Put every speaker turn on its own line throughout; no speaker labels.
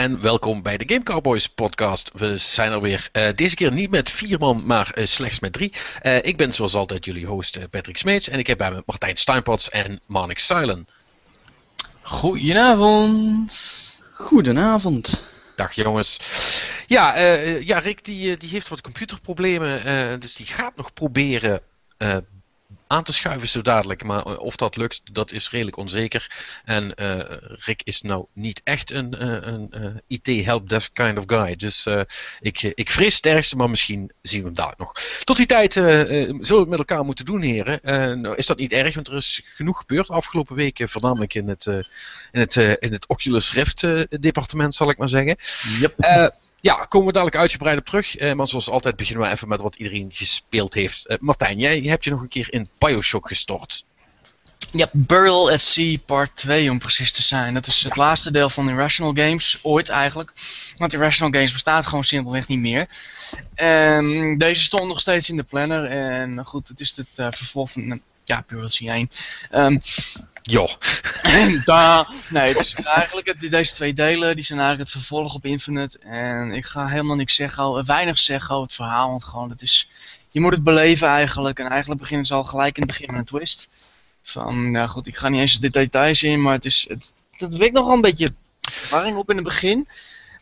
En welkom bij de Game Cowboys podcast. We zijn er weer. Uh, deze keer niet met vier man, maar uh, slechts met drie. Uh, ik ben zoals altijd jullie host Patrick Smeets en ik heb bij me Martijn Steinpots en Marnik Silent.
Goedenavond.
Goedenavond.
Dag jongens. Ja, ja Rick die, die heeft wat computerproblemen, dus die gaat nog proberen aan te schuiven zo dadelijk. Maar eh, of dat lukt, dat is redelijk onzeker. En uh, Rick is nou niet echt een, eh, een, IT-helpdesk kind of guy. Dus ik, ik vrees het ergste, maar misschien zien we hem dadelijk nog. Tot die tijd zullen we het met elkaar moeten doen, heren. nou is dat niet erg, want er is genoeg gebeurd afgelopen weken. Voornamelijk in het, in het, in het Oculus Rift departement, zal ik maar zeggen.
Yep.
Ja, komen we dadelijk uitgebreid op terug. Eh, maar zoals altijd beginnen we even met wat iedereen gespeeld heeft. Uh, Martijn, jij hebt je nog een keer in Bioshock gestort.
Ja, Burial at Sea Part 2 om precies te zijn. Dat is het laatste deel van Irrational Games, ooit eigenlijk. Want Irrational Games bestaat gewoon simpelweg niet meer. Um, deze stond nog steeds in de planner. En goed, het is het uh, vervolg van ja, 1. Um,
Joh.
Da, nee, dus eigenlijk deze twee delen die zijn eigenlijk het vervolg op Infinite. En ik ga helemaal niks zeggen, weinig zeggen over het verhaal. Want gewoon, het is, je moet het beleven eigenlijk. En eigenlijk beginnen ze al gelijk in het begin met een twist. Van, nou goed, ik ga niet eens de details in, maar het is, het, het wekt nog wel een beetje verwarring op in het begin,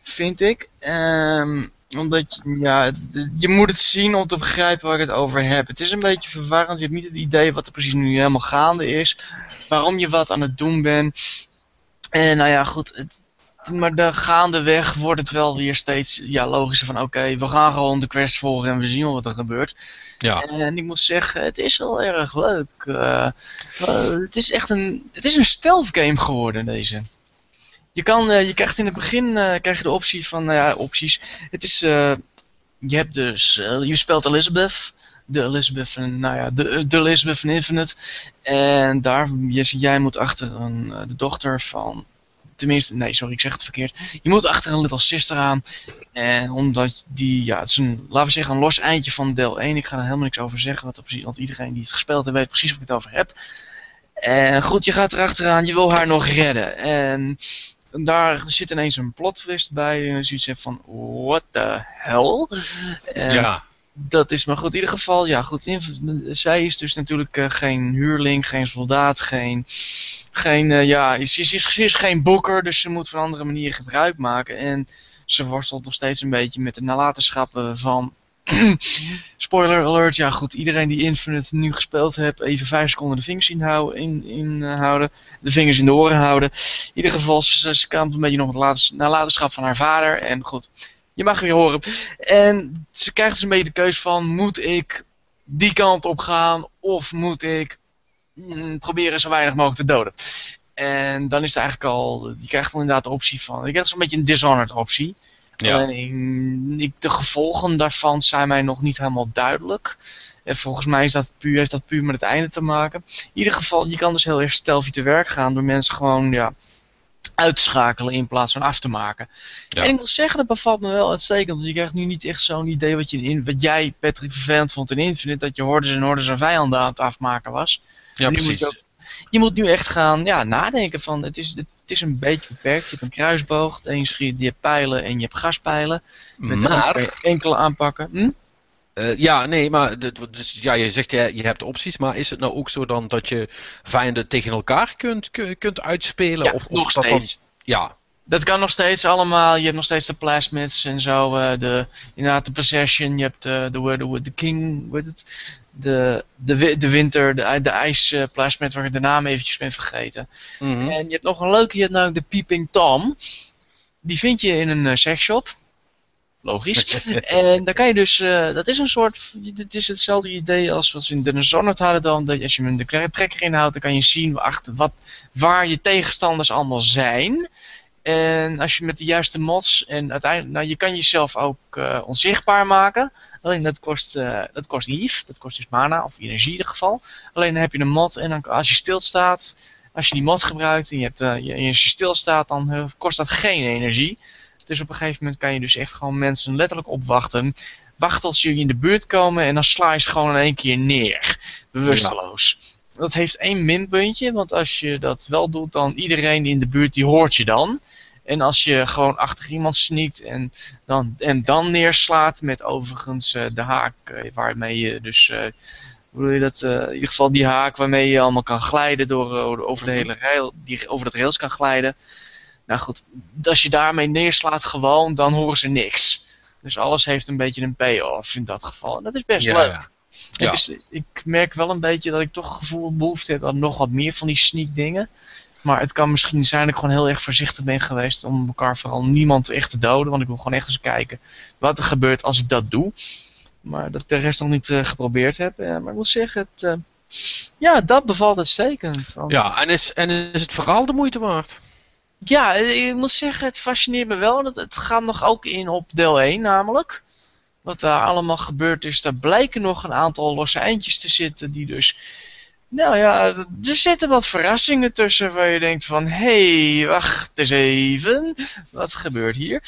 vind ik. Um, omdat je, ja, je moet het zien om te begrijpen waar ik het over heb. Het is een beetje verwarrend. Je hebt niet het idee wat er precies nu helemaal gaande is. Waarom je wat aan het doen bent. En nou ja, goed. Het, maar de gaandeweg wordt het wel weer steeds ja, logischer van oké, we gaan gewoon de quest volgen en we zien wel wat er gebeurt. Ja. En ik moet zeggen, het is wel erg leuk. Uh, het is echt een, het is een stealth game geworden deze. Je, kan, uh, je krijgt in het begin uh, krijg je de optie van, nou ja, opties. Het is, je hebt dus, je speelt Elizabeth. De Elizabeth van, nou ja, de, de Elizabeth van Infinite. En daar, jij moet achter een, de dochter van, tenminste, nee, sorry, ik zeg het verkeerd. Je moet achter een Little Sister aan. En omdat die, ja, het is een, laten we zeggen, een los eindje van deel 1. Ik ga er helemaal niks over zeggen, want, precies, want iedereen die het gespeeld heeft weet precies wat ik het over heb. En goed, je gaat erachteraan, je wil haar nog redden. En daar zit ineens een plot twist bij. En je ziet van, what the hell?
ja.
Dat is maar goed. In ieder geval, ja goed. zij is dus natuurlijk uh, geen huurling, geen soldaat, geen... geen uh, ja, ze is, is, is, geen boeker, dus ze moet van andere manieren gebruik maken. En ze worstelt nog steeds een beetje met de nalatenschappen van Spoiler alert, ja goed, iedereen die Infinite nu gespeeld heeft, even vijf seconden de vingers inhouden, in, in uh, houden, de vingers in de oren houden. In ieder geval, ze, ze kampt een beetje nog het nalatenschap van haar vader en goed, je mag weer horen. En ze krijgt dus een beetje de keus van, moet ik die kant op gaan of moet ik mm, proberen zo weinig mogelijk te doden. En dan is het eigenlijk al, je krijgt dan inderdaad de optie van, ik heb zo'n beetje een Dishonored optie. Ja. ik, de gevolgen daarvan zijn mij nog niet helemaal duidelijk. En volgens mij is dat puur, heeft dat puur met het einde te maken. In ieder geval, je kan dus heel erg stelvie te werk gaan door mensen gewoon ja, uit te schakelen in plaats van af te maken. Ja. En ik moet zeggen, dat bevalt me wel uitstekend. Want je krijgt nu niet echt zo'n idee wat, je in, wat jij, Patrick, vervelend vond in Infinite. Dat je hordes en hordes en vijanden aan het afmaken was.
Ja, precies.
Moet je, je, moet nu echt gaan ja, nadenken van, het is, het, het is een beetje beperkt. Je hebt een kruisboog, een schiet, je hebt pijlen en je hebt gaspijlen. Met
maar...
enkele aanpakken. Hm?
Uh, ja, nee, maar dus, ja, je zegt je, je hebt opties, maar is het nou ook zo dan dat je vijanden tegen elkaar kunt, kunt uitspelen?
Ja,
of,
nog
of
steeds.
Dan, ja.
Dat kan nog steeds allemaal. Je hebt nog steeds de plasmids en zo. Uh, de, inderdaad, de possession. Je hebt uh, de, de, de king, weet het? De, de, de winter, de, de ijsplasmid, waar ik de naam eventjes ben vergeten.
Mm
En je hebt nog een leuke, je hebt namelijk de Peeping Tom. Die vind je in een uh, sexshop. Logisch. en dan kan je dus, uh, dat is een soort, het is hetzelfde idee als wat ze in de Dishonored hadden dan. Dat als je hem de trekker inhoudt, dan kan je zien achter wat, waar je tegenstanders allemaal zijn. En als je met de juiste mods en uiteindelijk, nou je kan jezelf ook uh, onzichtbaar maken. Alleen dat kost, uh, dat kost EVE, dat kost dus mana of energie in ieder geval. Alleen dan heb je een mod en dan, als je stilstaat, als je die mod gebruikt en je, hebt, uh, je, als je stilstaat, dan kost dat geen energie. Dus op een gegeven moment kan je dus echt gewoon mensen letterlijk opwachten. Wacht tot ze in de buurt komen en dan sla je ze gewoon in één keer neer. Bewusteloos. Dat heeft één minpuntje, want als je dat wel doet, dan iedereen in de buurt die hoort je dan. En als je gewoon achter iemand sneakt en dan, en dan neerslaat met overigens eh, de haak eh, waarmee je dus... eh, hoe bedoel je dat? in ieder geval die haak waarmee je allemaal kan glijden door, over de hele rail, die over dat rails kan glijden. Nou goed, als je daarmee neerslaat gewoon, dan horen ze niks. Dus alles heeft een beetje een payoff in dat geval. En dat is best
Ja,
leuk.
Ja.
Het is, ik merk wel een beetje dat ik toch gevoel behoefte heb aan nog wat meer van die sneak dingen. Maar het kan misschien zijn dat ik gewoon heel erg voorzichtig ben geweest om elkaar vooral niemand echt te doden. Want ik wil gewoon echt eens kijken wat er gebeurt als ik dat doe. Maar dat ik de rest nog niet eh, geprobeerd heb. Eh, maar ik moet zeggen, het, eh, ja, dat bevalt uitstekend. Want-
Ja, en is, en is het verhaal de moeite waard?
ja, ik moet zeggen, het fascineert me wel. Het, het gaat nog ook in op deel 1 namelijk. Wat daar allemaal gebeurd is, daar blijken nog een aantal losse eindjes te zitten die dus... Nou ja, er zitten wat verrassingen tussen waar je denkt van... Hé, hey, wacht eens even. Wat gebeurt hier?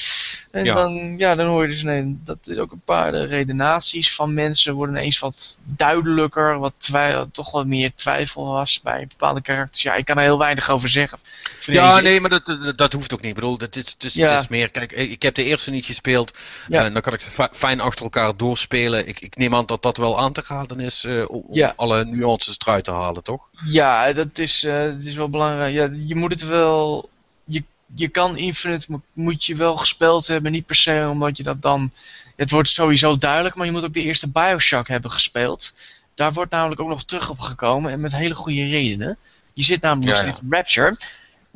En
Ja.
Dan, ja, dan hoor je dus... Nee, dat is ook een paar de redenaties van mensen worden ineens wat duidelijker. Wat twij- toch wat meer twijfel was bij bepaalde karakters. Ja, ik kan er heel weinig over zeggen.
Ja, nee, maar dat, dat, dat hoeft ook niet. Ik bedoel, het is, het is,
Ja.
is meer. Kijk, ik heb de eerste niet gespeeld.
Ja.
En dan kan ik het fi- fijn achter elkaar doorspelen. Ik, ik neem aan dat dat wel aan te raden is. eh, om
Ja.
alle nuances eruit te halen, toch?
Ja, dat is, eh, dat is wel belangrijk. Ja, je moet het wel. Je, je kan Infinite mo- moet je wel gespeeld hebben, niet per se omdat je dat dan. Het wordt sowieso duidelijk, maar je moet ook de eerste Bioshock hebben gespeeld. Daar wordt namelijk ook nog terug op gekomen en met hele goede redenen. Je zit namelijk nog
Ja, ja.
steeds in Rapture.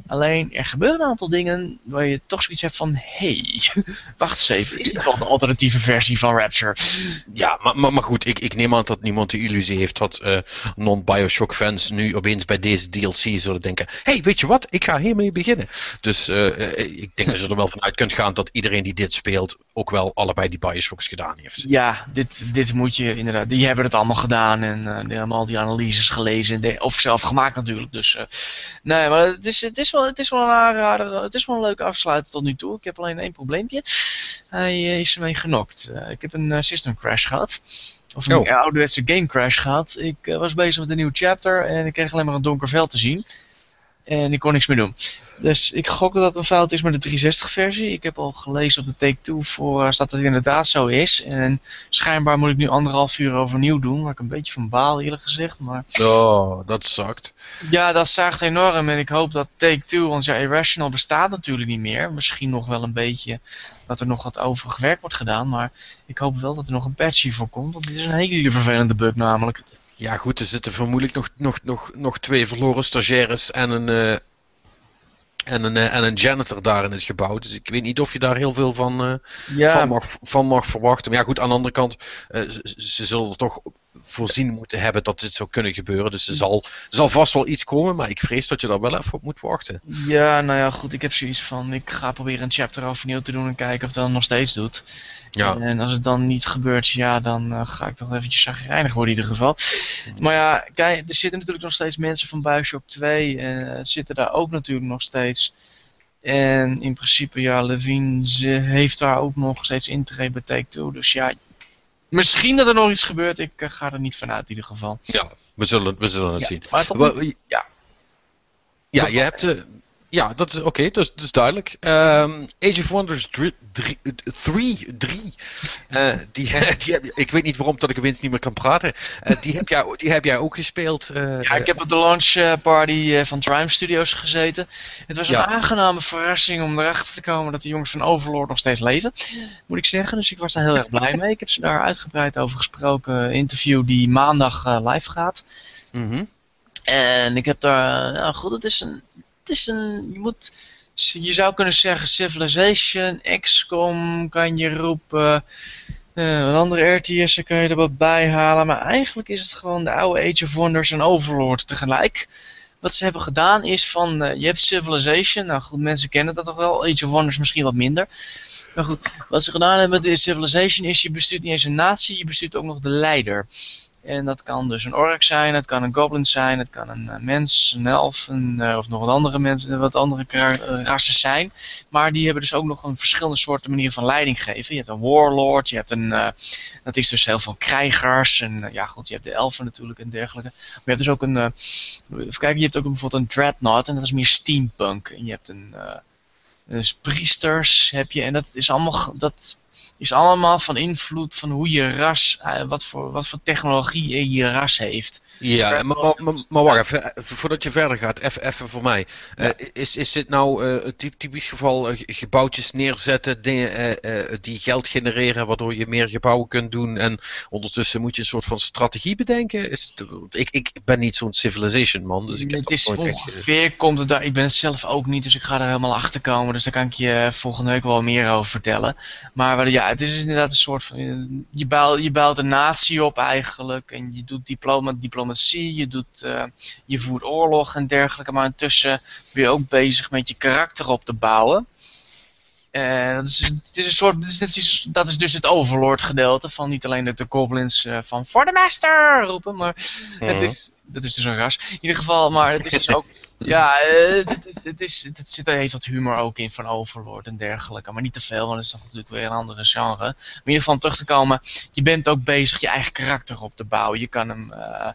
Alleen er gebeuren een aantal dingen waar je toch zoiets hebt van: hey, wacht eens even, is dit wel de alternatieve versie van Rapture?
Ja, maar, maar, maar goed, ik, ik neem aan dat niemand de illusie heeft dat eh, non-Bioshock fans nu opeens bij deze DLC zullen denken: hey, weet je wat, ik ga hiermee beginnen. Dus eh, eh, ik denk dat je er wel vanuit kunt gaan dat iedereen die dit speelt ook wel allebei die Bioshocks gedaan heeft.
Ja, dit, dit moet je inderdaad. Die hebben het allemaal gedaan en eh, die hebben al die analyses gelezen. en de- Of zelf gemaakt natuurlijk. Dus, nee, maar het is, het, is wel, het is wel een aanrader. Het is wel een leuke afsluiter tot nu toe. Ik heb alleen één probleempje. Hij eh, is ermee genokt. Eh, ik heb een eh, system crash gehad. Of een
Oh.
ouderwetse game crash gehad. Ik was bezig met een nieuw chapter en ik kreeg alleen maar een donker veld te zien. En ik kon niks meer doen. Dus ik gok dat dat een fout is met de 360 versie. Ik heb al gelezen op de Take-Two voor dat het inderdaad zo is. En schijnbaar moet ik nu anderhalf uur overnieuw doen. Waar ik een beetje van baal eerlijk gezegd. Maar
Oh, dat zakt.
ja, dat zaagt enorm. En ik hoop dat Take-Two, want ja, Irrational bestaat natuurlijk niet meer. Misschien nog wel een beetje dat er nog wat over gewerkt wordt gedaan. Maar ik hoop wel dat er nog een patch hiervoor komt. Want dit is een hele vervelende bug namelijk.
Ja, goed, er zitten vermoedelijk nog, nog, nog, nog twee verloren stagiaires en een, eh, en, een, eh, en een janitor daar in het gebouw. Dus ik weet niet of je daar heel veel van, eh,
Ja,
van, mag, van mag verwachten. Maar ja, goed, aan de andere kant, ze, ze zullen er toch voorzien moeten hebben dat dit zou kunnen gebeuren. Dus er zal, er zal vast wel iets komen, maar ik vrees dat je daar wel even op moet wachten.
Ja, nou ja, goed. Ik heb zoiets van, ik ga proberen een chapter overnieuw te doen en kijken of dat nog steeds doet.
Ja,
En als het dan niet gebeurt, ja, dan eh, ga ik toch eventjes zagrijnig worden in ieder geval. Maar ja, kijk, er zitten natuurlijk nog steeds mensen van Bioshock 2, eh zitten daar ook natuurlijk nog steeds. En in principe, ja, Levine ze heeft daar ook nog steeds intree bij Take-Two. Dus ja, misschien dat er nog iets gebeurt. Ik eh, ga er niet vanuit in ieder geval.
ja we, zullen, we zullen het
Ja,
zien.
maar toch, ja.
Ja, je hebt. Ja, dat is oké, dat, is- dat is duidelijk. Ehm, Age of Wonders 3, 3, 3. eh, die, die ik weet niet waarom dat ik opeens niet meer kan praten. Eh, die, heb jij, die heb jij ook gespeeld. eh,
Ja, ik heb op de launch party eh, van Triumph Studios gezeten. Het was een
Ja.
aangename verrassing om erachter te komen dat de jongens van Overlord nog steeds leven. Moet ik zeggen. Dus ik was daar heel erg blij mee. Ik heb ze daar uitgebreid over gesproken. Interview die maandag live gaat.
mhm.
En ik heb daar. Ja, goed, het is een. Is een. Je moet. Je zou kunnen zeggen Civilization, XCOM kan je roepen. eh, een andere RTS'en kan je er wat bij halen. Maar eigenlijk is het gewoon de oude Age of Wonders en Overlord tegelijk. Wat ze hebben gedaan is van, eh, je hebt Civilization, nou goed, mensen kennen dat nog wel, Age of Wonders misschien wat minder. Maar goed, wat ze gedaan hebben met Civilization is, je bestuurt niet eens een natie, je bestuurt ook nog de leider. En dat kan dus een ork zijn, het kan een goblin zijn, het kan een eh, mens, een elf, een, eh, of nog wat andere mensen, wat andere eh, rassen zijn. Maar die hebben dus ook nog een verschillende soorten manieren van leiding geven. Je hebt een warlord, je hebt een, dat is dus heel veel krijgers. En ja goed, je hebt de elfen natuurlijk en dergelijke. Maar je hebt dus ook een, even kijken, je hebt ook bijvoorbeeld een dreadnought en dat is meer steampunk. En je hebt een, Dus priesters heb je. En dat is allemaal, dat is allemaal van invloed van hoe je ras, eh, wat, voor, wat voor technologie je ras heeft.
Ja, maar, maar, maar, wacht even, eh, voordat je verder gaat, even, even voor mij. Eh, is, is dit nou typ- typisch geval ge- gebouwtjes neerzetten dingen, die geld genereren, waardoor je meer gebouwen kunt doen en ondertussen moet je een soort van strategie bedenken? Is het, ik, ik ben niet zo'n civilization man, dus ik heb
het is
echt,
ongeveer, komt het daar, ik ben het zelf ook niet, dus ik ga er helemaal achter komen. Dus daar kan ik je volgende week wel meer over vertellen. Maar wat- ja, het is inderdaad een soort van, eh, je bouwt, je bouwt een natie op eigenlijk. En je doet diploma, diplomatie, je, doet, eh, je voert oorlog en dergelijke. Maar intussen ben je ook bezig met je karakter op te bouwen. Eh, dat, is, het is een soort, is dat is dus het overlord gedeelte van niet alleen dat de goblins van voor de master roepen, maar
Mhm.
het is, dat is dus een ras. In ieder geval, maar het is dus ook. Ja, eh, het, is, het, is, het zit, heeft wat humor ook in van Overlord en dergelijke. Maar niet te veel, want het is toch natuurlijk weer een andere genre. Maar in ieder geval terug te komen. Je bent ook bezig je eigen karakter op te bouwen. Je kan hem eh,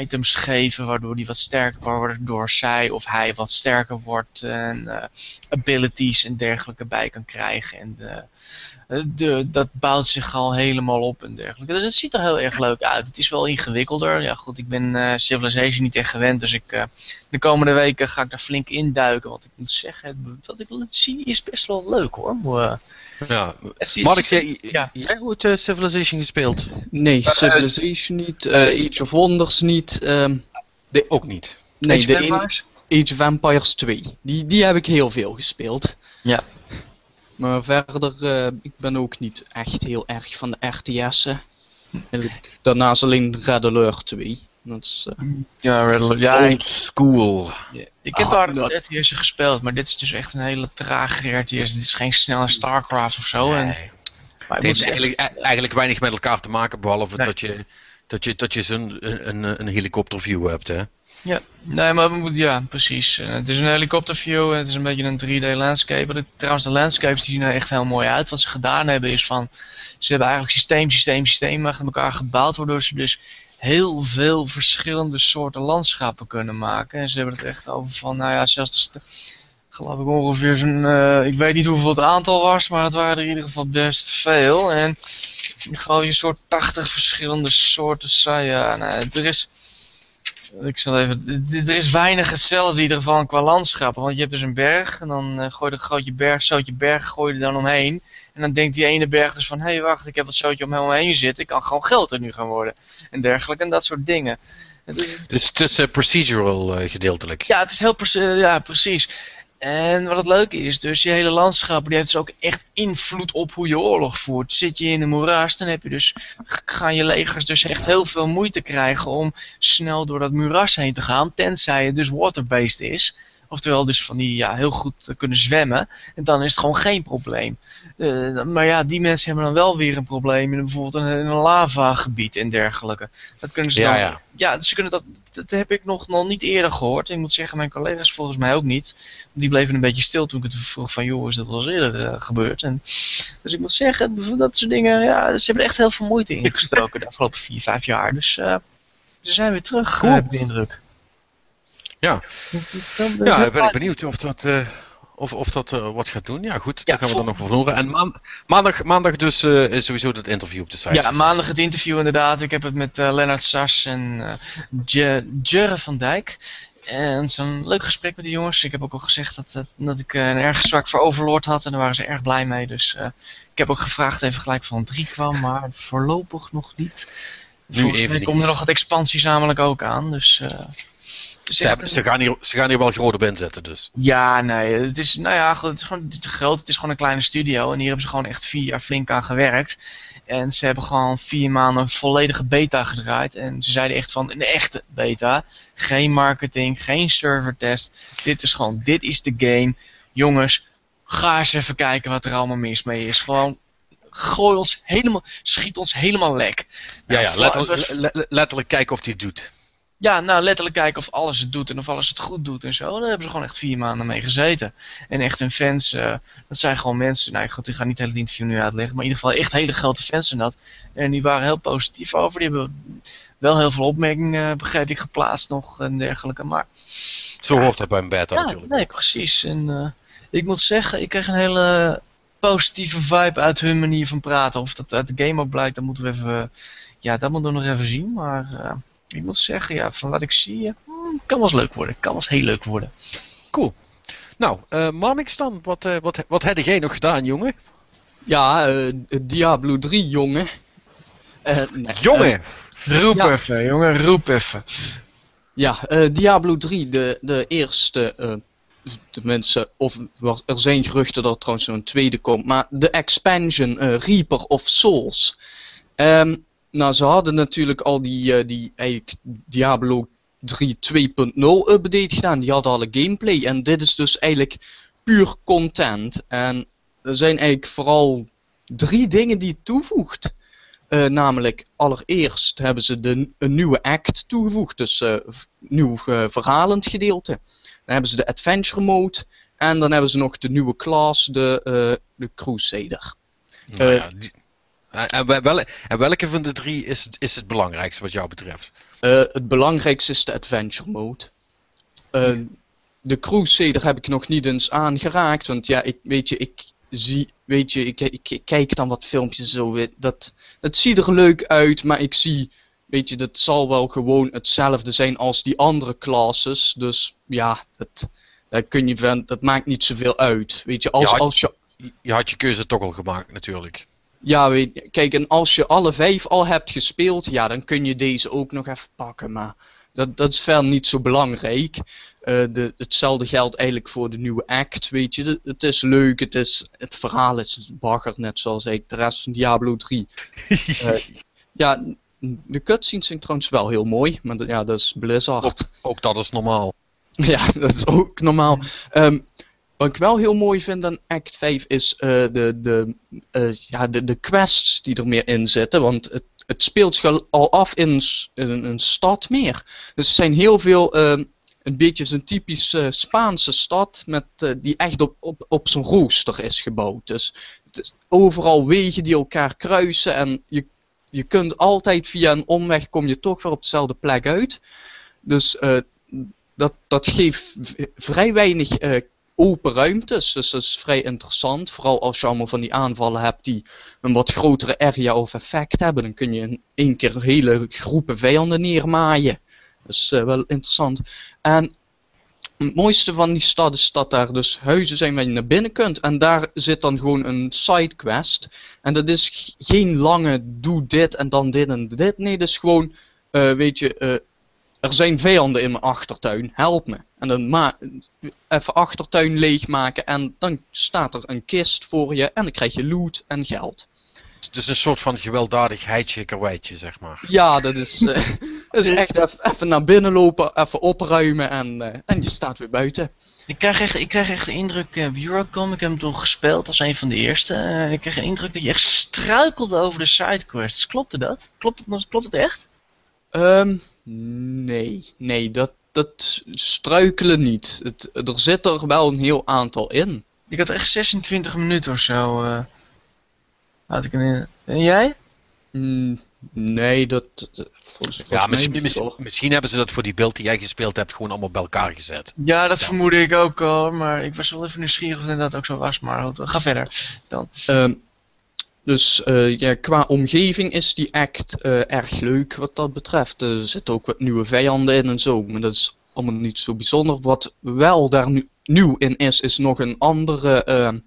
items geven waardoor hij wat sterker wordt. Waardoor zij of hij wat sterker wordt. En eh, abilities en dergelijke bij kan krijgen. En de, dat bouwt zich al helemaal op en dergelijke. Dus het ziet er heel erg leuk uit. Het is wel ingewikkelder. Ja goed, ik ben eh, Civilization niet echt gewend. Dus ik, eh, de komende weken ga ik daar flink induiken. Want ik moet zeggen, het- wat ik wil zien is best wel leuk hoor. Maar, eh,
ja.
het
Mark,
het
jij,
ja.
jij ooit eh, Civilization gespeeld?
Nee, Civilization niet, eh, Age of Wonders niet. ehm, de,
Ook niet.
nee,
Age
de
of
een-
Empires?
Age of Empires 2. Die, die heb ik heel veel gespeeld.
Ja.
Maar verder, eh, ik ben ook niet echt heel erg van de RTS'en. En Daarnaast alleen Red Alert 2. Dat is, eh,
Ja, Red Alert. Ja,
Old school.
ik heb daar
dat-
RTS gespeeld, maar dit is dus echt een hele trage RTS. Dit is geen snelle StarCraft of zo. En,
Nee.
maar ik
Het heeft eigenlijk, e- eigenlijk weinig met elkaar te maken, behalve
Nee.
dat je, dat je, dat je zo'n een, een, een helikopterview hebt. Hè?
Ja, nee, maar we moeten, ja, precies. Eh, het is een helikopterview en het is een beetje een 3D landscape. De- trouwens, de landscapes zien er echt heel mooi uit. Wat ze gedaan hebben is van, ze hebben eigenlijk systeem, systeem, systeem achter elkaar gebouwd, waardoor ze dus heel veel verschillende soorten landschappen kunnen maken. En ze hebben het echt over van, nou ja, zelfs de geloof ik ongeveer zo'n, eh, ik weet niet hoeveel het aantal was, maar het waren er in ieder geval best veel. En gewoon je soort 80 verschillende soorten saia. Nou, er is, ik zal even, er is weinig hetzelfde in ieder geval qua landschappen. Want je hebt dus een berg en dan eh, gooi je een grootje berg, zootje berg, gooi je er dan omheen. En dan denkt die ene berg dus van, hé hey, wacht, ik heb wat zootje om hem heen zitten. Ik kan gewoon geld er nu gaan worden. En dergelijke en dat soort dingen.
Dus het is eh, procedural eh, gedeeltelijk.
ja, het is heel ja, precies. En wat het leuke is, dus je hele landschap, die heeft dus ook echt invloed op hoe je oorlog voert. Zit je in een moeras, dan heb je dus, gaan je legers dus echt heel veel moeite krijgen om snel door dat moeras heen te gaan, tenzij het dus water-based is. Oftewel dus van die ja, heel goed eh, kunnen zwemmen. En dan is het gewoon geen probleem. Eh, maar ja, die mensen hebben dan wel weer een probleem in bijvoorbeeld een, in een lavagebied en dergelijke. Dat kunnen ze
Ja,
dan,
ja.
ja, ze kunnen dat, dat heb ik nog, nog niet eerder gehoord. Ik moet zeggen, mijn collega's volgens mij ook niet. Die bleven een beetje stil toen ik het vroeg van, joh, is dat wel eens eerder eh, gebeurd? En, dus ik moet zeggen, dat soort dingen, ja, ze hebben er echt heel veel moeite in gestoken de afgelopen vier, vijf jaar. Dus eh, ze zijn weer terug,
Cool.
heb ik de indruk.
Ja.
Ja,
ben ik benieuwd of dat, eh, of, of dat eh, wat gaat doen. Ja, goed,
Ja,
daar gaan we dan nog over horen. En maan- maandag, maandag dus eh, is sowieso dat interview op de site.
Ja, maandag het interview inderdaad. Ik heb het met Lennart Sas en Jurre van Dijk. En het is een leuk gesprek met die jongens. Ik heb ook al gezegd dat, dat, ik een erg zwak voor Overlord had. En daar waren ze erg blij mee. Dus ik heb ook gevraagd even gelijk van drie kwam. Maar voorlopig nog niet.
Nu
Volgens mij komt er nog wat namelijk ook aan. Dus het
Ze, hebben- ze, gaan hier, ze gaan hier wel groot op inzetten, dus.
ja, nee, het is, nou ja, het is gewoon te groot. Het is gewoon een kleine studio. En hier hebben ze gewoon echt vier jaar flink aan gewerkt. En ze hebben gewoon vier maanden een volledige beta gedraaid. En ze zeiden echt van een echte beta. Geen marketing, geen servertest. Dit is gewoon, dit is de game. Jongens, ga eens even kijken wat er allemaal mis mee is. Gewoon, gooi ons helemaal, schiet ons helemaal lek.
Ja,
Nou,
ja letterlijk,
was-
letterlijk kijken of hij het doet.
Ja, nou letterlijk kijken of alles het doet en of alles het goed doet en zo. Daar hebben ze gewoon echt vier maanden mee gezeten. En echt hun fans, eh, dat zijn gewoon mensen, nou goed, ik ga niet het hele interview nu uitleggen, maar in ieder geval echt hele grote fans en dat. En die waren heel positief over, die hebben wel heel veel opmerkingen, eh, begreep ik, geplaatst nog en dergelijke. Maar
Zo hoort het bij een beta
ja,
natuurlijk.
nee, precies. En, eh, Ik moet zeggen, ik kreeg een hele positieve vibe uit hun manier van praten. Of dat uit de game ook blijkt, dat moeten we even, ja, dat moeten we nog even zien. Maar ik moet zeggen, ja, van wat ik zie, hmm, kan wel eens leuk worden. Kan wel eens heel leuk worden.
Cool. Nou, eh Marnix dan, wat, eh, wat, wat heb jij nog gedaan, jongen?
Ja, eh, Diablo 3, jongen. Eh, nee,
Jongen!
Roep
Ja.
even, jongen, roep even.
Ja, eh, Diablo 3, de, de eerste, eh, de mensen, of er zijn geruchten dat er trouwens nog een tweede komt, maar de expansion eh, Reaper of Souls. Ehm, nou, ze hadden natuurlijk al die, eh, die eigenlijk Diablo 3 2.0 update gedaan, die hadden alle gameplay en dit is dus eigenlijk puur content. En er zijn eigenlijk vooral drie dingen die het toevoegt. Eh, namelijk, allereerst hebben ze de, een nieuwe act toegevoegd, dus v- nieuw verhalend gedeelte. Dan hebben ze de adventure mode. En dan hebben ze nog de nieuwe class, de, de Crusader.
Nou ja, die- en, en wel- en welke van de drie is, is het belangrijkste wat jou betreft?
Eh, het belangrijkste is de adventure mode. Eh, De Crusader heb ik nog niet eens aangeraakt, want ja, ik, weet je, ik zie, weet je, ik, ik, ik kijk dan wat filmpjes zo, dat, dat ziet er leuk uit, maar ik zie, weet je, dat zal wel gewoon hetzelfde zijn als die andere classes, dus ja, dat, daar kun je dat maakt niet zoveel uit, weet je, als, als je
Je had je keuze toch al gemaakt, natuurlijk.
Ja, kijk, en als je alle vijf al hebt gespeeld, ja, dan kun je deze ook nog even pakken, maar dat, dat is verder niet zo belangrijk. Eh, de, hetzelfde geldt eigenlijk voor de nieuwe act, weet je. De- het is leuk, het, is, het verhaal is bagger, net zoals ik, de rest van Diablo 3. Eh, ja, de cutscenes zijn trouwens wel heel mooi, maar ja, dat is Blizzard.
Ook dat is normaal.
Ja, dat is ook normaal. Ehm, wat ik wel heel mooi vind aan Act 5 is eh, de, de, eh, ja, de, de quests die er meer in zitten. Want het, het speelt zich al af in, in een stad meer. Dus er zijn heel veel, ehm, een beetje zo'n typisch eh, Spaanse stad. Met, eh, die echt op, op, op zijn rooster is gebouwd. Dus het is overal wegen die elkaar kruisen. En je, je kunt altijd via een omweg kom je toch weer op dezelfde plek uit. Dus dat, dat geeft vrij weinig eh, open ruimtes. Dus dat is vrij interessant. Vooral als je allemaal van die aanvallen hebt die een wat grotere area of effect hebben. Dan kun je in één keer hele groepen vijanden neermaaien. Dat is eh, wel interessant. En het mooiste van die stad is dat daar dus huizen zijn waar je naar binnen kunt. En daar zit dan gewoon een sidequest. En dat is geen lange doe dit en dan dit en dit. Nee, dat is gewoon, eh, weet je, eh, er zijn vijanden in mijn achtertuin, help me. En dan ma even achtertuin leegmaken en dan staat er een kist voor je en dan krijg je loot en geld.
Het is een soort van gewelddadig heidje zeg maar.
Ja, dat is, eh, dat is echt even, naar binnen lopen, even opruimen en, eh, en je staat weer buiten.
Ik krijg echt, ik krijg echt de indruk, eh Eurocom, ik heb hem toen gespeeld als een van de eerste. ik kreeg de indruk dat je echt struikelde over de sidequests. Klopte dat? Klopt het, klopt het echt?
Ehm, nee, nee, dat, dat struikelen niet. Het, er zit er wel een heel aantal in.
Ik had echt 26 minuten of zo. eh had ik een, en jij?
Mm, nee, dat,
Ja, misschien, misschien, misschien hebben ze dat voor die beeld die jij gespeeld hebt gewoon allemaal bij elkaar gezet.
Ja, dat
Ja.
vermoedde ik ook al, maar ik was wel even nieuwsgierig of dat ook zo was. Maar goed, ga verder. Dan.
Ehm, dus eh, ja, qua omgeving is die act eh, erg leuk wat dat betreft. Er zitten ook wat nieuwe vijanden in en zo, maar dat is allemaal niet zo bijzonder. Wat wel daar nu, nieuw in is, is nog een andere. ehm,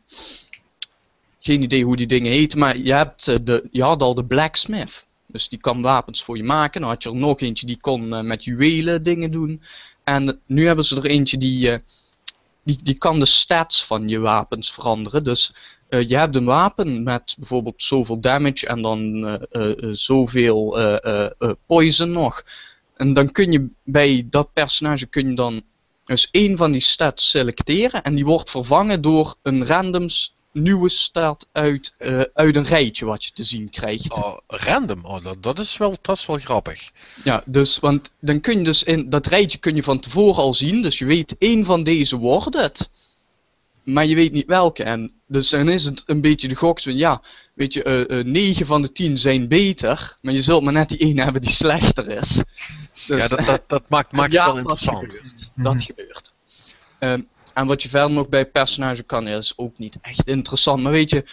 geen idee hoe die dingen heten, maar je, hebt, eh, de, je had al de blacksmith. Dus die kan wapens voor je maken. Dan had je er nog eentje die kon eh, met juwelen dingen doen. En nu hebben ze er eentje die, eh, die, die kan de stats van je wapens veranderen. Dus eh, je hebt een wapen met bijvoorbeeld zoveel damage en dan eh, eh, eh, zoveel eh, eh, eh, poison nog. En dan kun je bij dat personage kun je dan dus één van die stats selecteren en die wordt vervangen door een randoms nieuwe stat uit, eh, uit een rijtje wat je te zien krijgt.
Oh, random, oh, dat, dat, is wel, dat is wel grappig.
Ja, dus, want dan kun je dus in dat rijtje kun je van tevoren al zien. Dus je weet, één van deze wordt het. Maar je weet niet welke. En dus dan is het een beetje de gok van, ja, weet je, eh, eh, 9 van de 10 zijn beter. Maar je zult maar net die ene hebben die slechter is. Dus,
ja, dat, dat, dat maakt, maakt
ja,
het wel
dat
interessant.
Dat gebeurt. Ehm, En wat je verder nog bij personage kan, is ook niet echt interessant. Maar weet je,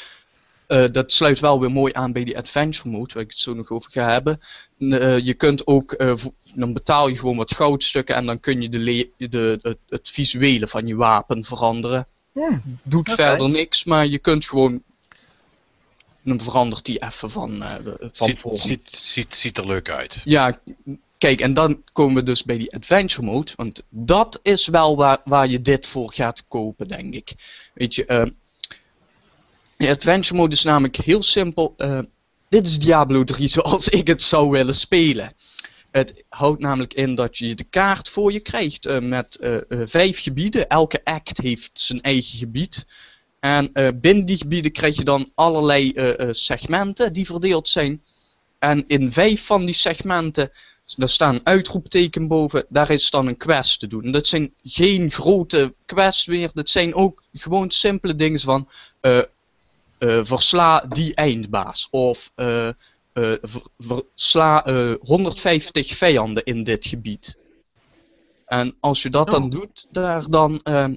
eh, dat sluit wel weer mooi aan bij die adventure mode, waar ik het zo nog over ga hebben. Eh, je kunt ook, eh, dan betaal je gewoon wat goudstukken en dan kun je de de, het, het visuele van je wapen veranderen.
Hmm.
Doet verder niks, maar je kunt gewoon. Dan verandert die even van, eh, de- van
Ziet,
vorm.
ziet, ziet, ziet er leuk uit.
Ja, kijk, en dan komen we dus bij die adventure mode. Want dat is wel waar, waar je dit voor gaat kopen, denk ik. Weet je, eh, die adventure mode is namelijk heel simpel. eh, dit is Diablo 3 zoals ik het zou willen spelen. Het houdt namelijk in dat je de kaart voor je krijgt eh, met eh, eh, vijf gebieden. Elke act heeft zijn eigen gebied. En binnen die gebieden krijg je dan allerlei segmenten die verdeeld zijn. En in vijf van die segmenten, daar staan uitroepteken boven, daar is dan een quest te doen. Dat zijn geen grote quests meer, dat zijn ook gewoon simpele dingen van versla die eindbaas. Of versla eh, 150 vijanden in dit gebied. En als je dat dan
Oh.
doet, daar dan, ehm,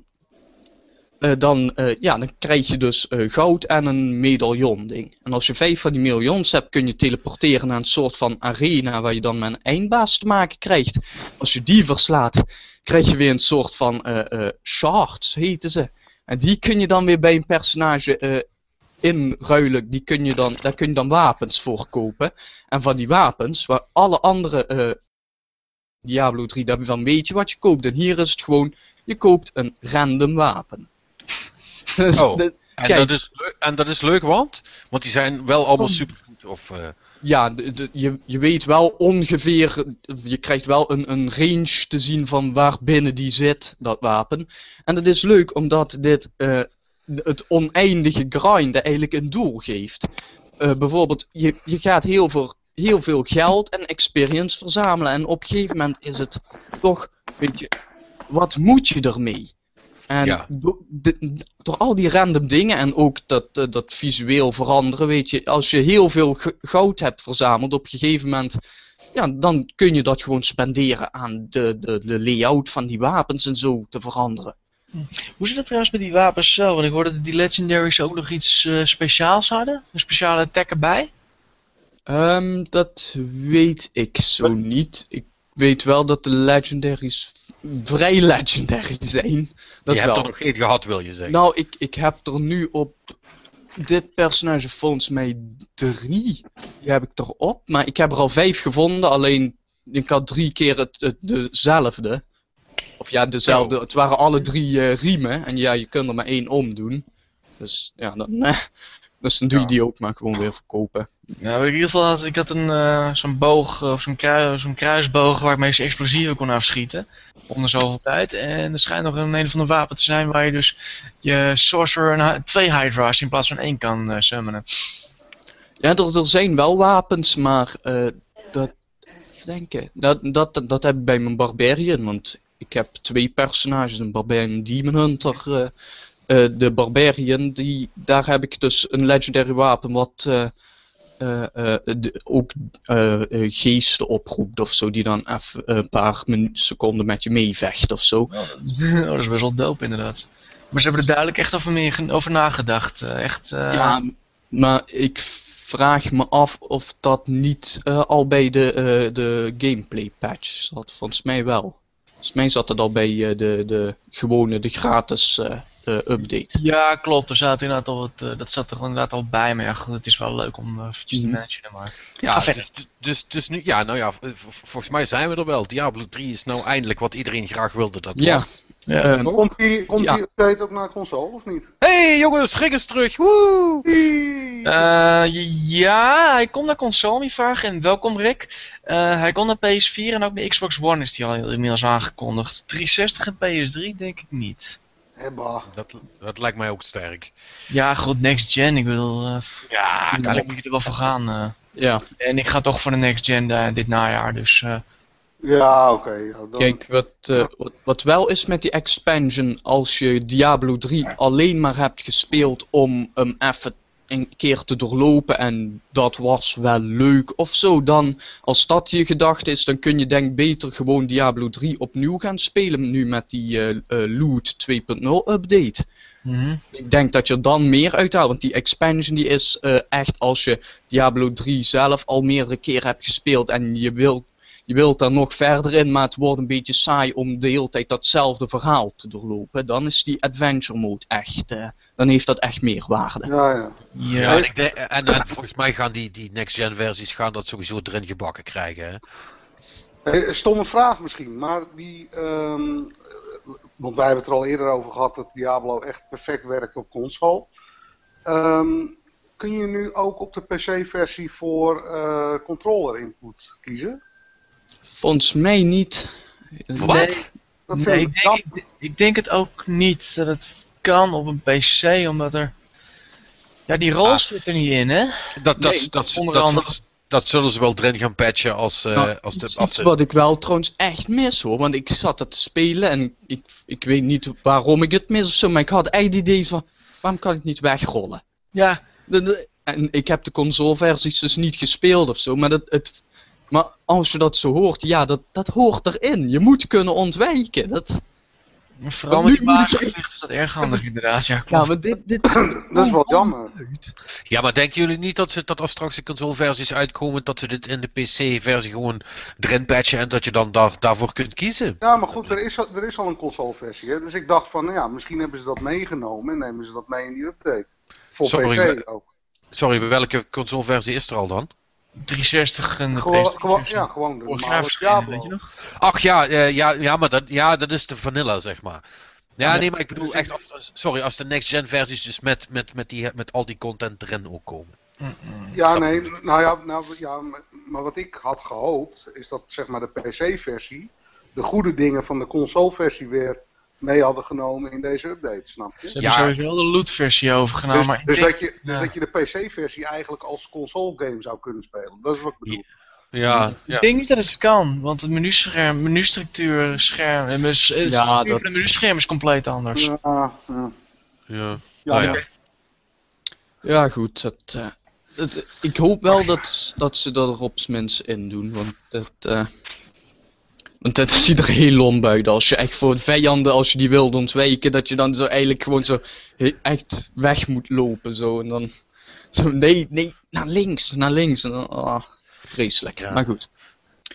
eh, dan, eh, ja, dan krijg je dus eh, goud en een medaillon ding. En als je vijf van die medaillons hebt, kun je teleporteren naar een soort van arena waar je dan met een eindbaas te maken krijgt. Als je die verslaat, krijg je weer een soort van eh eh shards, heten ze. En die kun je dan weer bij een personage eh, inruilen. Die kun je dan, daar kun je dan wapens voor kopen. En van die wapens, waar alle andere eh, Diablo 3, daarvan weet je wat je koopt. En hier is het gewoon, je koopt een random wapen.
Oh.
de-
En,
Kijk.
dat is, leuk- en dat is leuk, want? Want die zijn wel allemaal
Oh.
supergoed. Of, eh,
ja, de, de- je, je weet wel ongeveer, je krijgt wel een, een range te zien van waar binnen die zit, dat wapen. En dat is leuk omdat dit eh, het oneindige grinden eigenlijk een doel geeft. Eh, bijvoorbeeld, je, je gaat heel veel, heel veel geld en experience verzamelen en op een gegeven moment is het toch, weet je, wat moet je ermee? En
Ja.
do- de- door al die random dingen en ook dat, eh, dat visueel veranderen, weet je, als je heel veel goud hebt verzameld op een gegeven moment, ja, dan kun je dat gewoon spenderen aan de, de, de layout van die wapens en zo te veranderen.
Hoe zit het trouwens met die wapens zelf? Want ik hoorde dat die legendaries ook nog iets eh, speciaals hadden. Een speciale attack erbij.
Ehm, dat weet ik zo niet. Ik weet wel dat de legendaries vrij legendary zijn. Dat
je
wel.
hebt er nog geen gehad, wil je zeggen.
Nou, ik, ik heb er nu op dit personage volgens mij drie. Die heb ik erop. Maar ik heb er al vijf gevonden. Alleen ik had drie keer het, het dezelfde. Of ja, dezelfde.
Oh.
Het waren alle drie eh, riemen. En ja, je kunt er maar één omdoen. Dus ja, dan, eh, dus dan doe je
Ja.
die ook maar gewoon weer verkopen.
Ja, in ieder geval had ik had een eh, zo'n boog, of zo'n, krui- zo'n kruisboog waar ik mee explosieven kon afschieten. Om de zoveel tijd. En er schijnt nog een een van de wapen te zijn waar je dus je sorcerer en hy- twee hydra's in plaats van één kan summonen.
Ja, er, er zijn wel wapens, maar eh, dat. Denken. Dat, dat, dat heb ik bij mijn Barbarian, want ik heb twee personages, een Barbarian en een Demon Hunter. eh, eh, de Barbarian, die, daar heb ik dus een legendary wapen wat eh, de- ook geesten oproept of zo, die dan even een paar seconden met je meevecht of zo.
Oh, dat is best wel dope inderdaad. Maar ze hebben er duidelijk echt over, nagedacht. echt,
Ja, maar ik vraag me af of dat niet al bij de, de gameplay patch zat. Volgens mij wel. Volgens mij zat het al bij eh, de, de gewone, de gratis eh, eh, update.
Ja, klopt. Er zat inderdaad al wat, eh, dat zat er inderdaad al bij. Maar ja, goed, het is wel leuk om eventjes te
Mhm.
mentionen. Maar
Ja,
Ga verder.
dus, dus, dus nu, ja, nou ja, volgens mij zijn we er wel. Diablo 3 is nou eindelijk wat iedereen graag wilde dat
Ja.
was.
Ja.
Ehm,
Komt die, komt
Ja.
die update ook naar console of niet?
hey, jongens, schrik eens terug. Woe!
Eh, ja, hij komt naar console, die vraag. En welkom Rick. Eh, hij komt naar PS4 en ook de Xbox One is die al inmiddels aangekondigd. 360 en PS3 denk ik niet.
Hebba.
Dat, dat lijkt mij ook sterk.
Ja, goed, next gen. Ik bedoel, eh
Ja,
uiteindelijk moet je er wel voor gaan. eh.
ja,
En ik ga toch voor de next gen eh, dit najaar. Dus eh,
Ja, oké. ja, dan-
kijk, wat, eh, wat, wat wel is met die expansion, als je Diablo 3 alleen maar hebt gespeeld om hem even een keer te doorlopen en dat was wel leuk of zo, dan als dat je gedachte is, dan kun je denk beter gewoon Diablo 3 opnieuw gaan spelen nu met die eh, eh, Loot 2.0 update.
Mhm.
Ik denk dat je dan meer uithaalt, want die expansion die is eh, echt als je Diablo 3 zelf al meerdere keren hebt gespeeld en je wilt, je wilt daar nog verder in, maar het wordt een beetje saai om de hele tijd datzelfde verhaal te doorlopen. Dan is die adventure mode echt, eh, dan heeft dat echt meerwaarde.
Ja, ja.
Ja,
Ja, en, ik denk- en, en volgens mij gaan die, die next-gen versies gaan dat sowieso erin gebakken krijgen. Hè?
Hey, een stomme vraag misschien, maar die. ehm, want wij hebben het er al eerder over gehad dat Diablo echt perfect werkt op console. Ehm, kun je nu ook op de PC-versie voor eh, controller input kiezen?
Volgens mij niet.
Wat?
Nee,
Dat ik
denk, ik, ik denk het ook niet dat het kan op een PC, omdat er... Ja, die rol
Ah.
zit er niet in, hè?
Dat, dat,
Nee,
dat,
onder
dat,
andere-
zullen, dat zullen ze wel erin gaan patchen als, eh,
Nou,
als de...
iets
Als de
wat ik wel trouwens echt mis hoor, want ik zat het te spelen en ik, ik weet niet waarom ik het mis of zo, maar ik had echt het idee van, waarom kan ik niet wegrollen?
Ja,
De- de- en ik heb de consoleversies dus niet gespeeld of zo, maar, dat, het, maar als je dat zo hoort, ja, dat, dat hoort erin. Je moet kunnen ontwijken. Dat,
maar vooral
Nu
met die wagengevechten is dat erg handig inderdaad. Ja,
ja, maar dit, dit
Dat is wel jammer.
Ja, maar denken jullie niet dat, ze, dat als straks de consoleversies uitkomen, dat ze dit in de PC-versie gewoon erin patchen en dat je dan daar, daarvoor kunt kiezen?
Ja, maar goed, er is, al- er is al een console-versie. Hè? Dus ik dacht van, nou ja, misschien hebben ze dat meegenomen en nemen ze dat mee in die update. Voor
Sorry,
PC ook.
Sorry, welke consoleversie is er al dan?
360 en de
Gewoon, ja, gewoon de normale
weet je nog?
Ach ja, eh, ja, ja maar dat, ja, dat is de vanilla, zeg maar. Ja, nee, maar ik bedoel echt, als- als- sorry, als de next-gen versies dus met, met, met, die, met al die content erin ook komen.
Ja, nee, nou ja, nou, ja, maar- maar wat ik had gehoopt, is dat zeg maar de PC-versie de goede dingen van de console-versie weer mee hadden genomen in deze update, snap je?
Ze hebben
Ja.
sowieso wel de loot-versie overgenomen.
Dus,
maar
dus,
denk-
dat je, dus
ja.
dat je de PC-versie eigenlijk als console-game zou kunnen spelen. Dat is wat ik bedoel.
Ja,
Ik denk niet dat het kan, want het menuscherm, menustructuur, scherm, en menu, ja,
Ja,
structuur
dat-
van het menuscherm is compleet anders.
Ja, ja.
ja.
Ja,
ja.
Ja, goed. Dat, eh, het- ik hoop wel dat, dat ze dat er op minst in doen. Want het, eh, want het ziet er heel uit. Als je echt voor vijanden, als je die wilt ontwijken, dat je dan zo eigenlijk gewoon zo echt weg moet lopen. Zo. En dan zo, nee, nee, naar links, naar links. En dan, ah, vreselijk.
Ja.
Maar goed.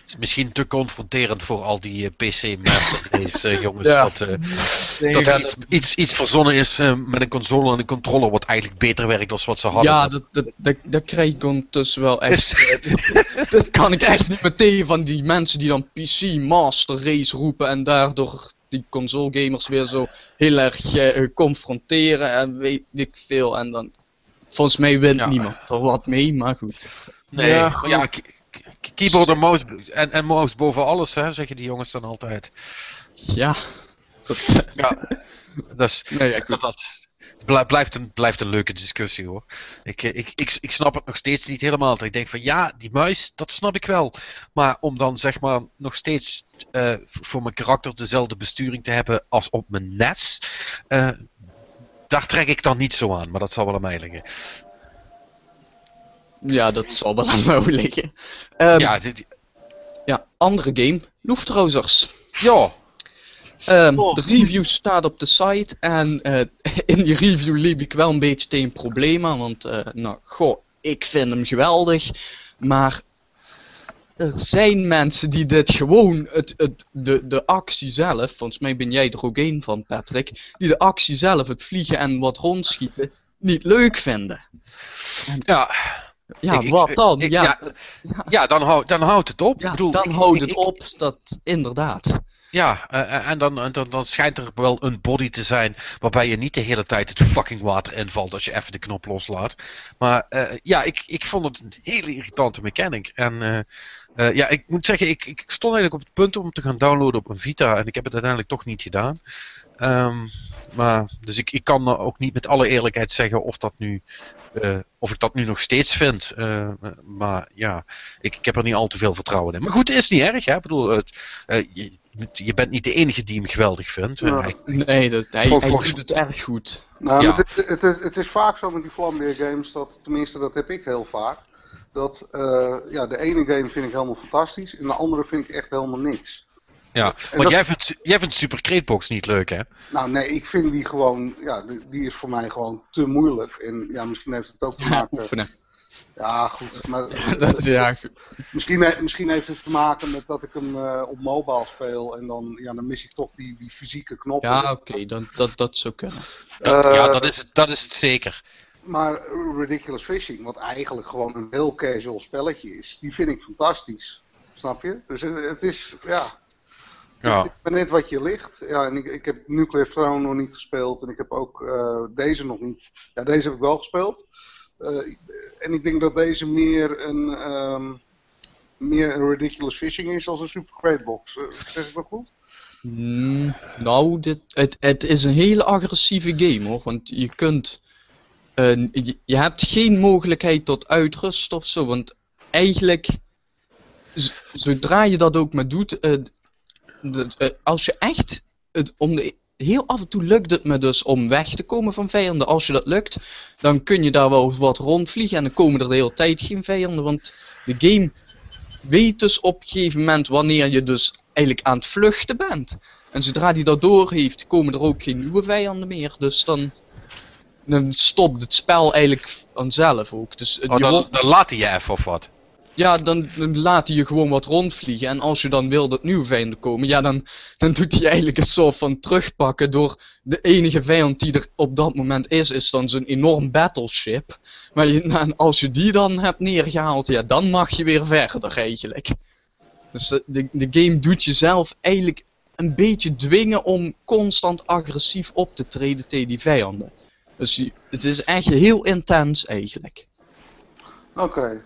Het is misschien te confronterend voor al die eh, PC Master Race eh, jongens.
Ja.
Dat, eh, dat er iets, iets, iets verzonnen is met een console en een controller wat eigenlijk beter werkt dan wat ze hadden.
Ja,
Dat-
dat, dat, krijg ik ondertussen wel echt. Dat kan ik echt niet meteen van die mensen die dan PC Master Race roepen en daardoor die console gamers weer zo heel erg confronteren en weet ik veel. En dan, volgens mij wint
Ja.
niemand er wat mee, maar goed.
nee,
Ja,
ja, keyboard en mouse, en, en mouse boven alles, hè, zeggen die jongens dan altijd.
Ja. Dat,
Ja, dat is,
nee, ja,
dat, blijft, een, blijft een leuke discussie hoor. Ik, eh, ik, ik, ik snap het nog steeds niet helemaal. Ik denk van ja, die muis, dat snap ik wel. Maar om dan zeg maar nog steeds eh, voor mijn karakter dezelfde besturing te hebben als op mijn NES, eh, daar trek ik dan niet zo aan. Maar dat zal wel aan mij liggen.
Ja, dat zal wel aan jou liggen. Ehm, ja.
ja, dit-
andere game, Luftrausers.
ja,
Ehm,
Oh.
de review staat op de site en eh, in die review liep ik wel een beetje tegen problemen, want eh, nou, goh, ik vind hem geweldig, maar er zijn mensen die dit gewoon, het, het, de, de actie zelf, volgens mij ben jij er ook een van Patrick, die de actie zelf, het vliegen en wat rondschieten, niet leuk vinden.
ja,
Ja,
Ik-
wat dan?
ik-
ja,
ja, ja dan, hou, dan houdt het op.
ja,
ik bedoel,
dan houdt het op, dat inderdaad.
Ja, eh, en dan, dan, dan schijnt er wel een body te zijn waarbij je niet de hele tijd het fucking water invalt als je even de knop loslaat. Maar eh, ja, ik, ik vond het een hele irritante mechanic. En eh, eh, ja, ik moet zeggen, ik, ik stond eigenlijk op het punt om te gaan downloaden op een Vita en ik heb het uiteindelijk toch niet gedaan. Ehm, maar, dus ik, ik kan nou ook niet met alle eerlijkheid zeggen of, dat nu, eh, of ik dat nu nog steeds vind. Eh, maar ja, ik, ik heb er niet al te veel vertrouwen in. Maar goed, het is niet erg. Hè? Ik bedoel, het, eh, je, je bent niet de enige die hem geweldig vindt.
Ja.
Hij-
Nee, dat, hij, hij
volgens-
doet het erg goed.
Nou,
Ja.
het, is, het, is, het is vaak zo met die Flambeer games, dat, tenminste dat heb ik heel vaak. Dat eh, ja, de ene game vind ik helemaal fantastisch en de andere vind ik echt helemaal niks.
Ja. Want
dat-
jij vindt, jij vindt Super Cratebox niet leuk, hè?
Nou nee, ik vind die gewoon, ja, die, is voor mij gewoon te moeilijk. En ja, misschien heeft het ook te
Ja,
maken.
oefenen.
Ja, goed. Maar
Dat, ja, goed.
misschien, misschien heeft het te maken met dat ik hem eh, op mobile speel. En dan, ja, dan mis ik toch die, die fysieke knoppen.
ja oké, dat, dat, dat zou kunnen.
Dat-
Eh,
ja, dat is, het, dat is het zeker.
Maar Ridiculous Fishing, wat eigenlijk gewoon een heel casual spelletje is, die vind ik fantastisch. Snap je? Dus het, het is, ja.
Ja.
Het is net wat je ligt. Ja, en ik, ik heb Nuclear Throne nog niet gespeeld. En ik heb ook eh, deze nog niet. Ja, deze heb ik wel gespeeld. Eh, en ik denk dat deze meer een, ehm, meer een Ridiculous Fishing is als een Super Crate Box. Eh, zeg ik dat goed?
Mm, nou, dit, het, het is een hele agressieve game hoor. Want je kunt. eh, je, je hebt geen mogelijkheid tot uitrust of zo. Want eigenlijk. Zodra je dat ook maar doet. Eh, als je echt. Het, om de, heel af en toe lukt het me dus om weg te komen van vijanden. Als je dat lukt, dan kun je daar wel wat rondvliegen. En dan komen er de hele tijd geen vijanden. Want de game weet dus op een gegeven moment wanneer je dus eigenlijk aan het vluchten bent. En zodra die dat door heeft, komen er ook geen nieuwe vijanden meer. Dus dan, dan stopt het spel eigenlijk vanzelf ook. Dus eh,
Oh, dan,
wordt-
dan laat hij je even of wat.
Ja, dan, laat hij je gewoon wat rondvliegen. En als je dan wil dat nieuwe vijanden komen, ja, dan, dan doet hij eigenlijk een soort van terugpakken door de enige vijand die er op dat moment is, is dan zo'n enorm battleship. Maar je, als je die dan hebt neergehaald, ja, dan mag je weer verder eigenlijk. Dus de, de, game doet jezelf eigenlijk een beetje dwingen om constant agressief op te treden tegen die vijanden. Dus het is echt heel intens eigenlijk.
Oké.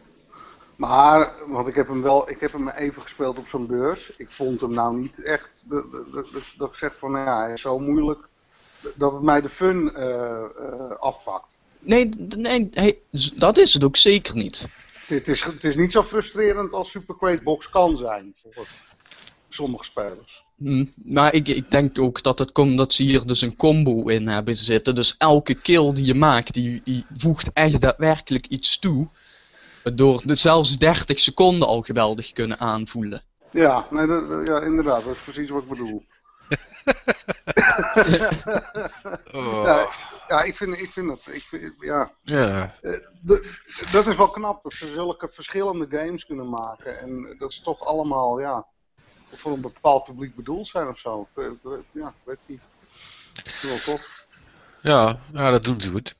Maar, want ik heb hem wel, ik heb hem even gespeeld op zo'n beurs. Ik vond hem nou niet echt, dat- ik zeg van, nou ja, hij is zo moeilijk, dat het mij de fun eh, eh, afpakt.
Nee, nee dat is het ook zeker niet.
Het is, het is niet zo frustrerend als Super Crate Box kan zijn, voor sommige spelers.
Hm, Maar ik, ik denk ook dat het komt dat ze hier dus een combo in hebben zitten. Dus elke kill die je maakt, die, die voegt echt daadwerkelijk iets toe. Waardoor de zelfs 30 seconden al geweldig kunnen aanvoelen.
Ja, nee, dat- ja, inderdaad, dat is precies wat ik bedoel.
Oh.
Ja, ja ik, vind, ik vind dat, ik vind, ja,
Ja.
Eh, dat is wel knap dat ze zulke verschillende games kunnen maken. En dat ze toch allemaal, ja, voor een bepaald publiek bedoeld zijn of zo. Ik weet- Ja, ik weet niet. Dat is wel tof.
Ja, ja, dat doen ze goed.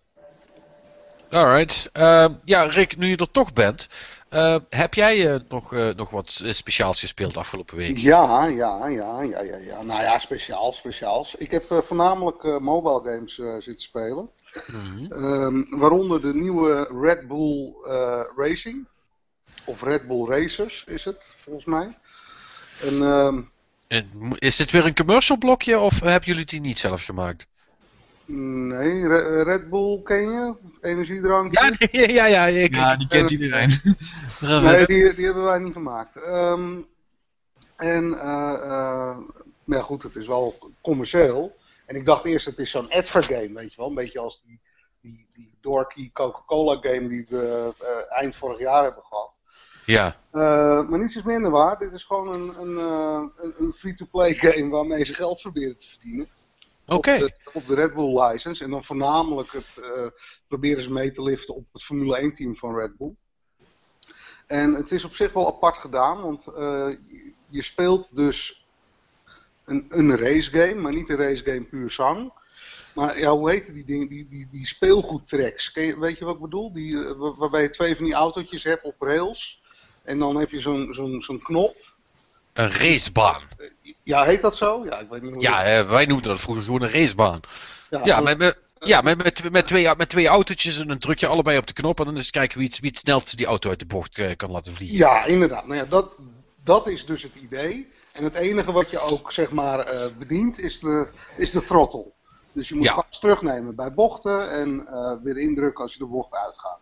Alright. Ehm, ja, Rick, nu je er toch bent, eh, heb jij eh, nog, eh, nog wat eh, speciaals gespeeld afgelopen week?
Ja, ja, ja, ja, ja, ja. Nou ja, speciaal, speciaals. Ik heb voornamelijk mobile games zitten spelen.
Mhm.
Ehm, waaronder de nieuwe Red Bull Racing. Of Red Bull Racers is het, volgens mij. En ehm,
Is dit weer een commercial blokje of hebben jullie die niet zelf gemaakt?
Nee, Re- Red Bull ken je? Energiedrank?
Ja, nee, ja, ja. Ik,
Ja, die kent iedereen.
Nee, die, die hebben wij niet gemaakt. Ehm, en, eh, eh, maar ja, goed, het is wel commercieel. En ik dacht eerst, het is zo'n advert game, weet je wel. Een beetje als die, die, die dorky Coca-Cola game die we eh, eind vorig jaar hebben gehad.
ja.
Eh, maar niets is minder waar. Dit is gewoon een, een, eh, een, een free-to-play game waarmee ze geld proberen te verdienen. Op, de, op de Red Bull license. En dan voornamelijk het, eh, proberen ze mee te liften op het Formule 1 team van Red Bull. En het is op zich wel apart gedaan, want eh, je- speelt dus een, een race game, maar niet een race game puur zang. Maar ja, hoe heet die dingen? Die, die, die speelgoedtracks. Je, weet je wat ik bedoel? Die, eh, waar- waarbij je twee van die autootjes hebt op rails. En dan heb je zo'n zo'n zo'n knop.
Een racebaan.
Ja, heet dat zo? Ja, ik weet niet hoe
Ja, wij noemden dat vroeger gewoon een racebaan.
ja,
Ja,
zo-
met, met, ja met, met, met, twee, met twee autootjes en dan druk je allebei op de knop en dan eens kijken wie het, wie het snelst die auto uit de bocht eh, kan laten vliegen.
Ja, inderdaad. Nou ja, dat, dat is dus het idee. En het enige wat je ook zeg maar eh, bedient is de, is de throttle. Dus je moet
Ja.
gas terugnemen bij bochten en eh, weer indrukken als je de bocht uitgaat.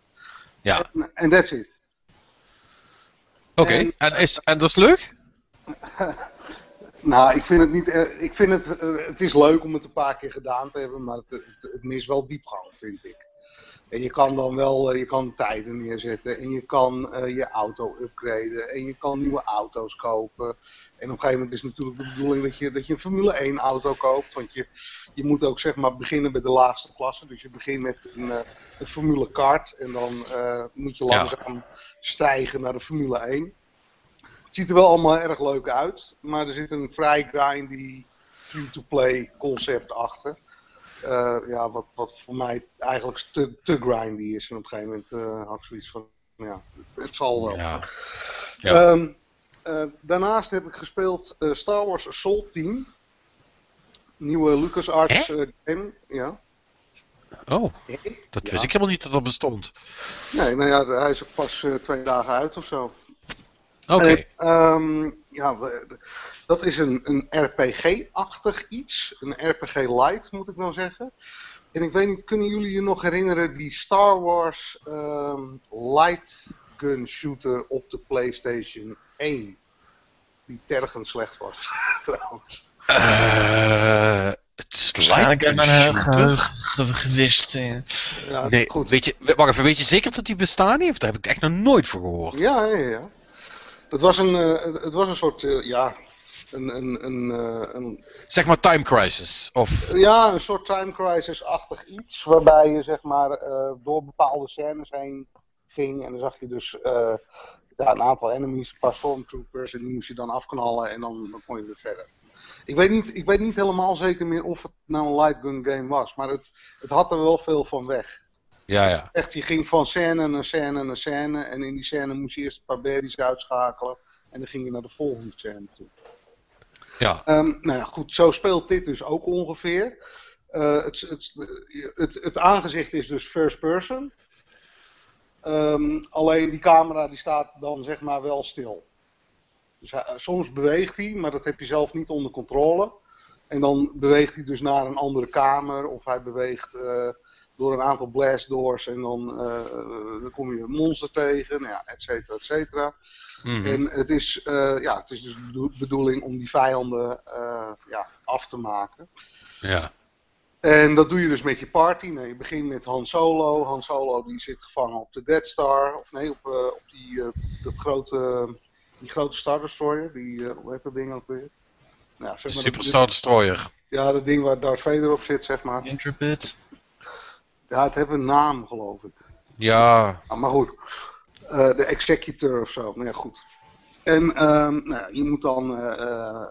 Ja.
En- En that's it.
Oké,
En-
en, is, en dat is leuk?
Nou, ik vind het niet. eh, ik vind het. eh, het is leuk om het een paar keer gedaan te hebben, maar het, het, het mist wel diepgang, vind ik. En je kan dan wel, eh, je kan tijden neerzetten en je kan je auto upgraden en je kan nieuwe auto's kopen. En op een gegeven moment is natuurlijk de bedoeling dat je, dat je een Formule 1 auto koopt, want je, je moet ook zeg maar beginnen bij de laagste klasse. Dus je begint met een, eh, een Formule kart en dan moet je
Ja.
langzaam stijgen naar de Formule 1. Het ziet er wel allemaal erg leuk uit, maar er zit een vrij grindy free-to-play concept achter. Eh, ja, wat, wat voor mij eigenlijk te, te grindy is. En op een gegeven moment eh, had ik zoiets van, ja, het zal wel.
Ja. Ja.
Ehm, eh, daarnaast heb ik gespeeld Star Wars Assault Team. Nieuwe LucasArts game. Ja.
Oh, dat
Ja.
wist ik helemaal niet dat dat bestond.
Nee, nou ja, hij is ook pas twee dagen uit of zo.
Oké.
Ehm, ja, we- dat is een, een RPG-achtig iets. Een RPG Light, moet ik nou zeggen. En ik weet niet, kunnen jullie je nog herinneren die Star Wars ehm, Light Gun Shooter op de PlayStation 1? Die tergend slecht was, trouwens.
Eh, het is
mijn
een
geheugen
shooter.
ge- gewist. eh.
Ja,
Nee,
goed.
weet je, wacht even, weet je zeker dat die bestaan heeft? Daar heb ik echt nog nooit voor gehoord.
Ja, ja, ja. Het was een, eh, het- was een soort, eh, ja, een, een, een, eh, een
Zeg maar Time Crisis. Of,
Ja, een soort time crisis-achtig iets. Waarbij je zeg maar door bepaalde scènes heen ging. En dan zag je dus ja, een aantal enemies, een paar stormtroopers. En die moest je dan afknallen en dan, dan kon je weer verder. Ik weet, niet, ik weet niet helemaal zeker meer of het nou een light gun game was. Maar het, het had er wel veel van weg.
Ja, ja.
Echt, je ging van scène naar scène naar scène. En in die scène moest je eerst een paar berries uitschakelen. En dan ging je naar de volgende scène toe.
Ja,
Ehm, nou ja, goed, zo speelt dit dus ook ongeveer. Eh, het, het, het, het aangezicht is dus first person. Ehm, alleen die camera die staat dan zeg maar wel stil. Dus hij- soms beweegt hij, maar dat heb je zelf niet onder controle. En dan beweegt hij dus naar een andere kamer of hij beweegt eh, door een aantal blast doors en dan, eh, dan kom je een monster tegen, nou ja, et cetera, et cetera.
Mhm.
En het is, eh, ja, het is dus de bedo- bedoeling om die vijanden eh, ja, af te maken.
ja.
En dat doe je dus met je party. Nou, je begint met Han Solo. Han Solo die zit gevangen op de Dead Star. Of nee, op, eh, op die, eh, dat grote, die grote Star Destroyer. Die, eh, hoe heet dat ding ook weer? Nou, zeg maar
Superstar Destroyer.
Ja, dat ding waar Darth Vader op zit, zeg maar.
Intrepid.
Ja, het heeft een naam, geloof ik.
Ja,
Ah, maar goed, Eh, de executor of zo. Nou ja, goed. En ehm, nou, je moet dan eh,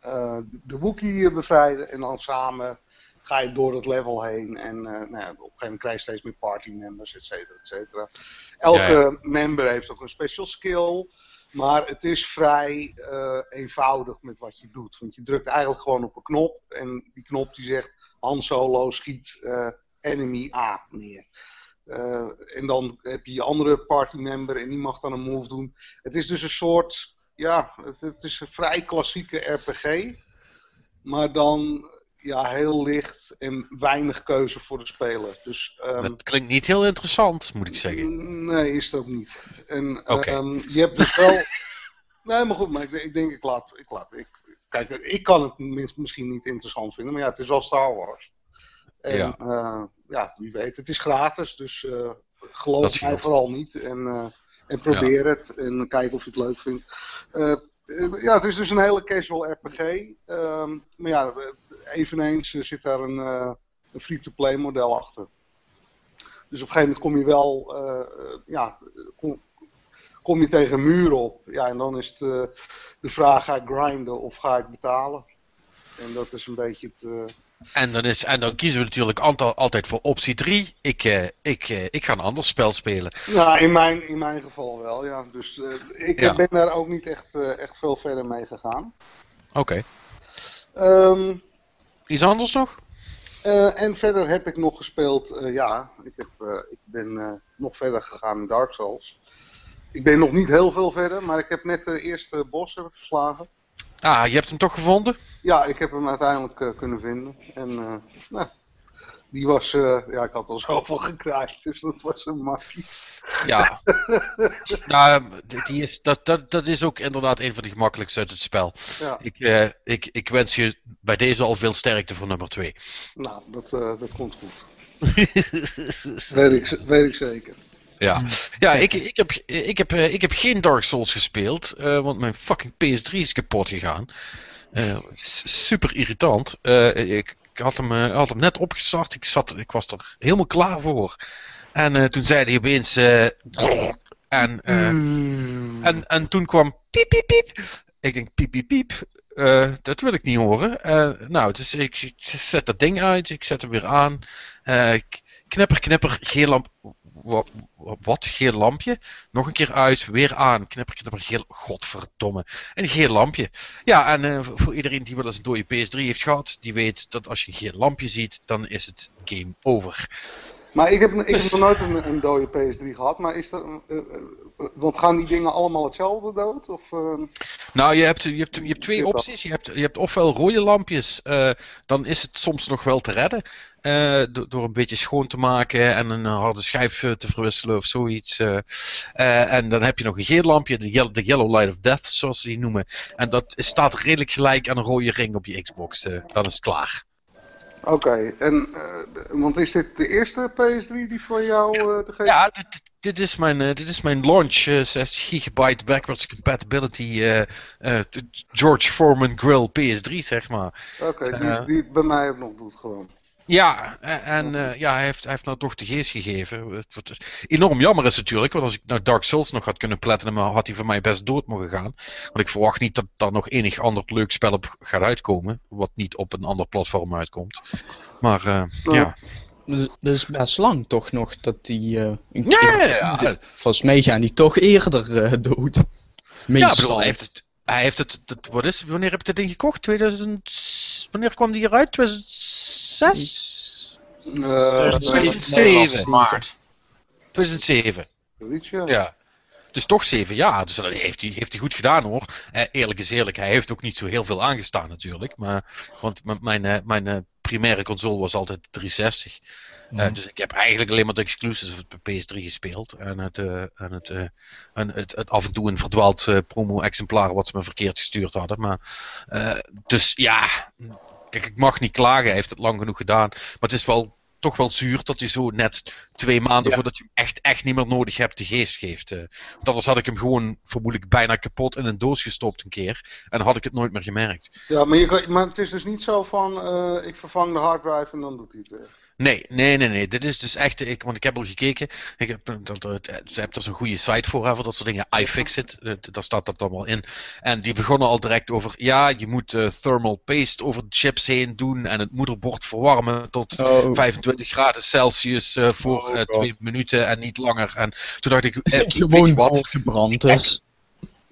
eh, de Wookiee bevrijden en dan samen ga je door het level heen. En nou ja, op een gegeven moment krijg je steeds meer party members, et cetera, et cetera. Elke
Ja,
member heeft ook een special skill. Maar het is vrij eenvoudig met wat je doet. Want je drukt eigenlijk gewoon op een knop. En die knop die zegt Han Solo schiet eh, enemy A neer. Eh, en dan heb je je andere partymember en die mag dan een move doen. Het is dus een soort, ja, het, het is een vrij klassieke RPG. Maar dan ja, heel licht en weinig keuze voor de speler. Dus ehm,
dat klinkt niet heel interessant, moet ik zeggen.
Nee, is het ook niet. En ehm, je hebt dus wel. nee, maar goed, maar ik, ik denk, ik laat. Ik laat ik, kijk, ik kan het mis- misschien niet interessant vinden, maar ja, het is wel Star Wars. En
Ja.
ja, ja wie weet, het is gratis, dus eh, geloof mij vooral niet. En, eh, en probeer het en kijk of je het leuk vindt. Eh, eh, ja, het is dus een hele casual RPG. ehm, maar ja, eh, eveneens eh, zit daar een, eh, een free-to-play model achter. Dus op een gegeven moment kom je wel, eh, eh, ja, kom, kom je tegen een muur op. Ja, en dan is het eh, de vraag, ga ik grinden of ga ik betalen? En dat is een beetje het... eh,
En dan, is, en dan kiezen we natuurlijk aantal- altijd voor optie 3. Ik, eh, ik, ik ga een ander spel spelen.
Nou, in mijn, in mijn geval wel, ja. Dus ik
Ja.
ben daar ook niet echt, echt veel verder mee gegaan.
Oké.
Ehm,
Iets anders nog?
en verder heb ik nog gespeeld, ja, ik, heb, ik ben nog verder gegaan in Dark Souls. Ik ben nog niet heel veel verder, maar ik heb net de eerste bos heb ik verslagen.
Ah, je hebt hem toch gevonden?
Ja, ik heb hem uiteindelijk eh, kunnen vinden. En eh, nou, die was, eh, ja, ik had al zoveel gekraaid, dus dat was een maffie.
Ja. nou, die- is, dat, dat, dat is ook inderdaad een van de gemakkelijkste uit het spel.
Ja,
Ik, ik, ik wens je bij deze al veel sterkte voor nummer 2.
nou, dat, dat komt goed. Weet ik, weet ik zeker.
Ja, ja ik, ik, heb, ik, heb, eh, ik heb geen Dark Souls gespeeld, eh, want mijn fucking PS3 is kapot gegaan. Eh, super irritant. Ik, ik had hem, had hem net opgestart, ik, zat, ik was er helemaal klaar voor. En toen zei hij opeens... en, eh, en, en toen kwam piep piep piep. Ik denk piep piep piep. Dat wil ik niet horen. Nou, dus ik, ik zet dat ding uit, ik zet hem weer aan. K- knipper, knipper, geel lamp. Wat, wat? Geel lampje? Nog een keer uit, weer aan. Knipper, knipper, geel. Godverdomme. Een geel lampje. Ja, en eh, voor iedereen die wel eens een dode PS3 heeft gehad, die weet dat als je een geel lampje ziet, dan is het game over.
Maar ik heb, ik heb nog nooit een, een dode PS3 gehad, maar is dat, eh, eh, want gaan die dingen allemaal hetzelfde dood? Of, eh,
Nou, je hebt, je hebt, je hebt twee opties. Je hebt, je hebt ofwel rode lampjes, eh, dan is het soms nog wel te redden. eh, do- door een beetje schoon te maken en een harde schijf eh, te verwisselen of zoiets. eh. Eh, en dan heb je nog een geel lampje, de yellow, de yellow Light of Death, zoals ze die noemen. En dat staat redelijk gelijk aan een rode ring op je Xbox. eh, dan is het klaar.
Oké, en, eh, want is dit de eerste PS3 die voor jou eh de geest...
Ja, dit, dit- is mijn, eh, dit is mijn launch eh, 60 gigabyte backwards compatibility George Foreman Grill PS3, zeg maar.
Oké, die, die bij mij ook nog doet gewoon.
Ja, en, eh, ja, hij heeft, hij heeft nou toch de geest gegeven. Wat enorm jammer is natuurlijk, want als ik nou Dark Souls nog had kunnen platinum, had hij voor mij best dood mogen gaan. Want ik verwacht niet dat daar nog enig ander leuk spel op gaat uitkomen, wat niet op een ander platform uitkomt. Maar eh, ja.
Dat is best lang toch nog dat die. een
Ja,
keer-
ja, ja.
Volgens mij gaan die toch eerder eh, dood.
Ja, bedoel, hij heeft het. Hij heeft het, het- wat is, wanneer heb je dit ding gekocht? 2000, wanneer kwam die eruit? 2006?
Eh,
2007.
Maart.
2007.
zoiets, ja.
Ja. Dus toch zeven jaar. Dus dat heeft hij, heeft hij goed gedaan hoor. Eh, eerlijk is eerlijk, hij heeft ook niet zo heel veel aangestaan natuurlijk. Maar, want mijn, eh, mijn eh, primaire console was altijd 360. Eh, dus ik heb eigenlijk alleen maar de exclusives op de PS3 gespeeld. En het, eh, en het, eh, en het, het af en toe een verdwaald eh, promo-exemplaar wat ze me verkeerd gestuurd hadden. Maar, eh, dus ja, kijk, ik mag niet klagen. Hij heeft het lang genoeg gedaan. Maar het is wel toch wel zuur dat hij zo net twee maanden
Ja.
voordat je hem echt, echt niet meer nodig hebt de geest geeft. eh. want anders had ik hem gewoon vermoedelijk bijna kapot in een doos gestopt een keer. En had ik het nooit meer gemerkt.
Ja, maar, je kan, maar het is dus niet zo van, eh, ik vervang de harddrive en dan doet hij het weer.
Nee, nee, nee, nee. Dit is dus echt. Ik, want ik heb al gekeken. Ik heb, eh, dat, dat, ze hebben er zo'n goede site voor, voor dat soort dingen. iFixit, eh, daar staat dat allemaal in. En die begonnen al direct over. Ja, je moet eh, thermal paste over de chips heen doen. En het moederbord verwarmen tot
Oh,
25 graden Celsius eh, voor
Oh,
eh,
God.
twee minuten en niet langer. En toen dacht ik. eh,
gewoon
wat?
gebrand is.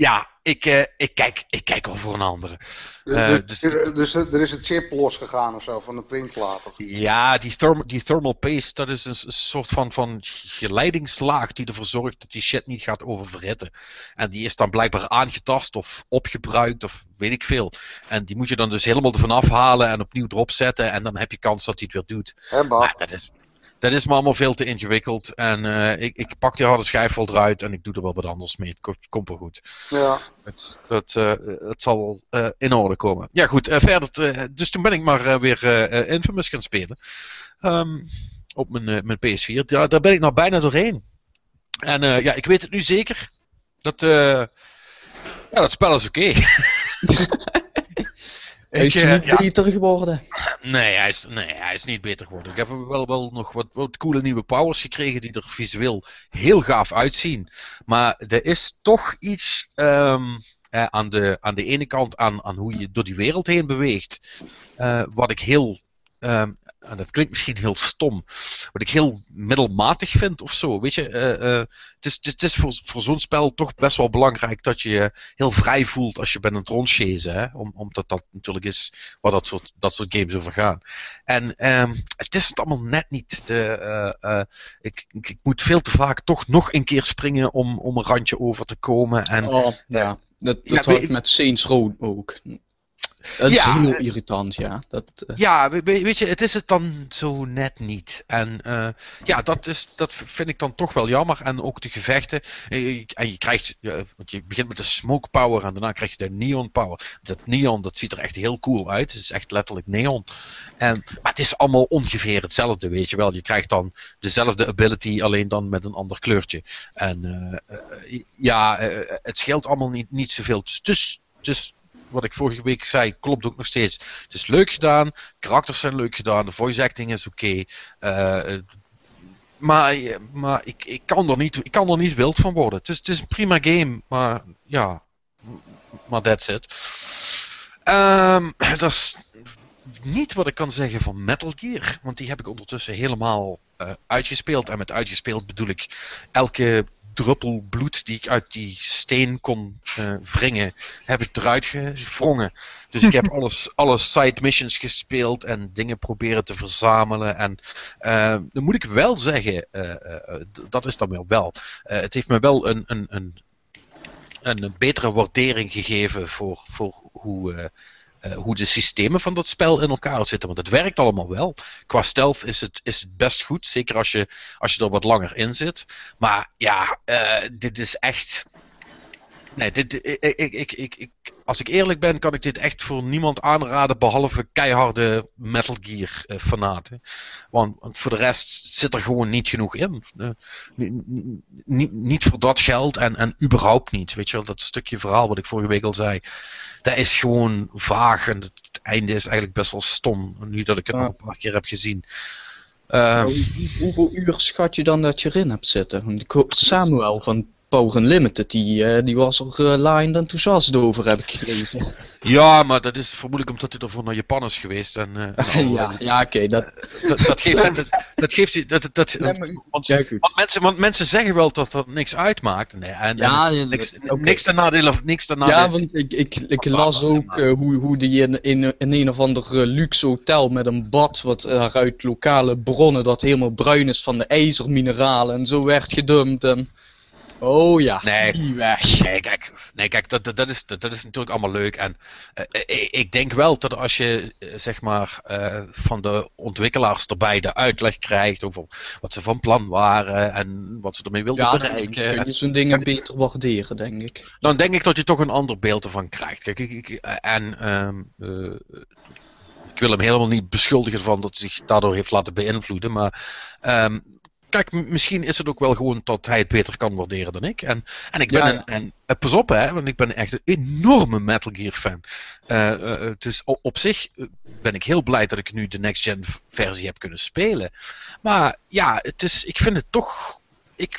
Ja, ik, eh, ik, kijk, ik kijk al voor een andere. Eh,
dus,
dus-
er- dus er is een chip losgegaan of zo van de printplaat.
Ja, die, therm die thermal paste, dat is een, soort van, van geleidingslaag die ervoor zorgt dat die shit niet gaat oververhitten. En die is dan blijkbaar aangetast of opgebruikt of weet ik veel. En die moet je dan dus helemaal ervan afhalen en opnieuw erop zetten en dan heb je kans dat hij het weer doet.
Hè,
dat is, dat is me allemaal veel te ingewikkeld. En eh, ik, ik pak die harde schijf wel eruit en ik doe er wel wat anders mee. Het komt, wel goed.
Ja.
Het, dat, eh, het zal wel eh, in orde komen. Ja, goed. verder, dus toen ben ik maar weer Infamous gaan spelen. Ehm, op mijn, mijn PS4. Ja, daar ben ik nou bijna doorheen. En ja, ik weet het nu zeker. Dat, ja, dat spel is oké.
is
Ik, eh,
niet beter geworden.
Nee hij, is, nee, hij is niet beter geworden. Ik heb wel, wel nog wat, wat coole nieuwe powers gekregen die er visueel heel gaaf uitzien. Maar er is toch iets ehm, eh, aan, de, aan de ene kant aan, aan hoe je door die wereld heen beweegt. eh, wat ik heel ehm, en dat klinkt misschien heel stom, wat ik heel middelmatig vind of zo. Weet je, uh, het is, het is, het is voor, voor zo'n spel toch best wel belangrijk dat je je heel vrij voelt als je bent aan het. Hè? Om, omdat dat natuurlijk is waar dat soort, dat soort games over gaan. En um, het is het allemaal net niet. De, ik, ik, ik, moet veel te vaak toch nog een keer springen om, om een randje over te komen. En,
oh, ja. Dat, dat ja, had ik met Saints Row ook. Dat is ja, heel irritant, ja. Dat,
uh... Ja, weet je, het is het dan zo net niet. En uh, ja, dat, is, dat vind ik dan toch wel jammer. En ook de gevechten. Eh, en je krijgt, want je begint met de smoke power en daarna krijg je de neon power. Dat neon, dat ziet er echt heel cool uit. Het is echt letterlijk neon. En, maar het is allemaal ongeveer hetzelfde, weet je wel. Je krijgt dan dezelfde ability, alleen dan met een ander kleurtje. En uh, ja, het scheelt allemaal niet, niet zoveel. Dus, dus wat ik vorige week zei, klopt ook nog steeds. Het is leuk gedaan, karakters zijn leuk gedaan, de voice acting is oké. Uh, maar maar ik, ik, kan er niet, ik kan er niet wild van worden. Het is, het is een prima game, maar ja, maar that's it. Um, dat is niet wat ik kan zeggen van Metal Gear, want die heb ik ondertussen helemaal uh, uitgespeeld. En met uitgespeeld bedoel ik elke druppel bloed die ik uit die steen kon uh, wringen, heb ik eruit gevrongen. Dus ik heb alles, alle side missions gespeeld en dingen proberen te verzamelen. En uh, dan moet ik wel zeggen, uh, dat is dan weer wel. het heeft me wel een, een, een, een betere waardering gegeven voor, voor hoe uh, hoe de systemen van dat spel in elkaar zitten. Want het werkt allemaal wel. Qua stealth is het, is best goed. Zeker als je, als je er wat langer in zit. Maar ja, uh, dit is echt. Nee, dit, ik, ik, ik, ik, als ik eerlijk ben, kan ik dit echt voor niemand aanraden. Behalve keiharde Metal Gear uh, fanaten. Want, want, voor de rest zit er gewoon niet genoeg in. Uh, niet, niet voor dat geld en, en überhaupt niet. Weet je wel, dat stukje verhaal wat ik vorige week al zei dat is gewoon vaag en het, einde is eigenlijk best wel stom. Nu dat ik het nog een paar keer heb gezien.
Uh, hoeveel uur schat je dan dat je erin hebt zitten? Samuel van Power Unlimited, die, uh, die was er uh, laaiend enthousiast over, heb ik gelezen.
Ja, maar dat is vermoedelijk omdat hij ervoor naar Japan is geweest. En,
uh, ja, ja oké. dat...
dat... Dat, geeft... dat, dat geeft... Dat, dat, maar... want, want, mensen, want mensen zeggen wel dat dat niks uitmaakt. Nee, en, ja, en niks, okay. niks ten nadele... Niks ten nadele
ja, want ik, ik, ik las ook hoe, hoe die in, in, in een of ander luxe hotel met een bad, wat uit lokale bronnen, dat helemaal bruin is van de ijzermineralen en zo werd gedumpt. En... Oh ja,
nee, die weg. Nee, kijk, nee, kijk dat, dat, is, dat, dat is natuurlijk allemaal leuk. En uh, ik, ik, denk wel dat als je uh, zeg maar uh, van de ontwikkelaars erbij de uitleg krijgt over wat ze van plan waren en wat ze ermee wilden ja, bereiken.
Ja, kun je zo'n dingen beter waarderen, denk ik.
Dan denk ik dat je toch een ander beeld ervan krijgt. Kijk, ik, ik, en um, ik wil hem helemaal niet beschuldigen van dat hij zich daardoor heeft laten beïnvloeden, maar um, kijk, misschien is het ook wel gewoon dat hij het beter kan waarderen dan ik. En, en ik ben een, en, uh, pas op hè, want ik ben echt een enorme Metal Gear fan. Uh, uh, dus op, op zich ben ik heel blij dat ik nu de next gen versie heb kunnen spelen. Maar ja, het is, ik vind het toch ik,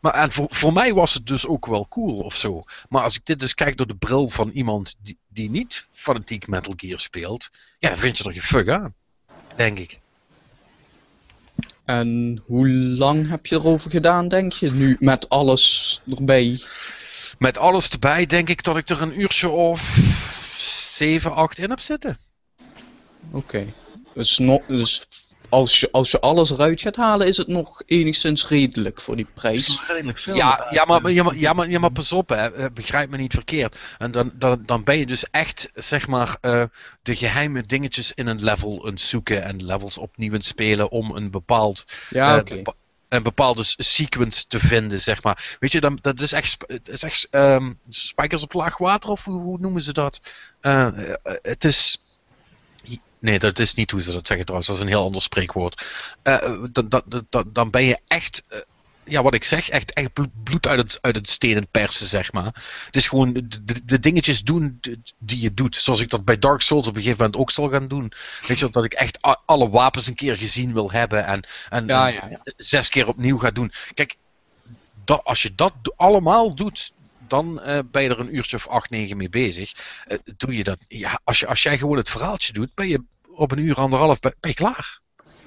maar en voor, voor mij was het dus ook wel cool of zo. Maar als ik dit dus kijk door de bril van iemand die, die niet fanatiek Metal Gear speelt, ja, dan vind je er geen fuck aan. Denk ik.
En hoe lang heb je erover gedaan, denk je? Nu met alles erbij.
Met alles erbij denk ik dat ik er een uurtje of 7, 8 in heb zitten.
Oké. Okay. Dus, no dus als je, als je alles eruit gaat halen, is het nog enigszins redelijk voor die prijs.
redelijk veel. Ja, ja, maar, ja, maar, ja, maar, ja, maar pas op, hè. Eh, begrijp me niet verkeerd. En dan, dan, dan ben je dus echt, zeg maar, uh, de geheime dingetjes in een level aan zoeken en levels opnieuw aan spelen om een bepaald.
Ja, uh, okay.
een bepaalde sequence te vinden, zeg maar. Weet je, dan, dat is echt, het is echt um, spijkers op laag water, of hoe, hoe noemen ze dat? Uh, het is Nee, dat is niet hoe ze dat zeggen trouwens. Dat is een heel ander spreekwoord. Uh, dan, dan, dan, dan ben je echt, uh, ja wat ik zeg, echt, echt bloed uit het, uit het stenen persen, zeg maar. Het is gewoon de, de dingetjes doen die je doet. Zoals ik dat bij Dark Souls op een gegeven moment ook zal gaan doen. Weet je, dat ik echt alle wapens een keer gezien wil hebben en, en, ja, ja, ja. zes keer opnieuw ga doen. Kijk, dat, als je dat allemaal doet, dan uh, ben je er een uurtje of acht, negen mee bezig. Uh, doe je dat, ja, als, je, als jij gewoon het verhaaltje doet, ben je op een uur, anderhalf, ben, ben je klaar.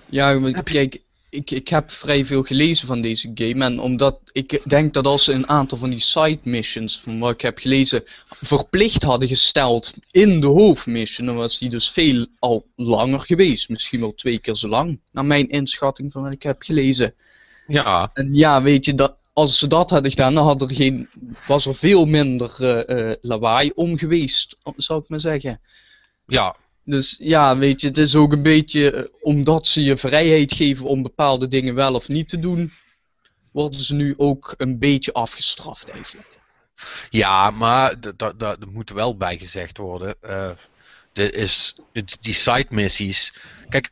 Ja, maar kijk, ik, ik heb vrij veel gelezen van deze game. En omdat ik denk dat als ze een aantal van die side missions, van wat ik heb gelezen, verplicht hadden gesteld in de hoofdmission, dan was die dus veel al langer geweest. Misschien wel twee keer zo lang, naar mijn inschatting van wat ik heb gelezen.
Ja,
En ja, weet je, dat, als ze dat hadden gedaan, dan had er geen, was er veel minder eh, eh, lawaai om geweest, zou ik maar zeggen.
ja,
Dus ja, weet je, het is ook een beetje eh, omdat ze je vrijheid geven om bepaalde dingen wel of niet te doen, worden ze nu ook een beetje afgestraft eigenlijk.
Ja, maar d- d- d- er moet wel bij gezegd worden. dit is, die side missies. Kijk,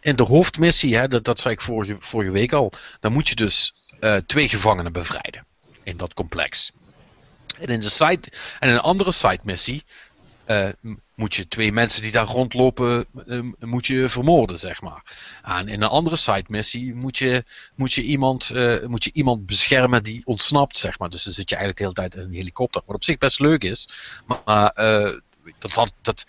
in de hoofdmissie, hè, dat, dat zei ik vorige, vorige week al. Dan moet je dus eh, twee gevangenen bevrijden. In dat complex. En in, de side, en een andere side missie. eh, moet je twee mensen die daar rondlopen. eh, moet je vermoorden, zeg maar. En in een andere side missie moet je moet je iemand, eh, moet je iemand beschermen die ontsnapt, zeg maar. Dus dan zit je eigenlijk de hele tijd in een helikopter. Wat op zich best leuk is. Maar dat, dat, dat,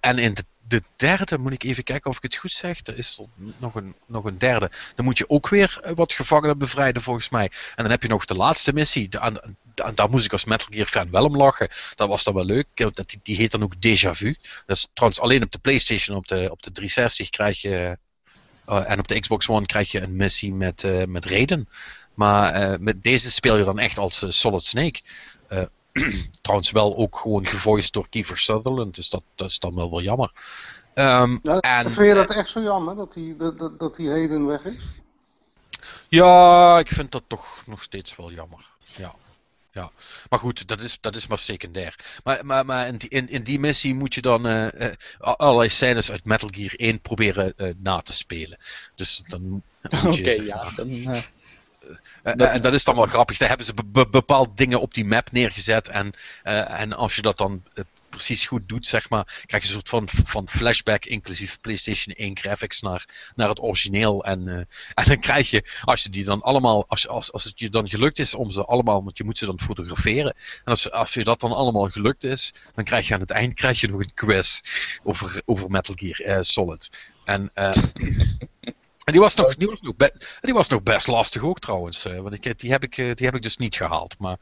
en in de, de derde, moet ik even kijken of ik het goed zeg. Er is nog een, nog een derde. Dan moet je ook weer eh, wat gevangenen bevrijden, volgens mij. En dan heb je nog de laatste missie. De- daar moest ik als Metal Gear fan wel om lachen. Dat was dan wel leuk. Die, heet dan ook Déjà Vu. Dat is trouwens alleen op de PlayStation, op de, op de 360 krijg je. eh, en op de Xbox One krijg je een missie met, eh met Raiden. Maar met deze speel je dan echt als Solid Snake. Trouwens wel ook gewoon gevoiced door Kiefer Sutherland. Dus dat, dat is dan wel wel jammer. Ehm,
Ja,
en,
vind je dat echt zo jammer dat die, dat, dat, die heden weg is?
Ja, ik vind dat toch nog steeds wel jammer. Ja. Ja. Maar goed, dat is, dat is maar secundair. Maar, maar, maar in, die, in, in die missie moet je dan eh, eh, allerlei scènes uit Metal Gear 1 proberen eh, na te spelen. Dus dan
Oké,
moet je, zeg
ja,
maar,
dan... eh,
Eh, en dat is dan wel grappig. Daar hebben ze be- be- bepaalde dingen op die map neergezet. En, eh, en als je dat dan precies goed doet, zeg maar, krijg je een soort van, van flashback, inclusief PlayStation 1 graphics, naar, naar het origineel. En, en dan krijg je, als je die dan allemaal, als, als, als het je dan gelukt is om ze allemaal, want je moet ze dan fotograferen. En als, als je dat dan allemaal gelukt is, dan krijg je aan het eind krijg je nog een quiz over, over Metal Gear Solid. En, en die was nog, die was nog, die was nog best lastig ook trouwens. eh, want ik, die, heb ik, eh, die heb ik dus niet gehaald. Maar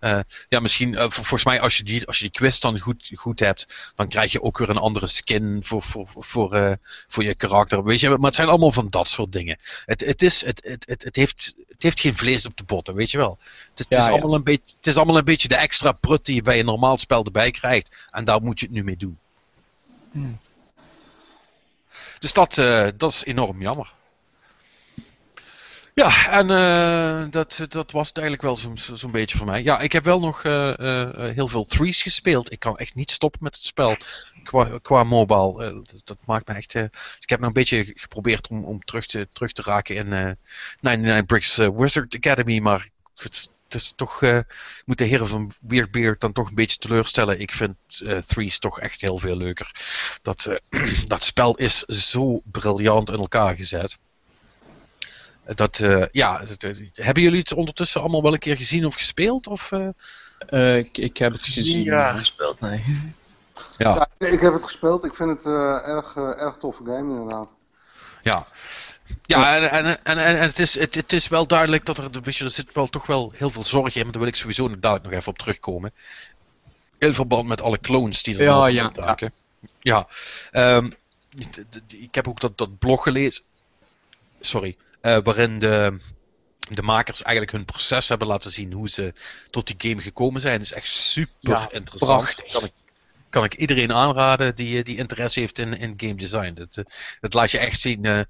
eh, ja, misschien, eh, vol- volgens mij, als je, die, als je die quiz dan goed, goed hebt, dan krijg je ook weer een andere skin voor, voor, voor, voor, eh, voor je karakter. Weet je, maar het zijn allemaal van dat soort dingen. Het, het, is, het, het, het, het, heeft, het heeft geen vlees op de botten, weet je wel. Het is, het,
Ja,
is
ja.
allemaal een beetje, het is allemaal een beetje de extra prut die je bij een normaal spel erbij krijgt. En daar moet je het nu mee doen.
Hmm.
Dus dat, eh, dat is enorm jammer. Ja, en eh, dat, dat was het eigenlijk wel zo'n zo'n beetje voor mij. Ja, ik heb wel nog eh, eh, heel veel threes gespeeld. Ik kan echt niet stoppen met het spel qua, qua mobile. Dat, maakt me echt... eh, ik heb nog een beetje geprobeerd om, om terug, te, terug te raken in eh 99 Bricks Wizard Academy, maar het, is toch... ik moet de heren van Weird Beard dan toch een beetje teleurstellen. Ik vind threes toch echt heel veel leuker. Dat, dat spel is zo briljant in elkaar gezet. Dat, eh, ja, dat, eh, hebben jullie het ondertussen allemaal wel een keer gezien of gespeeld? Of, eh?
eh, ik, ik heb het gezien.
Ja, gespeeld, nee.
Ja.
Ja, ik heb het gespeeld. Ik vind het eh, erg, eh, erg toffe game inderdaad.
Ja, ja en, en, en, en, het, is, het, het is wel duidelijk dat er, een beetje, er zit wel toch wel heel veel zorg in, maar daar wil ik sowieso nog dadelijk nog even op terugkomen. In verband met alle clones die er
Ja, ja,
opduiken. Ja, ehm, ik heb ook dat, dat blog gelezen, sorry, waarin de, de makers eigenlijk hun proces hebben laten zien hoe ze tot die game gekomen zijn. Dat is echt super
Ja,
interessant. Kan ik, kan ik iedereen aanraden die, eh, die interesse heeft in, in game design. Dat, eh, dat laat je echt zien eh, eh,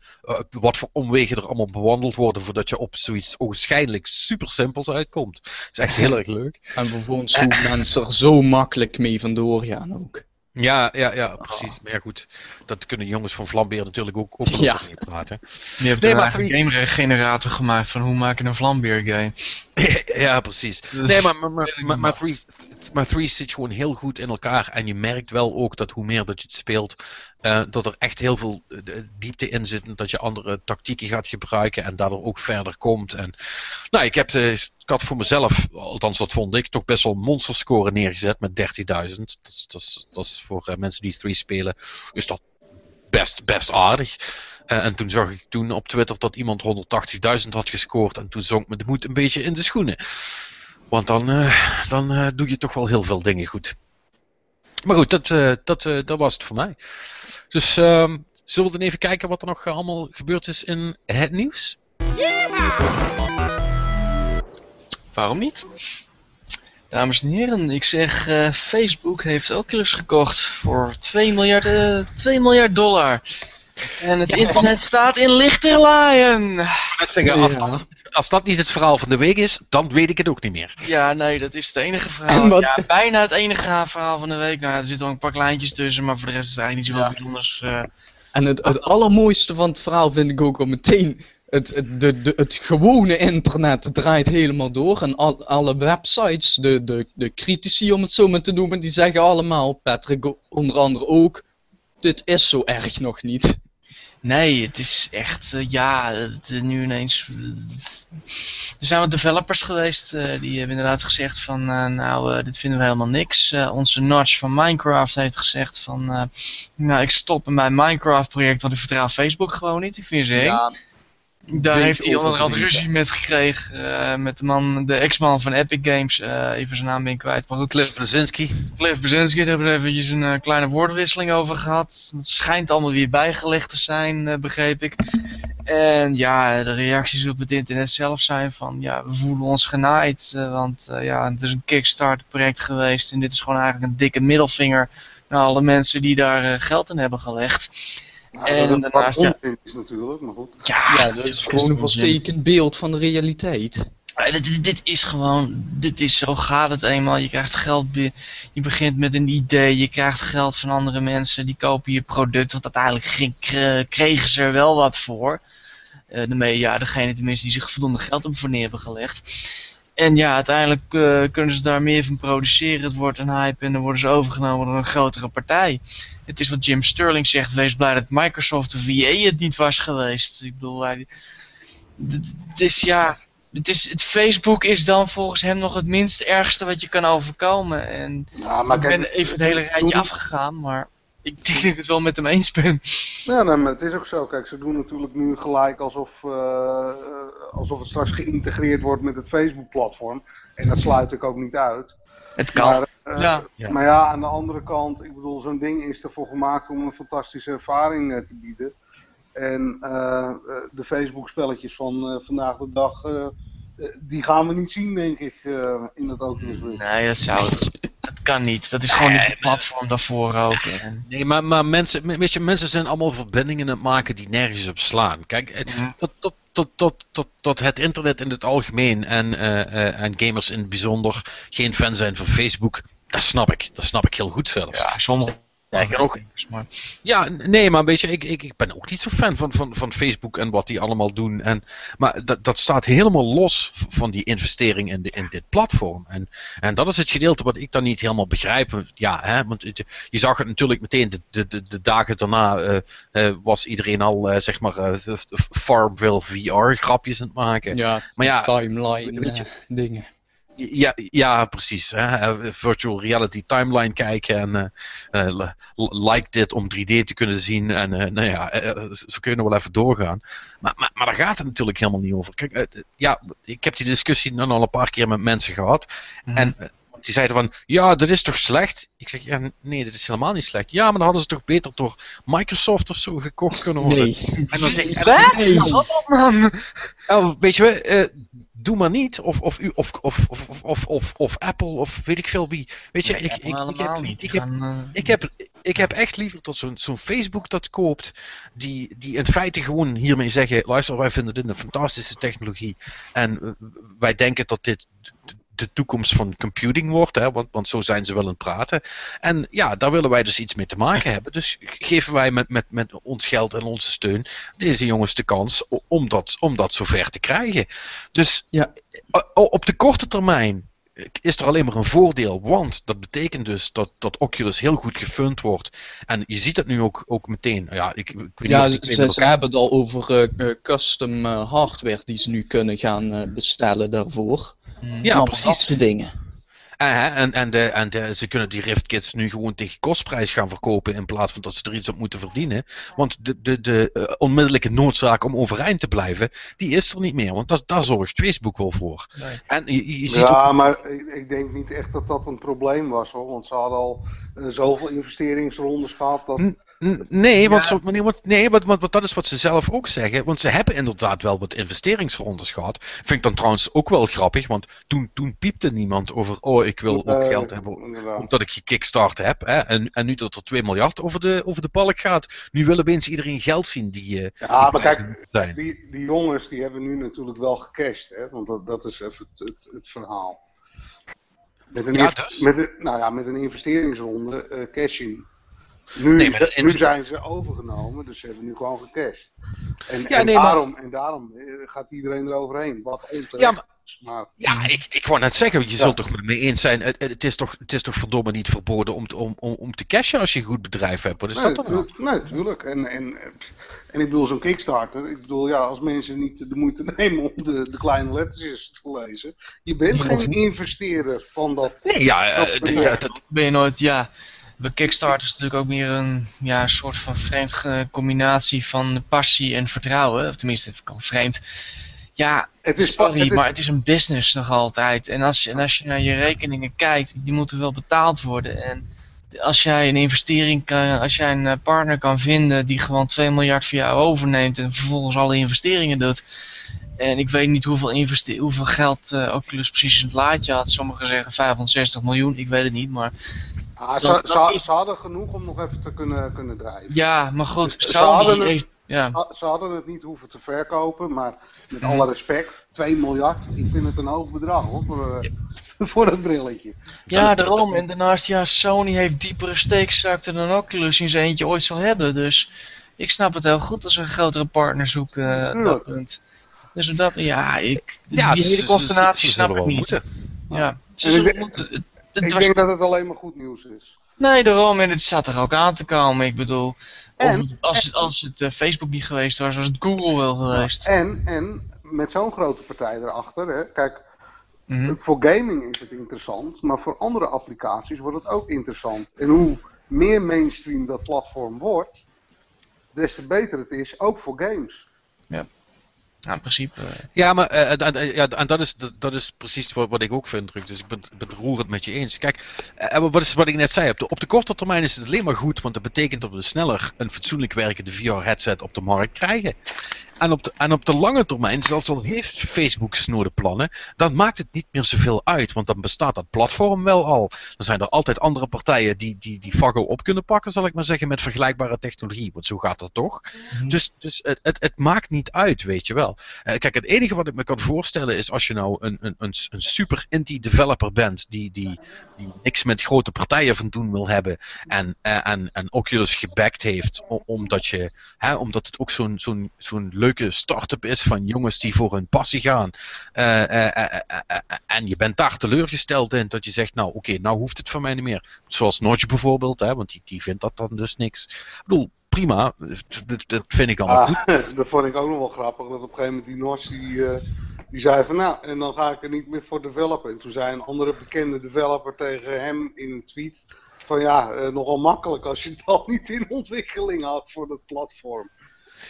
wat voor omwegen er allemaal bewandeld worden voordat je op zoiets ogenschijnlijk super simpels uitkomt. Dat is echt heel erg leuk.
En vervolgens hoe mensen er zo makkelijk mee vandoor gaan ook.
Ja, ja, ja, precies. Maar ja, goed, dat kunnen de jongens van Vlambeer natuurlijk ook, ook wel
Ja.
mee praten.
Je hebt
Nee, maar
een game generator gemaakt van hoe maak je een vlambeer game.
ja, precies.
Dus-
Nee, maar, maar, maar, maar, three, maar Three zit gewoon heel goed in elkaar. En je merkt wel ook dat hoe meer dat je het speelt, eh, dat er echt heel veel eh, diepte in zit. En dat je andere tactieken gaat gebruiken en daardoor ook verder komt. En, nou, ik, heb, eh, ik had voor mezelf, althans dat vond ik, toch best wel monsterscore neergezet met 13.000. Dat, dat, dat is voor mensen die Three spelen, is dat best, best aardig. En toen zag ik toen op Twitter dat iemand 180.000 had gescoord. En toen zonk me de moed een beetje in de schoenen. Want dan, dan doe je toch wel heel veel dingen goed. Maar goed, dat, eh, dat, eh, dat was het voor mij. Dus ehm, zullen we dan even kijken wat er nog allemaal gebeurd is in het nieuws?
Waarom niet? Dames en heren, ik zeg eh, Facebook heeft Oculus gekocht voor 2 miljard, eh 2 miljard dollar. En het internet staat in lichterlaaien.
Zeggen, als,
Ja.
dat, als dat niet het verhaal van de week is, dan weet ik het ook niet meer.
Ja, nee, dat is het enige
En
verhaal.
wat-
Ja, bijna het enige verhaal van de week. Nou, er zitten wel een paar kleintjes tussen, maar voor de rest is er eigenlijk niet zoveel bijzonders. eh.
En het, het allermooiste van het verhaal vind ik ook al meteen. Het, het, de, de, het gewone internet draait helemaal door. En al, alle websites, de, de, de critici om het zo maar te noemen, die zeggen allemaal, Patrick onder andere ook, dit is zo erg nog niet.
Nee, het is echt, eh, ja, eh, nu ineens. er zijn wat developers geweest eh, die hebben inderdaad gezegd van, eh, nou, eh, dit vinden we helemaal niks. Eh, onze Notch van Minecraft heeft gezegd van, eh, nou, ik stop in mijn Minecraft project, want ik vertrouw Facebook gewoon niet. Ik vind ze. Daar heeft hij onderhand ruzie met gekregen. eh, met de man, de ex-man van Epic Games. eh, even zijn naam ben ik kwijt. Maar goed, Cliff,
Brzezinski.
Cliff Brzezinski, daar hebben ze eventjes een eh, kleine woordenwisseling over gehad. Het schijnt allemaal weer bijgelegd te zijn, begreep ik. En ja, de reacties op het internet zelf zijn van, ja, we voelen ons genaaid. want ja, het is een Kickstarter project geweest. En dit is gewoon eigenlijk een dikke middelvinger naar alle mensen die daar geld in hebben gelegd.
Nou,
En
dat
daarnaast, ja.
is natuurlijk, maar goed.
Ja,
Ja, dat is gewoon een
onzin.
vertekend beeld van de realiteit.
Ja, dit, dit- is gewoon, dit is zo gaat het eenmaal. Je krijgt geld, je begint met een idee, je krijgt geld van andere mensen, die kopen je product, want uiteindelijk kregen ze er wel wat voor. Eh de me- ja, degene tenminste die zich voldoende geld op voor neer hebben gelegd. En ja, uiteindelijk eh, kunnen ze daar meer van produceren. Het wordt een hype en dan worden ze overgenomen door een grotere partij. Het is wat Jim Sterling zegt, wees blij dat Microsoft of VA het niet was geweest. Ik bedoel, hij, het is ja, het, is, het Facebook is dan volgens hem nog het minst ergste wat je kan overkomen. En
maar
ik
kijk,
ben even het hele rijtje afgegaan, maar ik denk dat ik het wel met hem eens ben.
Ja, nee, maar het is ook zo. Kijk, ze doen natuurlijk nu gelijk alsof, eh, eh, alsof het straks geïntegreerd wordt met het Facebook-platform. En dat sluit ik ook niet uit.
Het kan.
Maar, eh,
Ja.
Ja.
maar ja, aan de andere kant, ik bedoel, zo'n ding is ervoor gemaakt om een fantastische ervaring te bieden. En de Facebook-spelletjes van eh, vandaag de dag, die gaan we niet zien, denk ik, eh, in het Oculus Rift.
Nee, dat zou dat kan niet. Dat is gewoon niet het platform daarvoor ook. En,
Nee, maar, maar mensen, weet je, mensen zijn allemaal verbindingen aan het maken die nergens op slaan. Kijk, het-
Mhm.
tot, tot, tot, tot, tot, tot het internet in het algemeen en, eh, eh, en gamers in het bijzonder geen fan zijn van Facebook, dat snap ik. Dat snap ik heel goed zelfs.
ja, sommige
Sterker nog,
maar
Ja, nee, maar weet je, ik, ik, ik ben ook niet zo fan van, van, van Facebook en wat die allemaal doen. En, maar dat, dat staat helemaal los van die investering in, de, in dit platform. En, en dat is het gedeelte wat ik dan niet helemaal begrijp. Ja, hè, want het- je zag het natuurlijk meteen de, de, de, de dagen daarna eh, eh, was iedereen al, eh, zeg maar, eh, Farmville VR grapjes aan het maken.
Ja,
Maar ja,
timeline
weet je-
dingen.
Ja, ja, precies. Hè? Eh, Virtual reality timeline kijken en eh, eh, li- like dit om 3D te kunnen zien. En nou ja, zo kun je nog wel even doorgaan. Maar, maar, maar daar gaat het natuurlijk helemaal niet over. Kijk, ja, ik heb die discussie dan al een paar keer met mensen gehad.
Mhm.
En die zeiden van, ja, dat is toch slecht? Ik zeg, ja, nee, dat is helemaal niet slecht. Ja, maar dan hadden ze toch beter door Microsoft of zo gekocht kunnen worden.
Nee.
En dan zeg ik,
Wat?
Nee.
Wat op man?
Oh, weet je wel, eh, doe maar niet. Of, of, u- of, of, of, of, of, of Apple, of weet ik veel wie. Weet je, ik, ik, heb,
niet.
ik,
Die
heb,
gaan, eh,
ik, heb, ik heb echt liever tot zo'n zo'n Facebook dat koopt, die, die in feite gewoon hiermee zeggen, luister, wij vinden dit een fantastische technologie. En wij denken dat dit de- toekomst van computing wordt, hè, want, want zo zijn ze wel aan het praten. En ja, daar willen wij dus iets mee te maken hebben. Dus geven wij met, met, met ons geld en onze steun deze jongens de kans om dat, om dat zover te krijgen. Dus
Ja.
op de korte termijn is er alleen maar een voordeel, want dat betekent dus dat, dat Oculus heel goed gefund wordt. En je ziet het nu ook, ook meteen. Ja, ik, ik weet niet of
ze, ze hebben het al over eh, eh, custom eh, hardware die ze nu kunnen gaan bestellen daarvoor.
Mm.
Ja, precies.
dat soort dingen.
En, en, en, de, en de, ze kunnen die Rift Kits nu gewoon tegen kostprijs gaan verkopen in plaats van dat ze er iets op moeten verdienen. Want de, de, de uh, onmiddellijke noodzaak om overeind te blijven, die is er niet meer. Want dat, daar zorgt Facebook wel voor.
Nee.
En je, je ziet
Ja,
ook,
maar ik, ik denk niet echt dat dat een probleem was hoor. Want ze hadden al eh, zoveel investeringsrondes gehad. Dat...
Nee, want,
Ja.
nee, want, want, dat is wat ze zelf ook zeggen. Want ze hebben inderdaad wel wat investeringsrondes gehad. Vind ik dan trouwens ook wel grappig, want toen, toen piepte niemand over, oh, ik wil ook geld hebben
inderdaad.
omdat ik gekickstart heb. Hè? En, en nu dat er 2 miljard over de, over de balk gaat, nu wil opeens iedereen geld zien die, eh
Ja,
die
maar kijk,
zijn.
die, die jongens die hebben nu natuurlijk wel gecashed. Hè? Want dat, dat is even het, het, het verhaal. Met een,
Ja, dus?
met een, nou ja, met een investeringsronde eh cashing. Nu,
Nee, maar
nu zijn ze overgenomen, dus ze hebben nu gewoon gecashed. En,
Ja,
en,
nee, maar-
daarom, en daarom eh, gaat iedereen eroverheen. Wat onterecht
Ja, maar- Ja, ik, ik wou net zeggen, je
Ja.
zult toch met me eens zijn, het, het, is toch, het is toch verdomme niet verboden om, te- om, om, om te cashen als je een goed bedrijf hebt. Wat is
nee,
dat dan?
tu- nee, tuurlijk. En, en, en ik bedoel, zo'n Kickstarter. Ik bedoel, ja, als mensen niet de moeite nemen om de, de kleine lettertjes te lezen. Je bent
Je
geen investeerder van dat.
Nee, ja, eh,
Dat-
ja, dat,
ben je nooit, ja. Bij Kickstarter is natuurlijk ook meer een ja, soort van vreemd ge- combinatie van passie en vertrouwen. Of tenminste, kan vreemd. Ja,
Het is,
sorry,
het is-
maar het is een business nog altijd. En als, je, en als je naar je rekeningen kijkt, die moeten wel betaald worden. En als jij een investering kan, als jij een eh, partner kan vinden die gewoon 2 miljard voor jou overneemt en vervolgens alle investeringen doet. En ik weet niet hoeveel, investe- hoeveel geld eh Oculus precies in het laadje had. Sommigen zeggen 560 miljoen, ik weet het niet. Maar
Ah, ze,
dat-
ze, ze hadden genoeg om nog even te kunnen, kunnen drijven.
ja, maar goed,
Ze
Sony
hadden het-
ja.
Ze, ze hadden het niet hoeven te verkopen, maar met alle respect, 2 miljard, ik vind het een hoog bedrag hoor, voor, eh, voor dat brilletje.
ja, daarom. En daarnaast, ja, Sony heeft diepere steekstukken dan Oculus in zijn eentje ooit zal hebben. Dus ik snap het heel goed als ze een grotere partner zoeken op dat punt. Dus dat, ja, ik,
ja,
die hele consternatie snap
zullen
ik niet.
moeten.
Ja, ze
ik
zullen
denk-
moeten. Het, het
Ik
was-
denk dat het alleen maar goed nieuws is.
Nee, daarom. En het zat er ook aan te komen. Ik bedoel, of
En-
als, het, als het eh, Facebook niet geweest was, was het Google wel geweest.
En, en met zo'n grote partij erachter, hè, kijk,
Mhm.
voor gaming is het interessant, maar voor andere applicaties wordt het ook interessant. En hoe meer mainstream dat platform wordt, des te beter het is, ook voor games.
Nou, in principe. eh,
Ja, maar eh, ja, en dat, is, dat, is precies wat, wat ik ook vind, Druk. Dus ik ben, ben het roerend met je eens. Kijk, eh, wat, is, wat ik net zei, op de, op de korte termijn is het alleen maar goed, want dat betekent dat we sneller een fatsoenlijk werkende VR-headset op de markt krijgen. En op, de, en op de lange termijn, zelfs al heeft Facebook snode plannen, dan maakt het niet meer zoveel uit, want dan bestaat dat platform wel al. Dan zijn er altijd andere partijen die die, die fakkel op kunnen pakken, zal ik maar zeggen, met vergelijkbare technologie. Want zo gaat dat toch?
Mhm.
Dus, dus het, het, het maakt niet uit, weet je wel. Eh, kijk, het enige wat ik me kan voorstellen is als je nou een, een, een, een super indie developer bent die, die, die niks met grote partijen van doen wil hebben en, eh, en, en Oculus gebackt heeft omdat, je, hè, omdat het ook zo'n zo'n zo'n leuke start-up is van jongens die voor hun passie gaan. Eh, eh, eh, en je bent daar teleurgesteld in dat je zegt, nou oké, nou hoeft het van mij niet meer. Zoals Notch bijvoorbeeld, hè, want die, die vindt dat dan dus niks. Ik bedoel, prima, dat, vind ik allemaal goed.
Ah, dat vond ik ook nog wel grappig, dat op een gegeven moment die Nors die, die zei van nou, en dan ga ik er niet meer voor developen. En toen zei een andere bekende developer tegen hem in een tweet van ja, eh, nogal makkelijk als je het al niet in ontwikkeling had voor dat platform.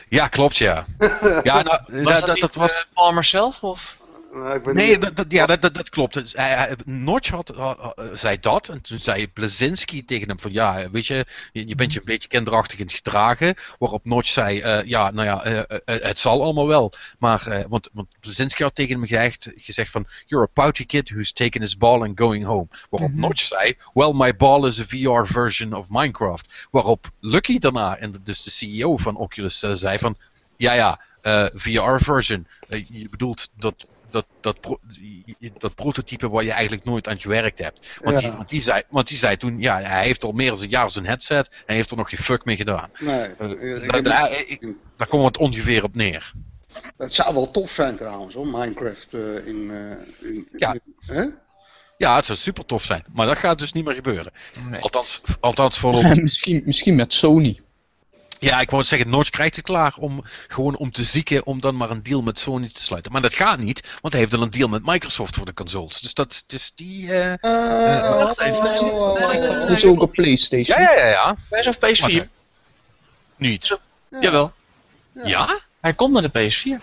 Ja, klopt, ja. Ja, nou,
was
dat,
dat,
dat, was.
eh, Palmer zelf? Of?
Nou, ik
Nee,
niet-
dat, dat- ja, dat, dat, dat klopt. Dus hij, hij- Notch had, had- had- zei dat. En toen zei Blazinski tegen hem van ja, weet je, je, je bent je een beetje kinderachtig in het gedragen. Waarop Notch zei, eh, ja, nou ja, eh, eh, het zal allemaal wel. Maar, eh, want, want Blazinski had tegen hem gezegd, gezegd van, you're a pouty kid who's taken his ball and going home. Waarop
Mhm.
Notch zei, well, my ball is a VR version of Minecraft. Waarop Lucky daarna, en dus de CEO van Oculus, eh, zei van, ja, ja, eh, VR-version. je bedoelt dat, dat, dat, pro- dat prototype waar je eigenlijk nooit aan gewerkt hebt. Want,
Ja.
die, want, die, zei, want die zei toen, ja, hij heeft al meer dan een jaar zijn headset en hij heeft er nog geen fuck mee gedaan.
nee,
Eh,
ik- ik
daar-
heb-
daar- ik- daar komt het ongeveer op neer.
het zou wel tof zijn trouwens hoor, Minecraft eh, in, eh, in,
Ja.
in- hè?
Ja, het zou super tof zijn, maar dat gaat dus niet meer gebeuren.
Nee.
Althans, althans voorlopig.
misschien, misschien met Sony.
Ja, ik wou zeggen, Notch krijgt het klaar om gewoon om te zieken om dan maar een deal met Sony te sluiten. Maar dat gaat niet, want hij heeft al een deal met Microsoft voor de consoles. Dus dat is die. eh,
Eh,
wacht even.
Dat is ook op PlayStation.
Ja, ja, ja, ja.
Hij is op PS4.
Wat, Niet.
Ja.
Jawel.
Ja?
Hij komt naar de PS4.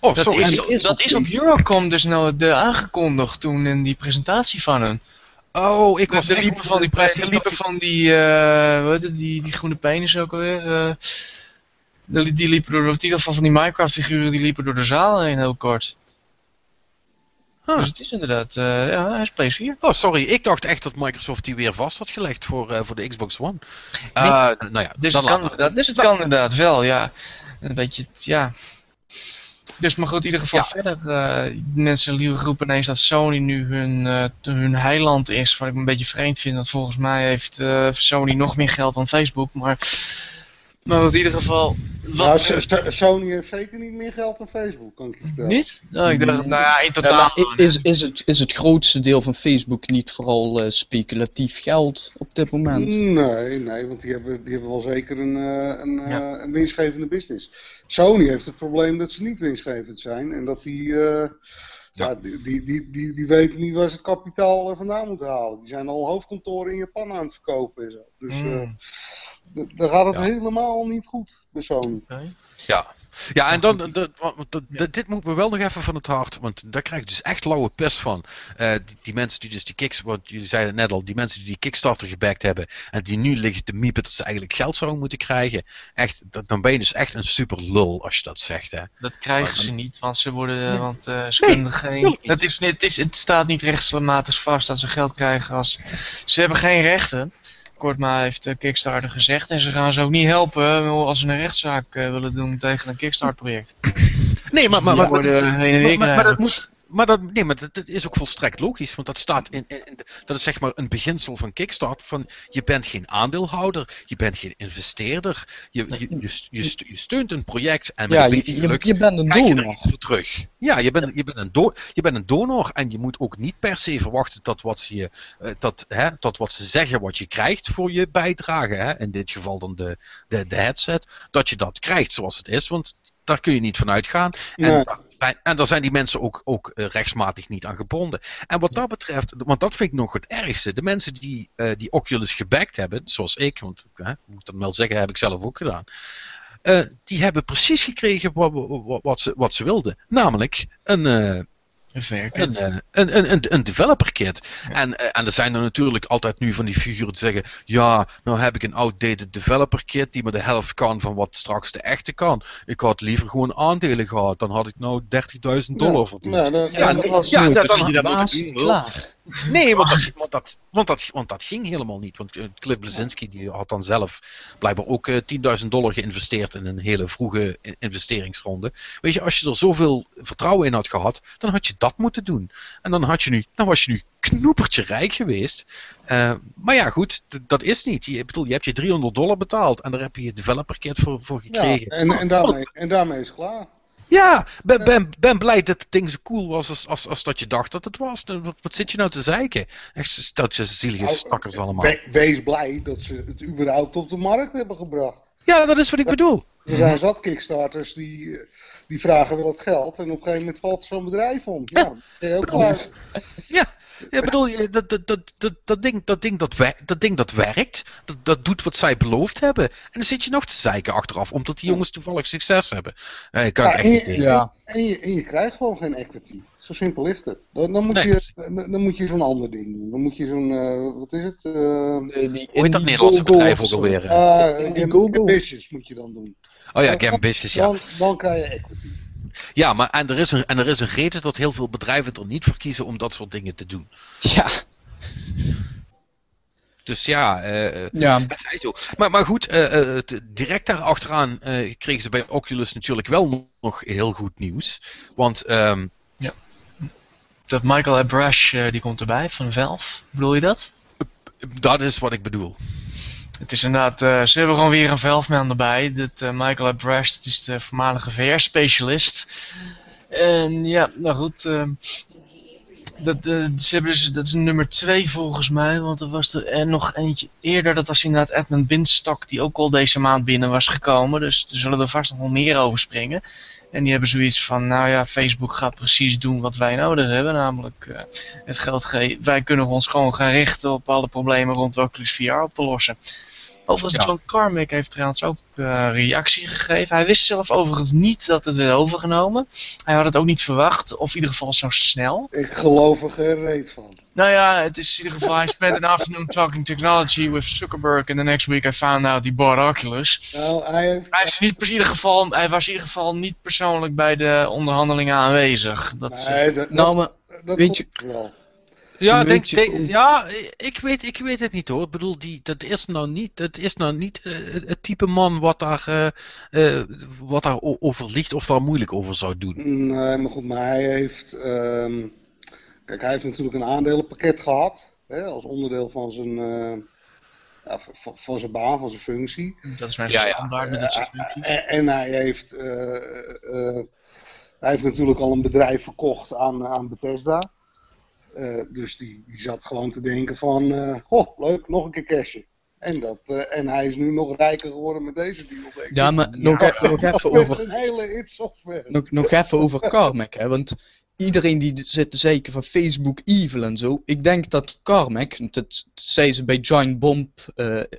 Oh,
Dat,
sorry.
is, dat
op
is op
PS4.
Eurocom dus nou de, aangekondigd toen in die presentatie van hun.
Oh, ik was
de liepen van die, pres- de liepen van die, heet het, die, die groene penis ook alweer. eh die, die liepen door, of in ieder geval van die Minecraft figuren, die liepen door de zaal heen heel kort.
Huh.
Dus het is inderdaad, eh, ja, hij is PS4.
Oh, sorry. Ik dacht echt dat Microsoft die weer vast had gelegd voor, eh, voor de Xbox One. Eh, nou ja,
Dus het, kan, dus het kan inderdaad wel, ja. Een beetje, ja. Dus maar goed, in ieder geval
Ja.
verder. eh mensen roepen ineens dat Sony nu hun, eh, hun heiland is. Wat ik een beetje vreemd vind, want volgens mij heeft eh, Sony nog meer geld dan Facebook. Maar, maar in ieder geval.
Nou,
Wat,
S- Sony heeft zeker niet meer geld dan Facebook, kan ik je vertellen.
niet? Nou, ik dacht, nou ja, in
Ja,
totaal.
is, is, het, is het grootste deel van Facebook niet vooral eh, speculatief geld op dit moment?
Nee, nee, want die hebben, die hebben wel zeker een, eh, een, eh,
Ja.
een winstgevende business. Sony heeft het probleem dat ze niet winstgevend zijn en dat die, eh, ja. die, die, die, die, die weten niet waar ze het kapitaal vandaan moeten halen. Die zijn al hoofdkantoren in Japan aan het verkopen en zo. Dus eh,
Mm,
d- daar gaat het
Ja.
helemaal niet goed bij Sony.
oké.
Ja. Ja, en dan, want dit moet me wel nog even van het hart, want daar krijg ik dus echt lauwe pest van. Eh, die, die mensen die dus die kicks, wat jullie zeiden net al, die mensen die die Kickstarter gebackt hebben en die nu liggen te miepen dat ze eigenlijk geld zouden moeten krijgen. Echt, dat, dan ben je dus echt een super lul als je dat zegt, hè.
Dat krijgen
Maar
ze niet, want ze worden,
Nee.
want eh, ze
Nee,
kunnen geen. Het, is, niet- het, is, het staat niet rechtsmatig vast dat ze geld krijgen als. Ze hebben geen rechten. Kortma heeft eh, Kickstarter gezegd en ze gaan ze ook niet helpen eh, als ze een rechtszaak eh, willen doen tegen een Kickstarter-project.
Nee, maar, maar, maar, maar-
weer
maar, maar, maar dat moet. Maar dat, nee, maar dat, dat is ook volstrekt logisch, want dat staat in, in, in- dat is zeg maar een beginsel van Kickstart van je bent geen aandeelhouder, je bent geen investeerder, je, je, je, je, st- je steunt een project en met
Ja,
een
je,
beetje
je,
geluk
je bent een
krijg je er
donor.
iets voor terug. Ja, je bent, je, bent een do, je bent een donor en je moet ook niet per se verwachten dat wat ze, je, eh, dat, hè, dat wat ze zeggen wat je krijgt voor je bijdrage, hè, in dit geval dan de, de, de headset, dat je dat krijgt zoals het is, want daar kun je niet van uitgaan. En,
Nee.
en, en daar zijn die mensen ook, ook eh, rechtsmatig niet aan gebonden. En wat dat betreft, want dat vind ik nog het ergste, de mensen die eh, die Oculus gebackt hebben, zoals ik, want hè, moet dan wel zeggen, heb ik zelf ook gedaan. eh, die hebben precies gekregen wat, wat, wat, ze, wat ze wilden. Namelijk een,
Een
eh, een, een, een, een developer kit. En, eh, en er zijn er natuurlijk altijd nu van die figuren die zeggen: Ja, nou heb ik een outdated developer kit die maar de helft kan van wat straks de echte kan. Ik had liever gewoon aandelen gehad, dan had ik nou 30.000 dollar verdiend.
Nou, dat-
Ja,
dat-
ja,
nooit
dat- dat Nee, want dat, want, dat, want, dat, want dat ging helemaal niet. Want eh, Cliff Blazinski die had dan zelf blijkbaar ook eh, 10.000 dollar geïnvesteerd in een hele vroege investeringsronde. Weet je, als je er zoveel vertrouwen in had gehad, dan had je dat moeten doen. En dan, had je nu, dan was je nu knoepertje rijk geweest. Eh, maar ja, goed, dat is niet. Je, bedoel, je hebt je 300 dollar betaald en daar heb je je developer kit voor, voor
ja,
gekregen.
en, en, daarmee, en daarmee is het klaar.
Ja, ben, ben, ben blij dat het ding zo cool was als, als, als dat je dacht dat het was. Wat, wat zit je nou te zeiken? Echt steltje zielige
Nou,
stakkers allemaal.
We- wees blij dat ze het überhaupt op de markt hebben gebracht.
Ja, dat is wat ik bedoel.
Er zijn zat kickstarters die, eh, die vragen wel het geld en op een gegeven moment valt zo'n bedrijf om. Ja, je ook klaar.
Ja, ik bedoel, je- dat, dat, dat, dat, dat, ding, dat, ding dat, wer- dat ding dat werkt, dat, dat doet wat zij beloofd hebben. En dan zit je nog te zeiken achteraf, omdat die jongens toevallig succes hebben. Eh, kan
Ja,
echt
en,
niet
je.
Ja.
en, je, en je krijgt gewoon geen equity. Zo simpel is het. Dan, dan moet
Nee.
je, dan, dan moet je zo'n ander ding doen. Dan moet je zo'n, eh, wat is het? Eh
Die- die
Hoe heet dat Nederlandse bedrijf ook alweer?
uh. Ambitious moet je dan doen.
oh ja, Gambitious, ja.
Dan, dan krijg je equity.
Ja, maar en er, is een, en er is een reden dat heel veel bedrijven er niet voor kiezen om dat soort dingen te doen.
Ja,
Dus ja, eh,
ja.
Het zij zo. Maar, maar goed, eh, eh, direct daarachteraan eh kregen ze bij Oculus natuurlijk wel nog heel goed nieuws. Want ehm,
Dat Michael Abrash, die komt erbij van Valve. Bedoel je dat?
dat is wat ik bedoel.
Het is inderdaad, eh, ze hebben gewoon weer een Valve-man erbij. Dit, eh, Michael Abrash, dat is de voormalige VR-specialist. En ja, nou goed. Dat, eh, ze hebben dus, dat is nummer 2 volgens mij, want er was er nog eentje eerder. Dat was inderdaad Edmund Binstok, die ook al deze maand binnen was gekomen. Dus er zullen er vast nog wel meer over springen. En die hebben zoiets van, nou ja, Facebook gaat precies doen wat wij nodig hebben. Namelijk eh, het geld geven. Wij kunnen ons gewoon gaan richten op alle problemen rond Oculus VR op te lossen. Overigens,
Ja.
John Carmack heeft trouwens ook eh, reactie gegeven. Hij wist zelf overigens niet dat het werd overgenomen. Hij had het ook niet verwacht, of in ieder geval zo snel.
Ik geloof er geen reet van.
Nou ja, het is in ieder geval, I spent an afternoon talking technology with Zuckerberg and the next week I found out he bought Oculus.
Nou, hij heeft...
Hij, is niet, in ieder geval, hij was in ieder geval niet persoonlijk bij de onderhandelingen aanwezig. Dat, is,
Nee, dat,
Nou, maar
dat
weet je-
wel.
Ja, denk, denk- ja ik, weet, ik weet het niet hoor. Ik bedoel, die, dat is nou niet, dat is nou niet eh, het type man wat daar, eh, eh, wat daar over ligt of daar moeilijk over zou doen.
Nee, maar goed, maar hij heeft... ehm, kijk, hij heeft natuurlijk een aandelenpakket gehad. Hè, als onderdeel van zijn... eh, ja, van, van zijn baan, van zijn functie.
dat is mijn
Ja, ja.
standaard met dat soort functies.
En, en hij heeft... eh, eh, hij heeft natuurlijk al een bedrijf verkocht aan, aan Bethesda. Eh, dus die, die zat gewoon te denken van... oh, leuk, nog een keer cashen. En, dat, eh, en hij is nu nog rijker geworden met deze deal. denk ik.
ja, maar nog, e- nog even over
zijn hele it software.
nog, nog even over Carmack, hè, want iedereen die zit te zeiken van Facebook evil en zo, ik denk dat Carmack, dat zei ze bij Giant Bomb,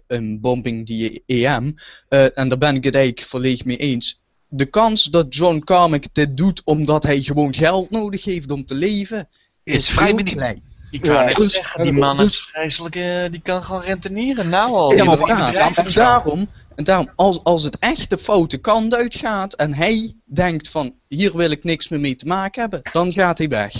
een bombing die EM, eh, en daar ben ik het eigenlijk volledig mee eens. De kans dat John Carmack dit doet omdat hij gewoon geld nodig heeft om te leven,
Is vrij miniem.
Ik wou
Ja,
net
dus-
zeggen, die man is vreselijk, eh, die kan gewoon rentenieren. Nou al,
Ja, maar ja, en daarom, en daarom als, als het echt de foute kant uitgaat en hij denkt van hier wil ik niks meer mee te maken hebben, dan gaat hij weg.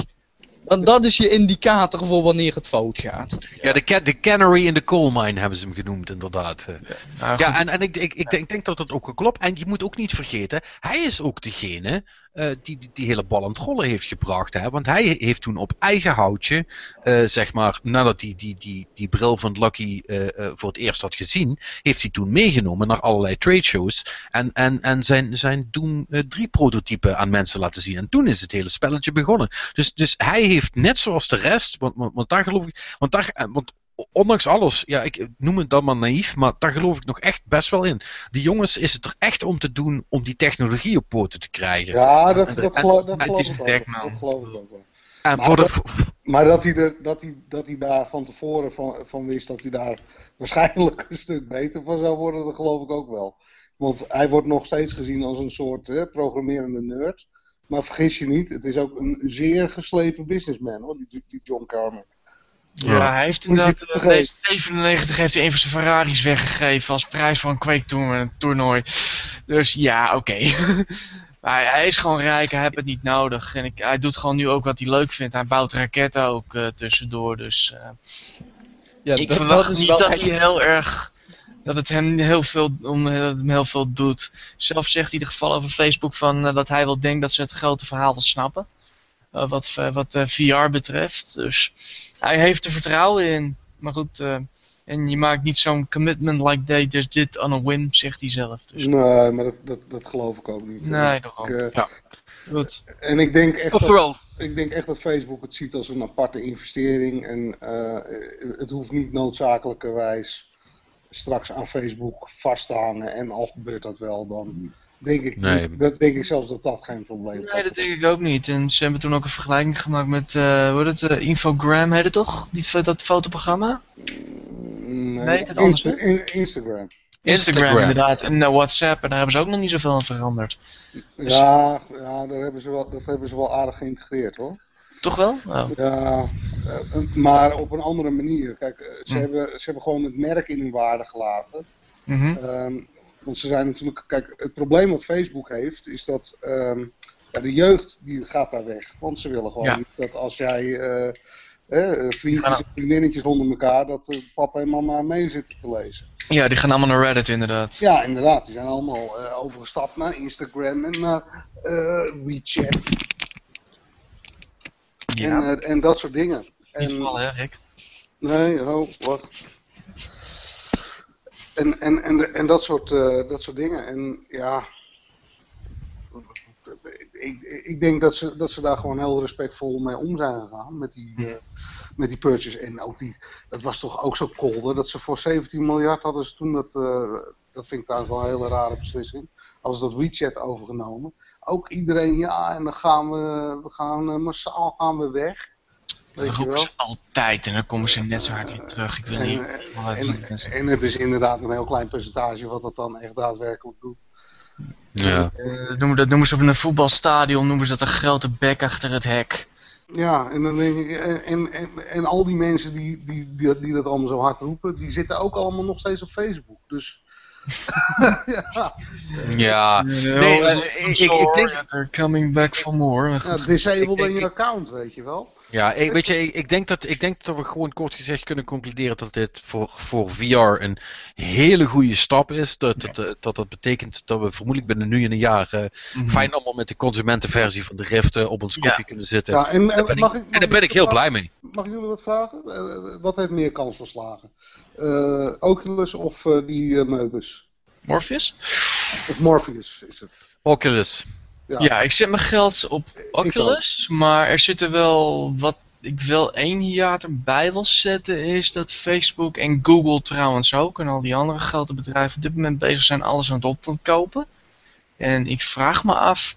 Dat, dat is je indicator voor wanneer het fout gaat.
Ja, de, ca- de canary in the coal mine hebben ze hem genoemd, inderdaad. Eh, Ja,
goed.
en, en ik, ik, ik, denk, ik denk dat dat ook klopt. En je moet ook niet vergeten, hij is ook degene eh, die, die die hele bal aan het rollen heeft gebracht. Hè? Want hij heeft toen op eigen houtje, eh, zeg maar, nadat hij die, die, die bril van Lucky eh, voor het eerst had gezien, heeft hij toen meegenomen naar allerlei trade shows en, en, en zijn, zijn Doom eh, 3 prototype aan mensen laten zien. En toen is het hele spelletje begonnen. Dus, dus hij heeft net zoals de rest, want, want, want daar geloof ik, want daar, want ondanks alles, ja, ik noem het dan maar naïef, maar daar geloof ik nog echt best wel in. Die jongens is het er echt om te doen om die technologie op poten te krijgen.
Ja, dat,
En-
dat,
en-
geloof, dat geloof ik
dekman.
Dat geloof ik ook wel.
en
maar
voor de,
dat- Maar dat hij, er, dat, hij, dat hij daar van tevoren van, van wist dat hij daar waarschijnlijk een stuk beter van zou worden, dat geloof ik ook wel. Want hij wordt nog steeds gezien als een soort hè, programmerende nerd. Maar vergis je niet, het is ook een zeer geslepen businessman hoor, die, die John Carmack.
Ja, hij heeft inderdaad,
niet
eh,
vergeten.
deze 97 heeft hij een van zijn Ferraris weggegeven als prijs voor een Quake toernooi. toernooi. Dus ja, oké. maar hij is gewoon rijk, hij heeft het niet nodig. En ik, hij doet gewoon nu ook wat hij leuk vindt. Hij bouwt raketten ook eh, tussendoor. Dus eh,
Ja,
ik
dat-
verwacht niet dat hij heel erg. Dat het hem heel veel, om, dat het hem heel veel doet. Zelf zegt hij in ieder geval over Facebook van, dat hij wel denkt dat ze het grote verhaal wel snappen. Eh, wat eh, wat eh, VR betreft. Dus hij heeft er vertrouwen in. Maar goed, eh, en je maakt niet zo'n commitment like they just did on a whim, zegt hij zelf. Dus
Nee, maar dat, dat, dat geloof ik ook niet.
nee, toch ook.
eh,
Goed.
en ik denk echt dat,
oftewel,
ik denk echt dat Facebook het ziet als een aparte investering. En eh, het hoeft niet noodzakelijkerwijs straks aan Facebook vast te hangen. En al gebeurt dat wel, dan denk ik,
Nee.
niet, dat denk ik zelfs dat dat geen probleem is.
Nee, dat denk ik ook niet. En ze hebben toen ook een vergelijking gemaakt met, eh hoe heet het, eh, Infogram heet het toch? Die, dat fotoprogramma?
Nee,
Nee, het anders,
Insta- in- Instagram.
Instagram,
Instagram.
inderdaad. En eh, WhatsApp, en daar hebben ze ook nog niet zoveel aan veranderd. Dus-
Ja, ja daar hebben ze wel, dat hebben ze wel aardig geïntegreerd hoor.
Toch wel? Oh.
Ja, maar op een andere manier. Kijk, ze,
Hm.
hebben, ze hebben gewoon het merk in hun waarde gelaten.
Mhm.
Ehm, want ze zijn natuurlijk, kijk, het probleem wat Facebook heeft, is dat ehm, ja, de jeugd die gaat daar weg. Want ze willen gewoon
Ja.
niet dat als jij eh, vriendjes en vriendinnetjes onder elkaar, dat eh, papa en mama mee zitten te lezen.
Ja, die gaan allemaal naar Reddit inderdaad.
Ja, inderdaad, die zijn allemaal overgestapt naar Instagram en naar WeChat
Ja.
en, en dat soort dingen.
Niet
En-
vallen, hè, Rick?
Nee, oh, wacht. En, en, en, en dat, soort, eh, dat soort dingen. En ja, ik, ik denk dat ze, dat ze daar gewoon heel respectvol mee om zijn gegaan. Met die, uh, met die purchase. En ook die, dat was toch ook zo kolder. Dat ze voor 17 miljard hadden ze toen dat. Uh, dat vind ik trouwens wel een hele rare beslissing. Als dat WeChat overgenomen. Ook iedereen, ja, en dan gaan we, we gaan massaal gaan we weg.
Dat roepen ze altijd en dan komen ze net zo hard weer terug. Ik wil
en,
niet.
En, en, en, het is inderdaad een heel klein percentage wat dat dan echt daadwerkelijk doet.
Ja.
Uh, noemen, dat noemen ze op een voetbalstadion noemen ze dat een grote bek achter het hek.
Ja, en, dan denk ik, en, en, en al die mensen die, die, die, die dat allemaal zo hard roepen, die zitten ook allemaal nog steeds op Facebook. Dus
ja. ja. Nee, ik, ik, denk...
They're coming back for more.
Ja, disable dan je account, weet je wel.
Ja, ik, weet je, ik, ik, denk dat, ik denk dat we gewoon kort gezegd kunnen concluderen dat dit voor, voor VR een hele goede stap is. Dat, ja. dat, dat, dat betekent dat we vermoedelijk binnen nu in een jaar uh, mm -hmm. fijn allemaal met de consumentenversie van de Rift uh, op ons kopje ja. kunnen zitten.
Ja, en, en,
en,
mag
ik,
ik,
en daar ben ik heel blij mee.
Mag ik jullie wat vragen? Uh, wat heeft meer kans van slagen? Oculus of die Meubus?
Morpheus?
Of Morpheus is het.
Oculus.
Ja. ja, ik zet mijn geld op Oculus, maar er zitten wel wat ik wel één hiaat bij wil zetten is dat Facebook en Google trouwens ook en al die andere grote bedrijven op dit moment bezig zijn alles aan het op te kopen. En ik vraag me af,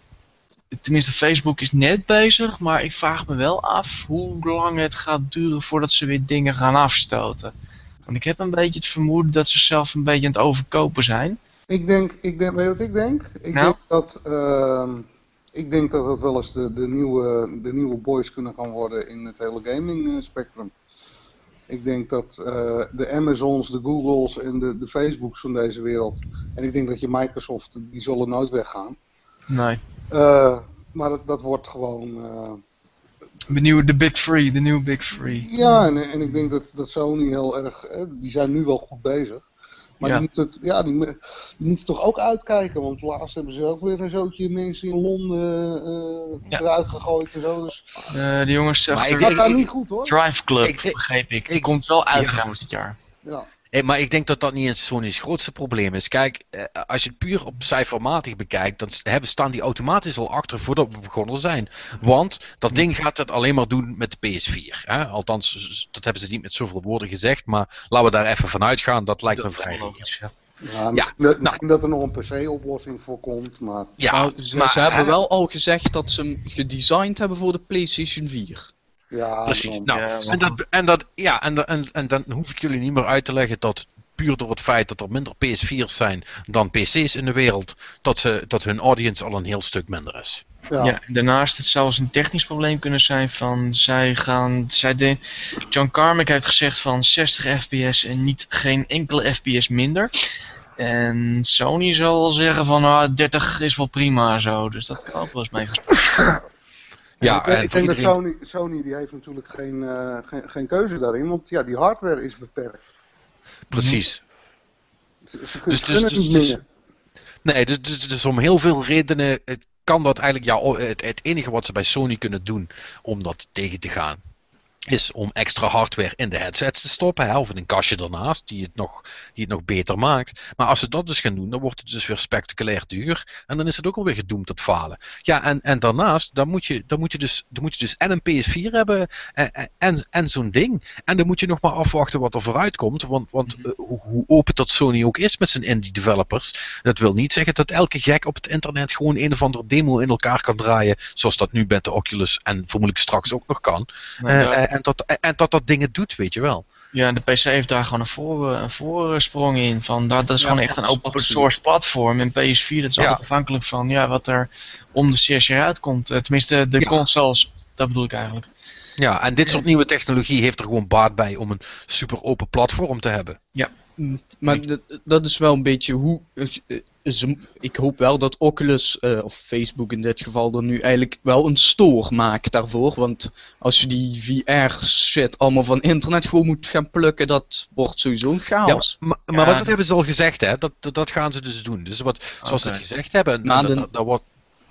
tenminste Facebook is net bezig, maar ik vraag me wel af hoe lang het gaat duren voordat ze weer dingen gaan afstoten. Want ik heb een beetje het vermoeden dat ze zelf een beetje aan het overkopen zijn.
Ik denk, ik denk weet je wat ik denk? Ik
nou?
denk dat, uh, ik denk dat het wel eens de, de, nieuwe, de nieuwe boys kunnen gaan worden in het hele gaming spectrum. Ik denk dat uh, de Amazons, de Googles en de, de Facebooks van deze wereld. En ik denk dat je Microsoft, die zullen nooit weggaan.
Nee.
Uh, maar dat, dat wordt gewoon. Uh,
de nieuwe de Big Three, de nieuwe Big Three.
Ja, en, en ik denk dat, dat Sony heel erg. Die zijn nu wel goed bezig. Maar ja. die, moeten het, ja, die, die moeten toch ook uitkijken. Want laatst hebben ze ook weer een zootje mensen in Londen uh, ja. eruit gegooid en zo. Dus...
Uh, de jongens
maar ik, dat gaat niet goed hoor.
Drive Club, ik, begreep ik. Die komt wel uit ja. trouwens dit jaar.
Ja.
Hey, maar ik denk dat dat niet eens Sony's grootste probleem is. Kijk, als je het puur op cijfermatig bekijkt, dan hebben, staan die automatisch al achter voordat we begonnen zijn. Want dat ding gaat het alleen maar doen met de PS4. Hè? Althans, dat hebben ze niet met zoveel woorden gezegd, maar laten we daar even vanuit gaan. Dat lijkt me vrij logisch.
Ja. Ja, misschien, ja, misschien nou, dat er nog een PC-oplossing voor komt, maar...
Ja, nou, ze, maar, ze hebben wel al gezegd dat ze hem gedesigned hebben voor de PlayStation 4.
Ja,
precies.
Dan,
nou,
ja,
en, dat, en, dat, ja, en, en, en dan hoef ik jullie niet meer uit te leggen dat puur door het feit dat er minder PS4's zijn dan PC's in de wereld, dat, ze, dat hun audience al een heel stuk minder is.
Ja. ja. daarnaast het zou eens een technisch probleem kunnen zijn van zij gaan, zij de, John Carmack heeft gezegd van 60 fps en niet geen enkele fps minder. En Sony zal wel zeggen van ah, 30 is wel prima zo, dus dat kan ook wel eens meegespeeld.
Ja, en ik denk dat Sony, Sony die heeft natuurlijk geen, uh, geen, geen keuze daarin, want ja, die hardware is beperkt.
Precies.
Ze, ze dus, dus, dus, niet
dus, Nee, dus, dus, dus, om heel veel redenen kan dat eigenlijk, ja, het, het enige wat ze bij Sony kunnen doen om dat tegen te gaan, is om extra hardware in de headsets te stoppen, hè, of in een kastje ernaast, die het, nog, die het nog beter maakt. Maar als ze dat dus gaan doen, dan wordt het dus weer spectaculair duur. En dan is het ook alweer gedoemd tot falen. Ja, en, en daarnaast, dan moet, je, dan, moet je dus, dan moet je dus en een PS4 hebben en, en, en zo'n ding. En dan moet je nog maar afwachten wat er vooruit komt. Want, want uh, hoe, hoe open dat Sony ook is met zijn indie developers, dat wil niet zeggen dat elke gek op het internet gewoon een of andere demo in elkaar kan draaien, zoals dat nu met de Oculus en vermoedelijk straks ook nog kan. Uh, en dat, en dat dat dingen doet, weet je wel.
Ja, en de PC heeft daar gewoon een, voor, een voorsprong in. Van, dat, dat is ja, gewoon echt een open source platform. En PS4, dat is altijd afhankelijk van ja, wat er om de CSR uitkomt. Tenminste, de consoles, dat bedoel ik eigenlijk.
Ja, en dit soort nieuwe technologie heeft er gewoon baat bij om een super open platform te hebben.
Ja.
Maar dat is wel een beetje hoe. Ik hoop wel dat Oculus, uh, of Facebook in dit geval, er nu eigenlijk wel een store maakt daarvoor. Want als je die VR-shit allemaal van internet gewoon moet gaan plukken, dat wordt sowieso een chaos.
Ja, maar, maar ja, wat hebben ze al gezegd, hè? Dat, dat gaan ze dus doen. Dus wat, zoals okay. ze het gezegd hebben,
de,
dat, wordt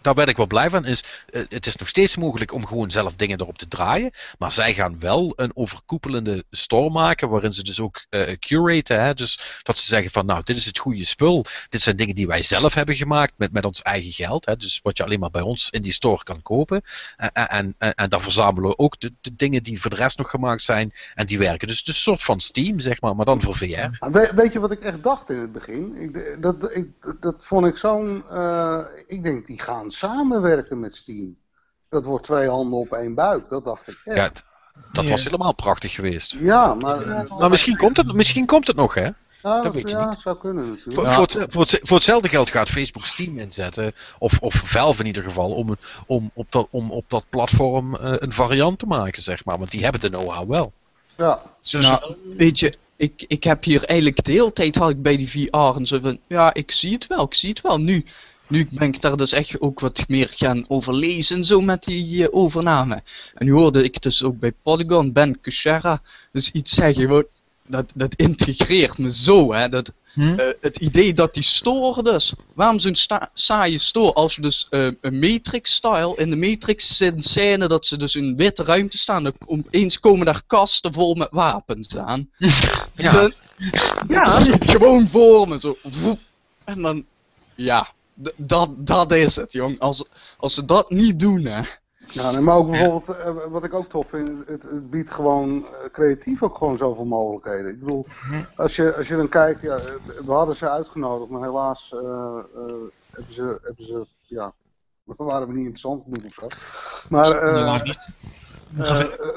daar werd ik wel blij van, is eh, het is nog steeds mogelijk om gewoon zelf dingen erop te draaien. Maar zij gaan wel een overkoepelende store maken, waarin ze dus ook uh, curaten. Hè? Dus dat ze zeggen van, nou, dit is het goede spul. Dit zijn dingen die wij zelf hebben gemaakt met, met ons eigen geld. Hè? Dus wat je alleen maar bij ons in die store kan kopen. En, en, en, en daar verzamelen we ook de, dingen die voor de rest nog gemaakt zijn en die werken. Dus het een soort van Steam, zeg maar, maar dan voor VR.
We, weet je wat ik echt dacht in het begin? Ik, dat, ik, dat vond ik zo'n... Ik denk, die gaan samenwerken met Steam. Dat wordt twee handen op één buik, dat dacht ik echt. Ja,
dat was helemaal prachtig geweest.
Ja, maar...
Maar misschien komt het, misschien komt het nog, hè?
Ja, dat weet je ja, niet. zou kunnen natuurlijk.
Voor, voor, het, voor, het, voor, hetzelfde geld gaat Facebook Steam inzetten, of, of Valve in ieder geval, om, om, op, dat, om op dat platform uh, een variant te maken, zeg maar. Want die hebben de know-how wel.
Ja.
Nou, weet je, ik, ik heb hier eigenlijk de hele tijd had ik bij die VR en zo van, ja, ik zie het wel, ik zie het wel. Nu, nu ben ik daar dus echt ook wat meer gaan overlezen en zo met die uh, overname. En nu hoorde ik dus ook bij Polygon, Ben Kuchera, dus iets zeggen, dat, dat integreert me zo, hè. Dat, hm? uh, het idee dat die store dus, waarom zo'n saaie store als je dus uh, een Matrix-style, in de Matrix scène dat ze dus in witte ruimte staan, dan opeens komen daar kasten vol met wapens aan. ja. Dan, ja, gewoon voor me, zo. En dan, ja, dat, dat is het, jong. Als, als ze dat niet doen, hè.
Ja, maar ook bijvoorbeeld, eh, wat ik ook tof vind, het, het, biedt gewoon eh, creatief ook gewoon zoveel mogelijkheden. Ik bedoel, mhm. als je, als je dan kijkt, ja, we hadden ze uitgenodigd, maar helaas uh, hebben, ze, hebben ze, ja, waren we niet interessant genoeg of zo. Maar uh, niet.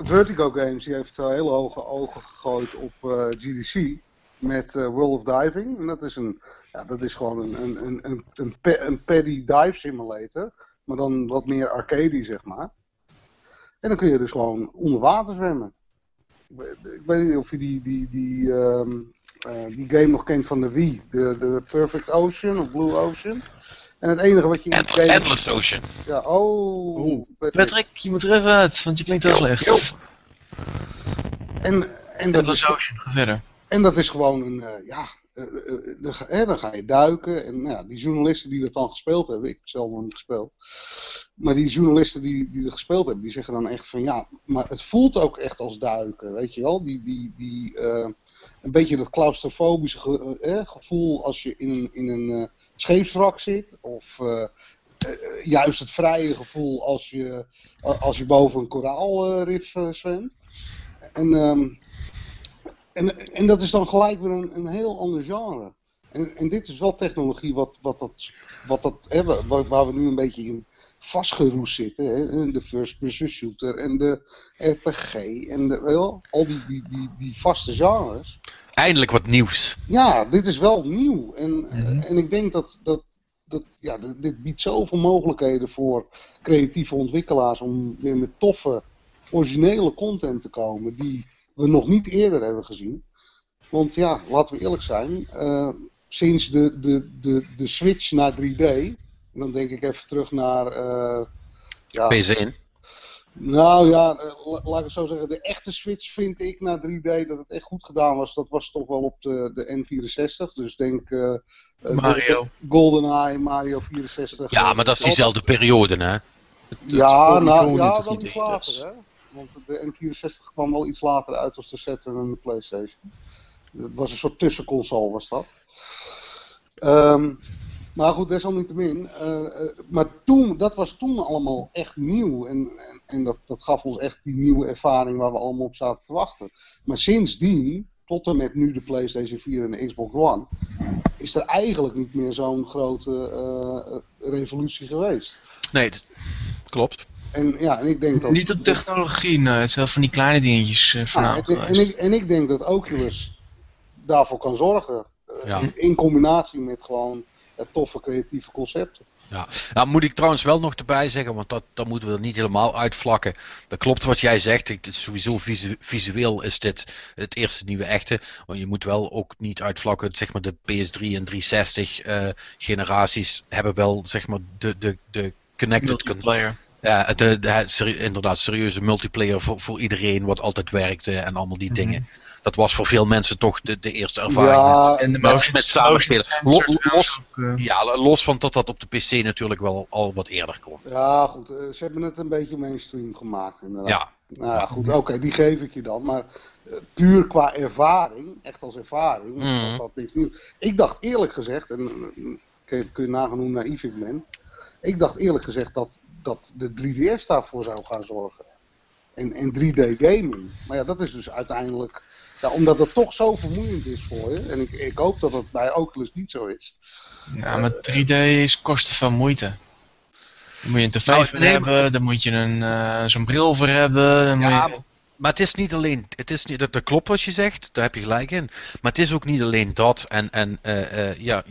Vertigo Games die heeft hele hoge ogen gegooid op GDC met World of Diving. En dat is, een, ja, dat is gewoon een, een, een, een, een, een paddy dive simulator maar dan wat meer arcade, zeg maar. En dan kun je dus gewoon onder water zwemmen. Ik weet niet of je die, die, die, uh, die game nog kent van de Wii. De, de Perfect Ocean of Blue Ocean. En het enige wat je in
Endless, game... Endless Ocean.
Ja, oh.
Patrick. Patrick. je moet er even uit, want je klinkt heel slecht.
En, en dat
Endless Ocean, ga verder.
En dat is gewoon een, uh, ja, uh, dan ga je duiken. En nou ja, die journalisten die dat dan gespeeld hebben, ik heb zelf nog niet gespeeld. Maar die journalisten die, die gespeeld hebben, die zeggen dan echt van ja, maar het voelt ook echt als duiken. Weet je wel? Die, die, die, een beetje dat claustrofobische gevoel als je in, in een scheepswrak zit. Of juist het vrije gevoel als je, als je boven een koraalrif zwemt. En um, en, en dat is dan gelijk weer een, een heel ander genre. En, en dit is wel technologie wat, wat dat, wat dat hebben, waar, we nu een beetje in vastgeroest zitten. Hè? De first person shooter en de RPG en de, wel, al die, die, die, die vaste genres.
Eindelijk wat nieuws.
Ja, dit is wel nieuw. En, mm en ik denk dat, dat, dat ja, dit biedt zoveel mogelijkheden voor creatieve ontwikkelaars om weer met toffe, originele content te komen. Die we nog niet eerder hebben gezien. Want ja, laten we eerlijk zijn, uh, sinds de, de, de, de switch naar 3D, en dan denk ik even terug naar... Uh,
ja, PZN.
Nou ja, uh, laat ik het zo zeggen, de echte switch vind ik naar 3D dat het echt goed gedaan was. Dat was toch wel op de, de N64, dus denk
Mario.
GoldenEye, Mario 64.
Ja, maar dat is diezelfde periode hè?
ja, nou, ja, wel iets later hè want de N64 kwam wel iets later uit als de Saturn en de Playstation. Het was een soort tussenconsole was dat. Um, maar goed, desalniettemin. Uh, maar toen, dat was toen allemaal echt nieuw. En, en, en, dat, dat gaf ons echt die nieuwe ervaring waar we allemaal op zaten te wachten. Maar sindsdien, tot en met nu de PlayStation 4 en de Xbox One, is er eigenlijk niet meer zo'n grote uh, revolutie geweest.
Nee, dat klopt.
En, ja, en ik denk dat...
Niet op technologie, nee. Het zijn van die kleine dingetjes uh,
ja, en, en, ik, en ik denk dat Oculus daarvoor kan zorgen. Uh, in, combinatie met gewoon het toffe creatieve concepten.
Ja, nou moet ik trouwens wel nog erbij zeggen, want dat, dat moeten we er niet helemaal uitvlakken. Dat klopt wat jij zegt. Ik, sowieso visueel is dit het eerste nieuwe echte. Want je moet wel ook niet uitvlakken. Zeg maar de PS3 en 360 uh, generaties hebben wel zeg maar de, de, de connected, con Ja, de, de, seri- inderdaad, serieuze multiplayer voor, voor iedereen, wat altijd werkte en allemaal die
Mhm.
dingen. Dat was voor veel mensen toch de, de eerste ervaring.
Ja,
En de
met-
motion-
met samenspelen. los-
ook, eh.
Ja, los van dat dat op de PC natuurlijk wel al wat eerder kon.
ja, goed. eh, ze hebben het een beetje mainstream gemaakt inderdaad.
Ja,
Nou ja, goed. Oké, die geef ik je dan. Maar eh, puur qua ervaring, echt als ervaring,
Mhm.
was dat niks nieuws. Ik dacht eerlijk gezegd, en eh, kun je, kun je nagaan hoe naïef ik ben. Ik dacht eerlijk gezegd dat, dat de 3DS daarvoor zou gaan zorgen. En, en 3D gaming. Maar ja, dat is dus uiteindelijk... Ja, omdat het toch zo vermoeiend is voor je. En ik, ik hoop dat het bij Oculus niet zo is.
Ja, maar 3D is, kost te veel moeite. Dan moet je een tv
Nou,
voor
nee, maar-
hebben, dan moet je een, eh, zo'n bril voor hebben. Dan
Ja,
moet je...
Maar het is niet alleen, het is niet, dat, dat klopt wat je zegt, daar heb je gelijk in. Maar het is ook niet alleen dat. En, en eh, eh, ja,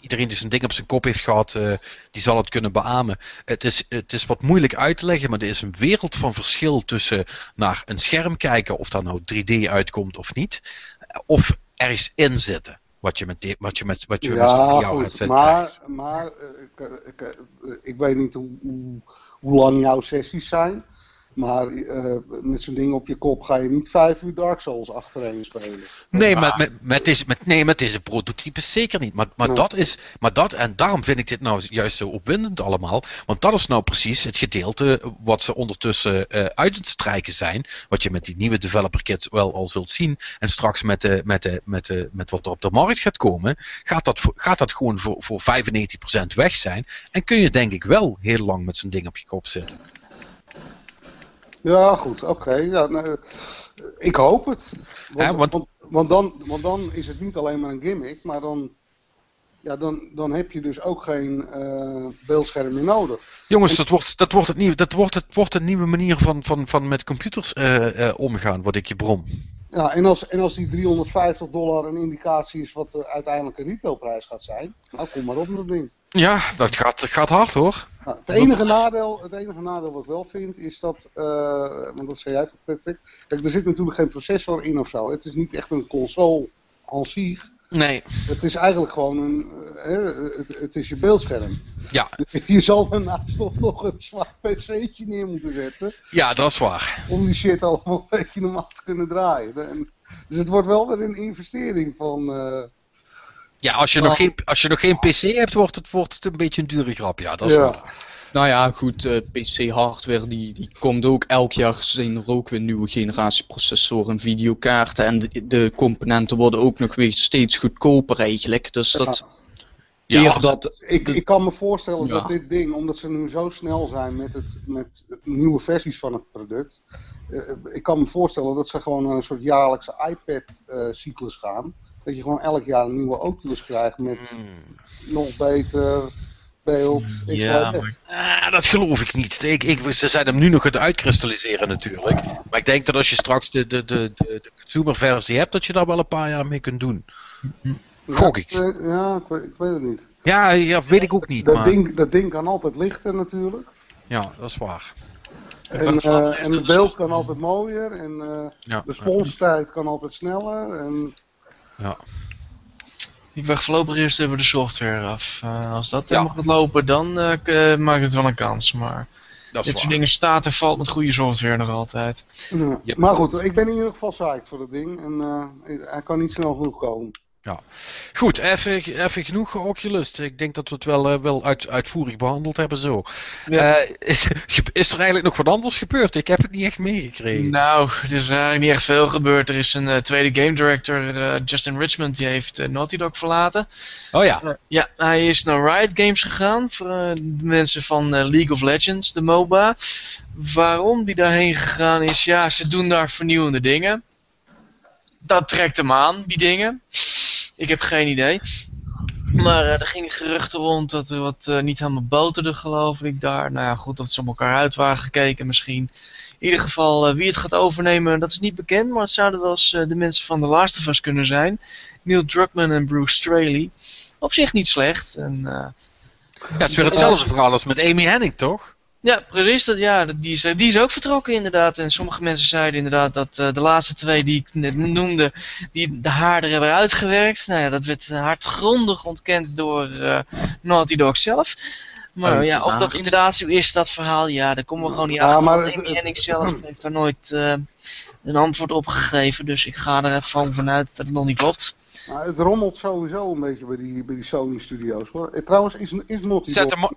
iedereen die zijn ding op zijn kop heeft gehad, eh, die zal het kunnen beamen. Het is, het is wat moeilijk uit te leggen, maar er is een wereld van verschil tussen naar een scherm kijken, of daar nou 3D uitkomt of niet, of ergens in zitten. Wat je met, wat je met, wat je met VR
goed. Maar, maar eh, ik, ik, eh, ik weet niet hoe, hoe lang jouw sessies zijn. Maar eh, met zo'n ding op je kop ga je niet vijf uur Dark Souls achtereen spelen.
Nee, met, met, met, deze, met, nee, met deze prototypes zeker niet. Maar, maar,
Nee.
dat is, maar dat, en daarom vind ik dit nou juist zo opwindend allemaal. Want dat is nou precies het gedeelte wat ze ondertussen eh, uit het strijken zijn. Wat je met die nieuwe developer kits wel al zult zien. En straks met, de, met, de, met, de, met wat er op de markt gaat komen, gaat dat, voor- gaat dat gewoon voor, voor 95% weg zijn. En kun je denk ik wel heel lang met zo'n ding op je kop zitten.
Ja, goed, oké. Ja, nou, ik hoop het. Want,
Ja, want-
want, want, dan, want dan is het niet alleen maar een gimmick, maar dan, ja, dan, dan heb je dus ook geen eh, beeldscherm meer nodig.
Jongens, dat wordt, dat wordt, het nieuwe, dat wordt, het wordt een nieuwe manier van, van, van met computers eh, eh, omgaan, wat ik je brom.
Ja, en als, en als die 350 dollar een indicatie is wat de uiteindelijke retailprijs gaat zijn, nou kom maar op met dat ding.
Ja, dat gaat, dat gaat hard hoor.
Nou, het, enige nadeel, het enige nadeel wat ik wel vind is dat, eh, want dat zei jij toch Patrick, kijk er zit natuurlijk geen processor in of zo. Het is niet echt een console aan zich.
Nee.
Het is eigenlijk gewoon een, eh, hè, het, het is je beeldscherm.
Ja,
Je zal daarnaast nog, nog een zwaar pc'tje neer moeten zetten
ja, dat is waar.
om die shit allemaal een beetje normaal te kunnen draaien. En, dus het wordt wel weer een investering van... eh,
Ja, als je, nog geen, als je nog geen PC hebt, wordt het, wordt het een beetje een dure grap. Ja, dat is
Ja.
waar.
Nou ja, goed, eh, PC-hardware die, die komt ook elk jaar zijn er ook weer nieuwe generatie processoren en videokaarten. En de, de componenten worden ook nog weer steeds goedkoper eigenlijk. Dus dat,
Ja, als-
dat
Ik,
de-
ik kan me voorstellen
Ja.
dat dit ding, omdat ze nu zo snel zijn met, het, met nieuwe versies van het product, eh, ik kan me voorstellen dat ze gewoon naar een soort jaarlijkse iPad-cyclus gaan. Dat je gewoon elk jaar een nieuwe Oculus krijgt met
Hmm.
nog beter beeld. Ik
Ja, maar
Ah, dat geloof ik niet. Ik, ik, ze zijn hem nu nog aan het uitkristalliseren natuurlijk. Maar ik denk dat als je straks de, de, de, de, de consumerversie hebt, dat je daar wel een paar jaar mee kunt doen. Gok ik.
Ja, ja, ik, weet, ik weet het niet.
Ja, ja weet ik ook niet.
Dat,
Maar,
ding, dat ding kan altijd lichter natuurlijk.
ja, dat is waar.
En, eh, en het beeld kan altijd mooier. En
Ja,
de sponstijd kan altijd sneller. En,
ja.
ik wacht voorlopig eerst even de software af. Eh, als dat
Ja.
helemaal gaat lopen, dan eh, eh, maakt het wel een kans. Maar
dat
dit soort dingen staat en valt met goede software nog altijd.
ja. Maar goed, ik ben in ieder geval psyched voor dat ding. En eh, hij kan niet snel genoeg komen.
Goed, even, even genoeg Oculus. Ik denk dat we het wel, eh, wel uit, uitvoerig behandeld hebben zo.
Ja.
Eh, is, is er eigenlijk nog wat anders gebeurd? Ik heb het niet echt meegekregen.
Nou, er is eigenlijk niet echt veel gebeurd. Er is een eh, tweede game director, Justin Richmond, die heeft Naughty Dog verlaten.
Oh ja.
Ja, hij is naar Riot Games gegaan, voor de mensen van League of Legends, de MOBA. Waarom die daarheen gegaan is, ja, ze doen daar vernieuwende dingen. Dat trekt hem aan, die dingen. Ik heb geen idee. Maar eh, er gingen geruchten rond dat er wat eh, niet helemaal boterde, geloof ik, daar. Nou ja, goed, dat ze op elkaar uit waren gekeken misschien. In ieder geval, eh, wie het gaat overnemen, dat is niet bekend. Maar het zouden wel eens de mensen van The Last of Us kunnen zijn. Neil Druckmann en Bruce Straley. Op zich niet slecht. En,
Ja, het is weer hetzelfde verhaal als met Amy Hennig, toch?
Ja, precies. Dat, ja, die, is, die is ook vertrokken inderdaad. En sommige mensen zeiden inderdaad dat eh, de laatste twee die ik net noemde, die de haar er hebben uitgewerkt. Nou ja, dat werd hardgrondig ontkend door eh, Naughty Dog zelf. Maar
Oh,
ja, of dat inderdaad zo is, dat verhaal, ja, daar komen we gewoon niet
Ja,
achter.
maar
en ik zelf heeft daar nooit eh, een antwoord op gegeven, dus ik ga er even vanuit dat het nog niet klopt.
Nou, het rommelt sowieso een beetje bij die, bij die Sony Studios hoor. Trouwens, is, is Naughty Dog...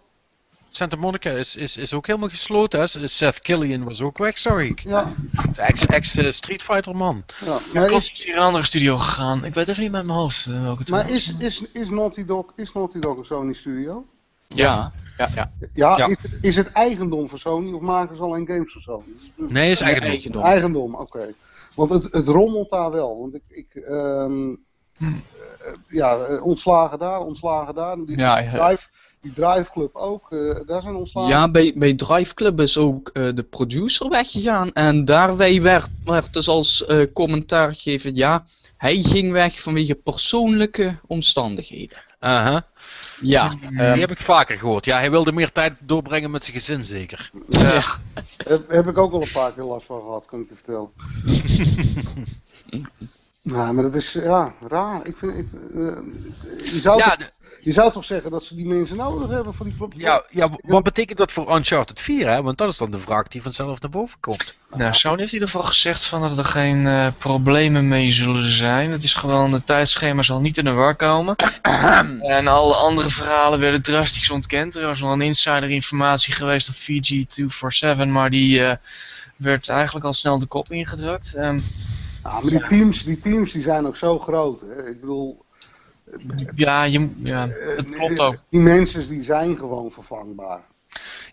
Santa Monica is, is, is ook helemaal gesloten. Hè? Seth Killian was ook weg, sorry. ik.
Ja,
De ex- ex-Street Fighter man.
ja.
Maar
is,
hier een andere studio gegaan. Ik weet even niet met mijn hoofd eh, welke het
maar is, is, is, Naughty Dog, is Naughty Dog een Sony Studio?
Ja, ja, ja.
Ja,
Ja.
Is, het, is het eigendom van Sony of maken ze alleen games voor Sony?
Nee, is eigenlijk
Eigendom.
Eigendom, oké. Want het, het rommelt daar wel. Want ik, ik ehm,
Hm.
eh, ja, eh, ontslagen daar, ontslagen daar. Die,
Ja, ja.
drive, die Drive Club ook, eh, daar zijn ontslagen.
Ja, bij, bij Drive Club is ook eh, de producer weggegaan. En daarbij werd, werd dus als eh, commentaar gegeven, ja, hij ging weg vanwege persoonlijke omstandigheden.
Aha.
Ja,
Mm.
ehm,
Die heb ik vaker gehoord. Ja, hij wilde meer tijd doorbrengen met zijn gezin zeker.
Ja.
Heb, heb ik ook al een paar keer last van gehad, kan ik je vertellen. Nou, maar dat is ja, raar. Ik vind, ik, eh, je, zou
Ja,
toch,
de-
je zou toch zeggen dat ze die mensen nodig hebben voor die
ja, ja, wat betekent dat voor Uncharted 4? Hè? Want dat is dan de vraag die vanzelf naar boven komt.
Nou, Sony heeft in ieder geval gezegd van dat er geen eh, problemen mee zullen zijn. Het is gewoon, het tijdschema zal niet in de war komen. en alle andere verhalen werden drastisch ontkend. Er was wel een insider informatie geweest op VG247, maar die eh, werd eigenlijk al snel de kop ingedrukt. Ehm,
Ja, maar die teams, die teams die zijn ook zo groot. Hè. Ik bedoel,
ja, je, ja, het
eh,
klopt ook.
die mensen die zijn gewoon vervangbaar.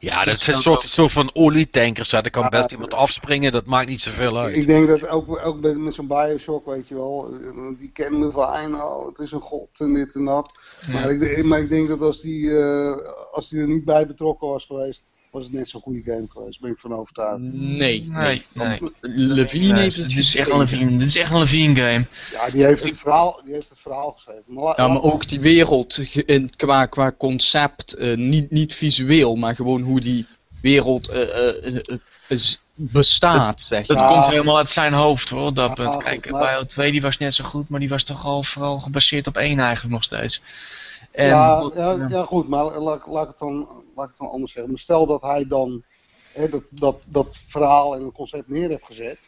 Ja, dat zijn een soort, soort van olietankers. Hè. Er kan
Ja,
best iemand afspringen, dat maakt niet zoveel uit.
Ik denk dat ook, ook met, met zo'n Bioshock, weet je wel, eh, die kennen van, oh, het is een god en dit en dat. Maar, ik, maar ik denk dat als die, eh, als die er niet bij betrokken was geweest, was het net zo'n goede game geweest. Ben ik van overtuigd.
nee.
Nee, nee.
Levine
Nee, dit, is echt een. Levine, dit is echt een Levine game.
Ja, die heeft het verhaal, die heeft het verhaal geschreven. Maar,
Ja, maar ook die wereld in, qua, qua concept, eh, niet, niet visueel, maar gewoon hoe die wereld eh, eh, bestaat, zeg
Dat.
Ja.
komt helemaal uit zijn hoofd hoor, op dat
Ja,
punt.
goed,
Kijk,
maar-
Bio 2 die was net zo goed, maar die was toch al vooral gebaseerd op één eigenlijk nog steeds. En,
ja, ja, ja, goed, maar laat, laat, ik het dan, laat ik het dan anders zeggen. Maar stel dat hij dan hè, dat, dat, dat verhaal en het concept neer heeft gezet.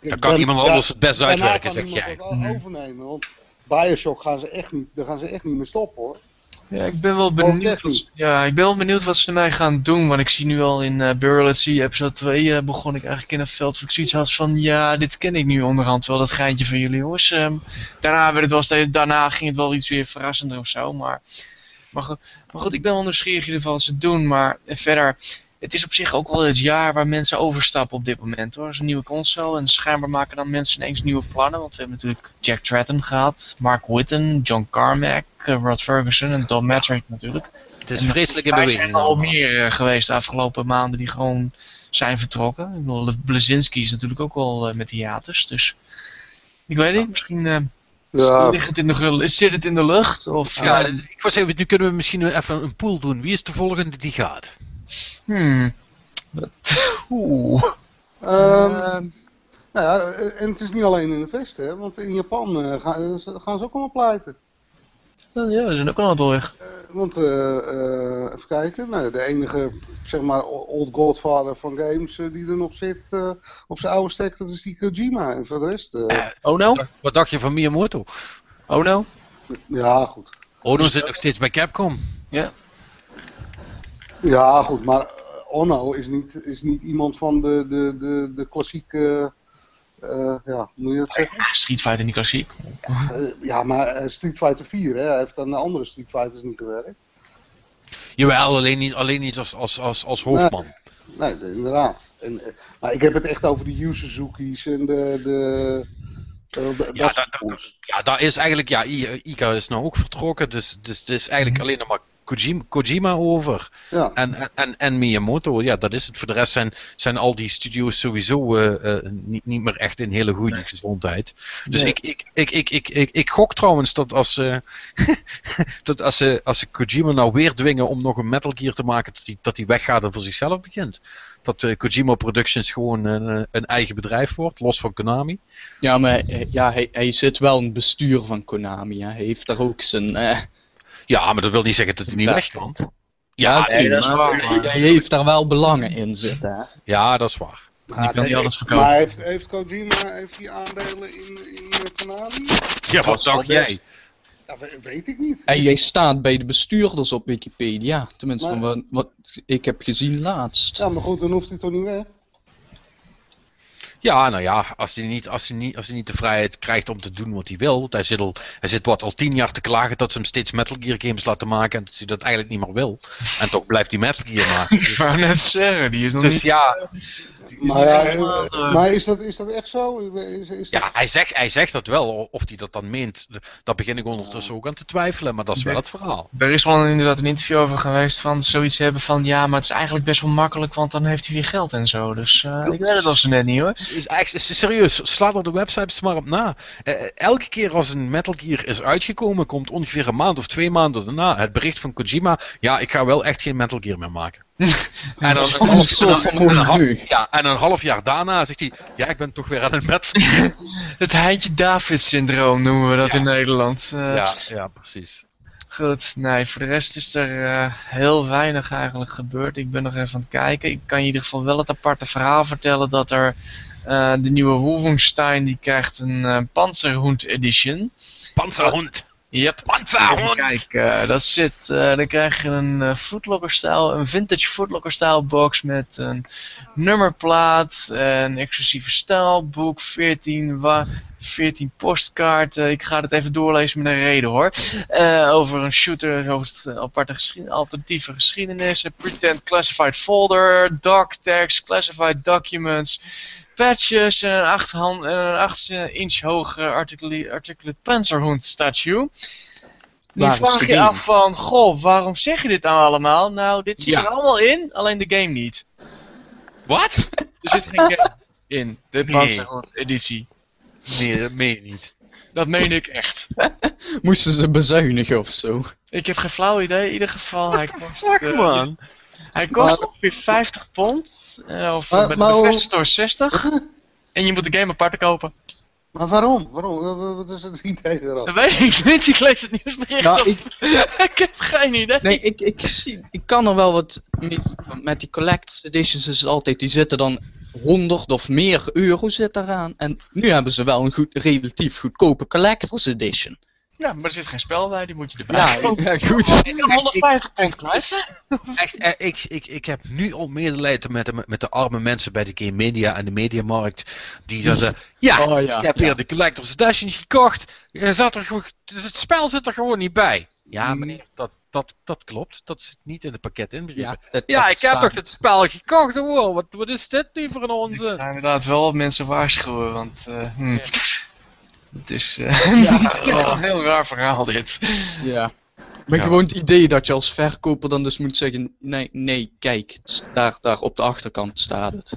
Dan kan iemand anders het best uitwerken,
kan
zeg
iemand
jij.
dat o- overnemen. Want Bioshock gaan ze echt niet, daar gaan ze echt niet meer stoppen hoor.
Ja, ik ben wel benieuwd. Wat, ja, ik ben wel benieuwd wat ze ermee gaan doen. Want ik zie nu al in uh, Burial at Sea episode 2 eh, begon ik eigenlijk in een veld waar ik zoiets had van ja, dit ken ik nu onderhand wel, dat geintje van jullie jongens. Ehm, daarna, werd het wel steeds, daarna ging het wel iets weer verrassender of zo. Maar, maar, goed, maar goed, ik ben wel nieuwsgierig in ieder geval wat ze doen. Maar eh, verder, het is op zich ook wel het jaar waar mensen overstappen op dit moment hoor. Er is een nieuwe console en schijnbaar maken dan mensen ineens nieuwe plannen. Want we hebben natuurlijk Jack Tratton gehad, Mark Whitten, John Carmack, eh, Rod Ferguson en Don Matrick natuurlijk.
Het is
En
vreselijk in
Er
beweging.
zijn al meer eh, geweest de afgelopen maanden die gewoon zijn vertrokken. Ik bedoel, Blazinski is natuurlijk ook wel eh, met hiatus. Dus ik weet niet, misschien eh,
Ja,
ligt het in de, gul- zit het in de lucht. Of,
Ja,
ja,
ik was even, nu kunnen we misschien even een pool doen. Wie is de volgende die gaat?
Hmm. Wat- Oeh.
Ehm,
Ehm,
nou ja, en het is niet alleen in het Westen, hè, want in Japan eh, gaan, ze- gaan ze ook allemaal pleiten.
Ja, we zijn ook al aantal weg.
Eh, want, eh, eh, even kijken, nou, de enige, zeg maar, old godfather van games die er nog zit eh, op zijn oude stek, dat is die Kojima. En voor de rest, eh,
Oh no?
Wat dacht je van Miyamoto?
Oh no?
ja goed.
Ono zit nog steeds bij Capcom.
Ja goed, maar eh, Ono is niet, is niet iemand van de, de, de, de klassieke, eh, ja, hoe moet je dat zeggen?
Ja, Street Fighter niet klassiek.
Eh, ja, maar Street Fighter 4, hè, hij heeft aan de andere Street Fighters niet gewerkt.
Jawel, alleen niet, alleen niet als, als, als, als hoofdman.
Nee, de- inderdaad. En, maar ik heb het echt over de Yu Suzuki's en de... de de-
Ja,
dat.
Ja, daar is eigenlijk, ja, I- Ika is nou ook vertrokken, dus, dus het is eigenlijk alleen nog maar Kojima, Kojima over.
Ja.
En, en- en, Miyamoto, ja, dat is het. Voor de rest zijn, zijn al die studio's sowieso eh, eh, niet, niet meer echt in hele goede gezondheid. Dus
Nee.
ik, ik, ik, ik, ik, ik, ik gok trouwens dat als, eh, dat als, ze, als ze Kojima nou weer dwingen om nog een Metal Gear te maken, dat hij dat die weggaat en voor zichzelf begint. Dat eh, Kojima Productions gewoon een, een eigen bedrijf wordt, los van Konami.
ja, maar ja, hij, hij zit wel in het bestuur van Konami. Hè. Hij heeft daar ook zijn...
Ja, maar dat wil niet zeggen dat hij niet
Ja.
weg kan.
Ja,
nee, dat is
maar
waar, maar-
Jij heeft daar wel belangen in zitten, hè?
Ja, dat is waar.
Maar,
kan niet alles verkopen.
maar heeft, heeft Kojima heeft die aandelen in, in eh, Konami?
Ja, wat dacht jij?
Ja, we- weet ik niet.
En jij staat bij de bestuurders op Wikipedia. Tenminste,
Maar-
van wat, wat ik heb gezien laatst.
Ja, maar goed, dan hoeft hij toch niet weg?
Ja, nou ja, als hij, niet, als, hij niet, als hij niet de vrijheid krijgt om te doen wat hij wil. Want hij zit, al, hij zit wat, al tien jaar te klagen dat ze hem steeds Metal Gear games laten maken. En dat hij dat eigenlijk niet meer wil. En toch blijft hij Metal Gear maken.
Ik wou net zeggen, die is nog
Dus
niet...
ja,
Maar, ja,
helemaal,
eh,
eh,
maar is, dat, is dat echt zo? Is, is dat...
ja hij, zegt, hij zegt dat wel. Of hij dat dan meent, dat begin ik ondertussen ook aan te twijfelen. Maar dat is wel het verhaal.
Er is wel inderdaad een interview over geweest van zoiets hebben van ja, maar het is eigenlijk best wel makkelijk, want dan heeft hij weer geld en zo. Dus eh, ik weet het al zo net niet hoor.
Is, is, eigenlijk- is- serieus, sla er de websites maar op na. Elke keer als een Metal Gear is uitgekomen, komt ongeveer een maand of twee maanden daarna het bericht van Kojima. Ja, ik ga wel echt geen Metal Gear meer maken. En dan, een half-
nu.
Ja, en een half jaar daarna zegt hij, ja, ik ben toch weer aan het Gear.
Het Heintje David syndroom noemen we dat
Ja.
in Nederland. Eh,
ja, ja, precies.
Goed, nee, voor de rest is er eh, heel weinig eigenlijk gebeurd. Ik ben nog even aan het kijken. Ik kan in ieder geval wel het aparte verhaal vertellen dat er eh, de nieuwe Wolfenstein die krijgt een eh Panzerhund edition.
Panzerhond.
Yep. Even kijken, eh, dat zit, eh, dan krijg je een eh, Footlocker-stijl, een vintage Footlocker-stijl box met een nummerplaat, een exclusieve stijlboek, 14, wa 14 postkaarten. Ik ga het even doorlezen met een reden hoor. Over een shooter, over het aparte geschied- alternatieve geschiedenis, een pretend classified folder, doc tags, classified documents, patches en een 8, hand, en een 8 inch hoge articulate panzerhond statue. Nu
Waar
vraag je af van, goh, waarom zeg je dit nou allemaal? Nou, dit zit
Ja.
er allemaal in, alleen de game niet.
Wat?
Er zit geen game in, de
Nee.
Editie.
Nee, dat meen je niet.
Dat meen ik echt.
Moesten ze bezuinigen of zo?
Ik heb geen flauw idee, in ieder geval. Hij kost,
Fuck
eh,
man.
Hij kost
Maar-
ongeveer 50 pond. eh, of
Maar-
bij
maar
de Bethesda Store 60. En je moet de game apart kopen.
Maar waarom? waarom? Wa- wa- Wat is het idee
Dat
erachter?
weet ik niet, ik lees het nieuwsbericht
Nou,
op. ik heb geen idee.
Nee, ik, ik, zie, ik kan er wel wat mee. want Met die collector's editions is het altijd, die zitten dan 100 of meer euro zit eraan. En nu hebben ze wel een goed, relatief goedkope collector's edition.
Ja, maar er zit geen spel bij, die moet je erbij
Ja, goed.
Ik kan 150 pond kwijt.
Echt, eh, ik, ik, ik heb nu al medelijden met de, met de arme mensen bij de Game Media en de Mediamarkt. Die zeiden, ja,
Oh ja.
ik heb
ja.
hier de Collector's Edition gekocht. Er zat er, gewoon- dus het spel zit er gewoon niet bij. Ja,
Mm.
meneer, dat, dat, dat klopt. Dat zit niet in het pakket inbegrepen.
Ja, dat-
Ja,
dat
ik heb toch het spel gekocht hoor. Wat, wat is dit nu voor een
Ik
onzin?
ga inderdaad wel wat mensen waarschuwen, want eh, hm, het is eh, niet echt een heel raar verhaal dit.
Ja. Maar
Ja.
gewoon het idee dat je als verkoper dan dus moet zeggen: nee, nee, kijk, daar, daar op de achterkant staat het.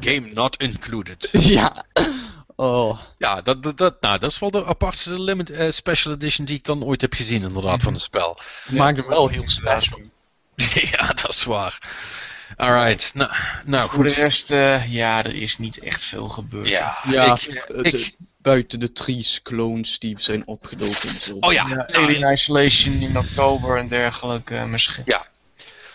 Game not included.
ja. Oh.
Ja, dat, dat, dat, nou, dat is wel de apartste limit, eh, special edition die ik dan ooit heb gezien inderdaad van het spel.
Maakt hem wel heel special.
ja, dat is waar. Alright, nou, nou
Voor de
goed.
rest, eh, ja, er is niet echt veel gebeurd.
Ja,
Ja,
ik, ik,
de- buiten de Trees clones die zijn opgedoken.
oh ja,
Ja, Alien Isolation in oktober en dergelijke eh, misschien.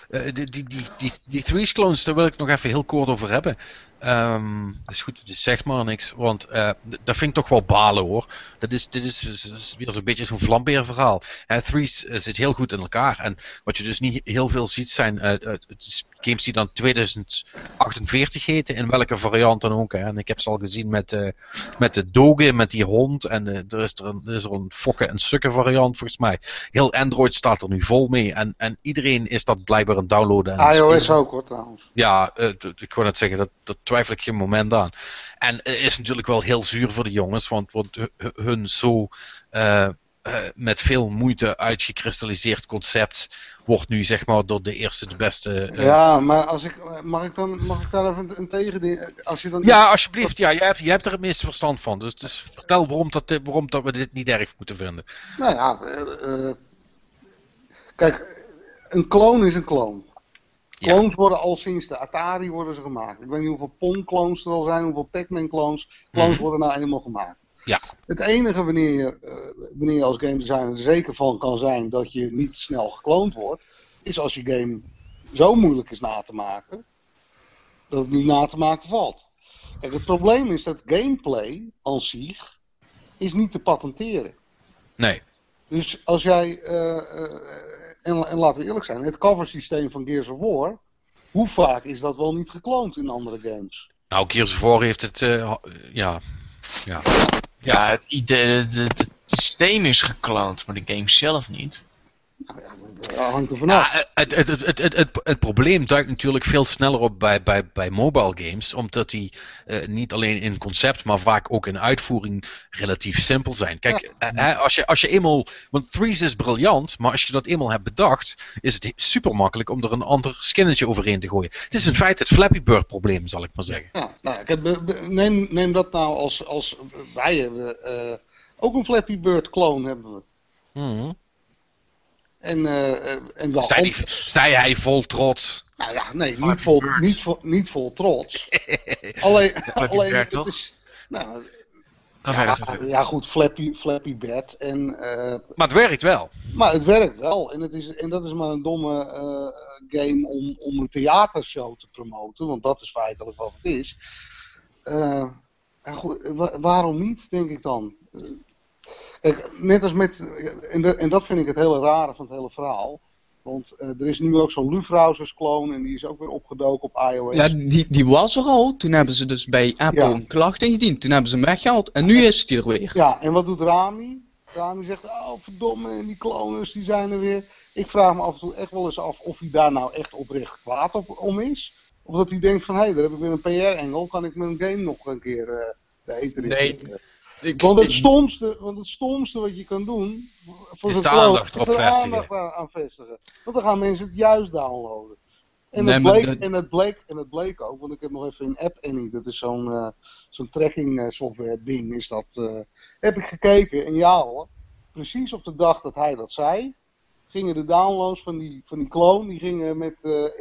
Eh, die, die, die, die, die Threes clones, daar wil ik nog even heel kort over hebben. Ehm dat is goed, dus zeg maar niks, want eh, dat vind ik toch wel balen hoor. Dat is, dit is, is- weer zo'n beetje zo'n vlambeer verhaal. Uh, Threes zit heel goed in elkaar en wat je dus niet heel veel ziet zijn het is games die dan 2048 heten, in welke variant dan ook. Hè. En ik heb ze al gezien met, eh, met de Doge, met die hond en eh, er, is er, een, er is er een fokken en sukken variant volgens mij. Heel Android staat er nu vol mee en, en iedereen is dat blijkbaar aan het downloaden. En
iOS ook hoor trouwens.
Ja, eh, ik wou net zeggen, dat, dat twijfel ik geen moment aan. En het is natuurlijk wel heel zuur voor de jongens, want, want hu- hu- hun zo met veel moeite uitgekristalliseerd concept wordt nu zeg maar door de eerste de beste. eh,
Ja, maar als ik, mag ik dan mag ik daar even een, tegending? Als je dan
Ja, alsjeblieft. Ja, jij hebt, jij hebt er het meeste verstand van. Dus, dus vertel waarom, dat, waarom dat we dit niet erg moeten vinden.
Nou ja, eh, eh, kijk, een kloon is een kloon.
Ja.
Clones worden al sinds de Atari worden ze gemaakt. Ik weet niet hoeveel Pong-clones er al zijn, hoeveel Pac-Man-clones. Clones
Mhm.
worden nou eenmaal gemaakt.
Ja.
Het enige wanneer je, eh, wanneer je als game designer er zeker van kan zijn dat je niet snel gekloond wordt, is als je game zo moeilijk is na te maken, dat het niet na te maken valt. Kijk, het probleem is dat gameplay aan zich is niet te patenteren.
Nee.
Dus als jij, eh, eh, en, en laten we eerlijk zijn, het coversysteem van Gears of War, hoe vaak is dat wel niet gekloond in andere games?
Nou, Gears of War heeft het, ja. Ja.
Ja, het idee, het, het- systeem is gekloond, maar de game zelf niet.
Nou hangt er vanaf.
Ja, het, het, het, het, het, het, probleem duikt natuurlijk veel sneller op bij, bij, bij mobile games, omdat die eh, niet alleen in concept, maar vaak ook in uitvoering relatief simpel zijn. Kijk, eh, hè, als, je, als je eenmaal, want Threes is briljant, maar als je dat eenmaal hebt bedacht, is het super makkelijk om er een ander skinnetje overheen te gooien. Het is in feite het Flappy Bird probleem, zal ik maar zeggen.
Ja, nou, kijk, neem, neem dat nou als, als wij hebben eh, ook een Flappy Bird clone hebben we.
Mhm.
En, eh, eh, en wel
Zei, die, zei hij vol trots.
Nou ja, nee, niet vol, niet, vol, niet vol trots. alleen, alleen
Bird,
het
toch?
is. Nou,
Ga
ja,
verder,
ja, goed, Flappy, Flappy Bird. En, eh,
Maar het werkt wel.
maar het werkt wel. En, het is, en dat is maar een domme eh, game om, om een theatershow te promoten. Want dat is feitelijk wat het is. Eh, ja, goed, wa- waarom niet, denk ik dan? Kijk, net als met. En, de- en dat vind ik het hele rare van het hele verhaal. Want eh, er is nu ook zo'n Lufrausers clone en die is ook weer opgedoken op iOS.
Ja, die, die was er al. Toen hebben ze dus bij Apple
Ja.
een klacht ingediend. Toen hebben ze hem weggehaald. En nu is hij er weer.
Ja, en wat doet Rami? Rami zegt, oh verdomme, en die kloners die zijn er weer. Ik vraag me af en toe echt wel eens af of hij daar nou echt oprecht kwaad op, om is. Of dat hij denkt van, hé, hey, daar heb ik weer een PR-engel, kan ik mijn game nog een keer eh de eter in
Nee. Ik-
Want het,
ik-
stomste, want het stomste wat je kan doen, voor
Is de aandacht erop
er
vestigen.
aandacht aan, aan vestigen. Want dan gaan mensen het juist downloaden. En,
Nee,
het bleek,
dat-
en, het bleek, en het bleek ook, want ik heb nog even in App Annie, dat is zo'n eh, zo'n tracking eh, software ding, is dat, eh, heb ik gekeken. En ja hoor, precies op de dag dat hij dat zei, gingen de downloads van die, van die clone, die gingen met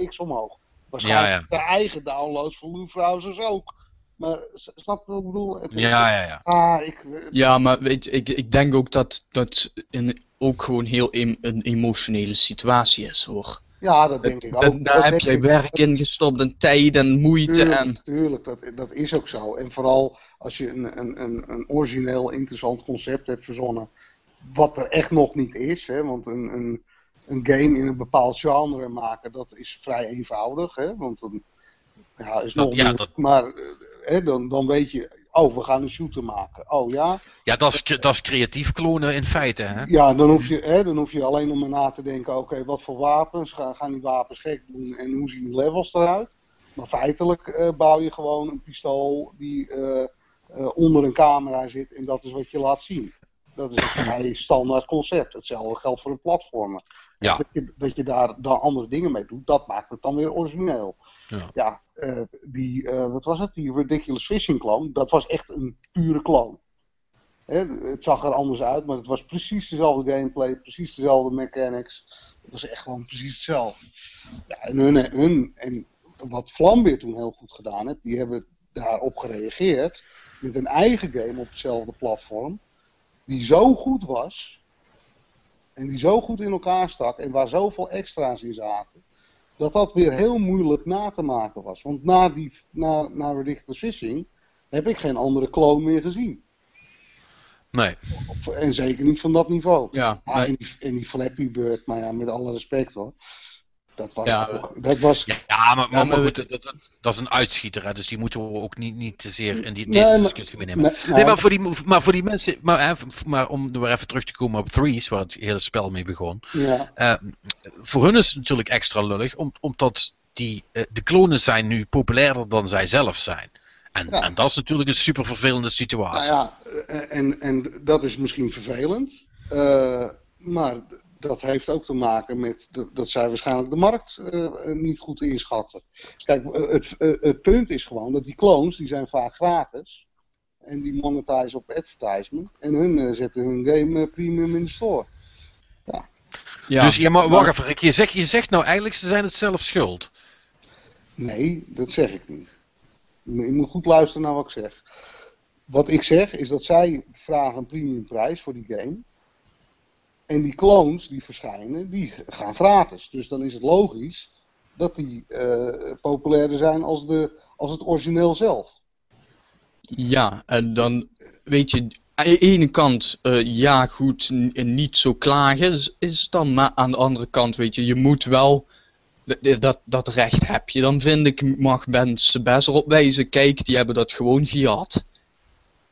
x omhoog. Waarschijnlijk
Ja,
de eigen downloads van Lou Browsers ook. Maar snap je wat ik bedoel?
Ja, ja, ja.
Ah, ik,
Ja, maar weet je, ik, ik denk ook dat dat een, ook gewoon heel em- een emotionele situatie is hoor.
ja, dat denk ik
Dat-
ook.
daar
Dat
heb
ik.
werk in gestopt en tijd en moeite
Tuurlijk,
en...
tuurlijk dat, dat is ook zo. En vooral als je een, een, een, een origineel interessant concept hebt verzonnen, wat er echt nog niet is. Hè? Want een, een, een game in een bepaald genre maken, dat is vrij eenvoudig. Hè? Want dan ja, is nog
ja,
moeilijk.
dat-
Maar hè, dan, dan weet je, oh, we gaan een shooter maken. Oh ja,
Ja, dat is, dat is creatief klonen in feite, hè?
ja dan, hoef je, hè, dan hoef je alleen nog maar na te denken, oké, wat voor wapens, gaan, gaan die wapens gek doen en hoe zien die levels eruit? Maar feitelijk eh, bouw je gewoon een pistool die eh, eh, onder een camera zit en dat is wat je laat zien. Dat is een vrij standaard concept. Hetzelfde geldt voor een platformer.
Ja.
Dat, je, dat je daar dan andere dingen mee doet, dat maakt het dan weer origineel.
Ja.
eh, die, eh, wat was het? Die Ridiculous Fishing clone, dat was echt een pure clone. Hè, het zag er anders uit, maar het was precies dezelfde gameplay, precies dezelfde mechanics. Het was echt gewoon precies hetzelfde. Ja, en, hun, hun, en wat Vlambeer toen heel goed gedaan heeft, die hebben daarop gereageerd met een eigen game op hetzelfde platform, die zo goed was, en die zo goed in elkaar stak, en waar zoveel extra's in zaten, dat dat weer heel moeilijk na te maken was. Want na, die, na, na Ridiculous Fishing heb ik geen andere clone meer gezien.
Nee.
Of- En zeker niet van dat niveau.
Ja,
Ah,
maar-
en, die, en die Flappy Bird, maar ja, met alle respect hoor. Dat was,
Ja,
ook- dat was
Ja, maar, maar, goed, dat, dat, dat is een uitschieter, hè, dus die moeten we ook niet, niet te zeer in die, deze discussie meenemen.
Nee,
Nee,
nou,
maar voor die, maar voor die mensen, maar, hè, maar om er weer even terug te komen op Threes, waar het hele spel mee begon.
ja,
eh, voor hun is het natuurlijk extra lullig, om, omdat die, eh, de klonen zijn nu populairder dan zij zelf zijn. En,
Ja.
en dat is natuurlijk een super vervelende
nou
situatie.
ja, eh, en, en dat is misschien vervelend. maar dat heeft ook te maken met dat, dat zij waarschijnlijk de markt eh, niet goed inschatten. Kijk, eh, het, eh, het punt is gewoon dat die clones, die zijn vaak gratis. En die monetize op advertisement. En hun eh, zetten hun game eh, premium in de store.
ja,
dus ja, maar wacht even, Rick, je zegt, je zegt nou eigenlijk, ze zijn het zelf schuld.
Nee, dat zeg ik niet. Je moet- je moet goed luisteren naar wat ik zeg. Wat ik zeg is dat zij vragen een premiumprijs voor die game. En die clones die verschijnen, die gaan gratis. Dus dan is het logisch dat die eh, populairder zijn als, de, als het origineel zelf.
Ja, en dan weet je, aan de ene kant, eh, ja goed, niet zo klagen is, dan, maar aan de andere kant, weet je, je moet wel, dat, dat recht heb je. Dan vind ik, mag mensen best erop wijzen, kijk, die hebben dat gewoon gehad.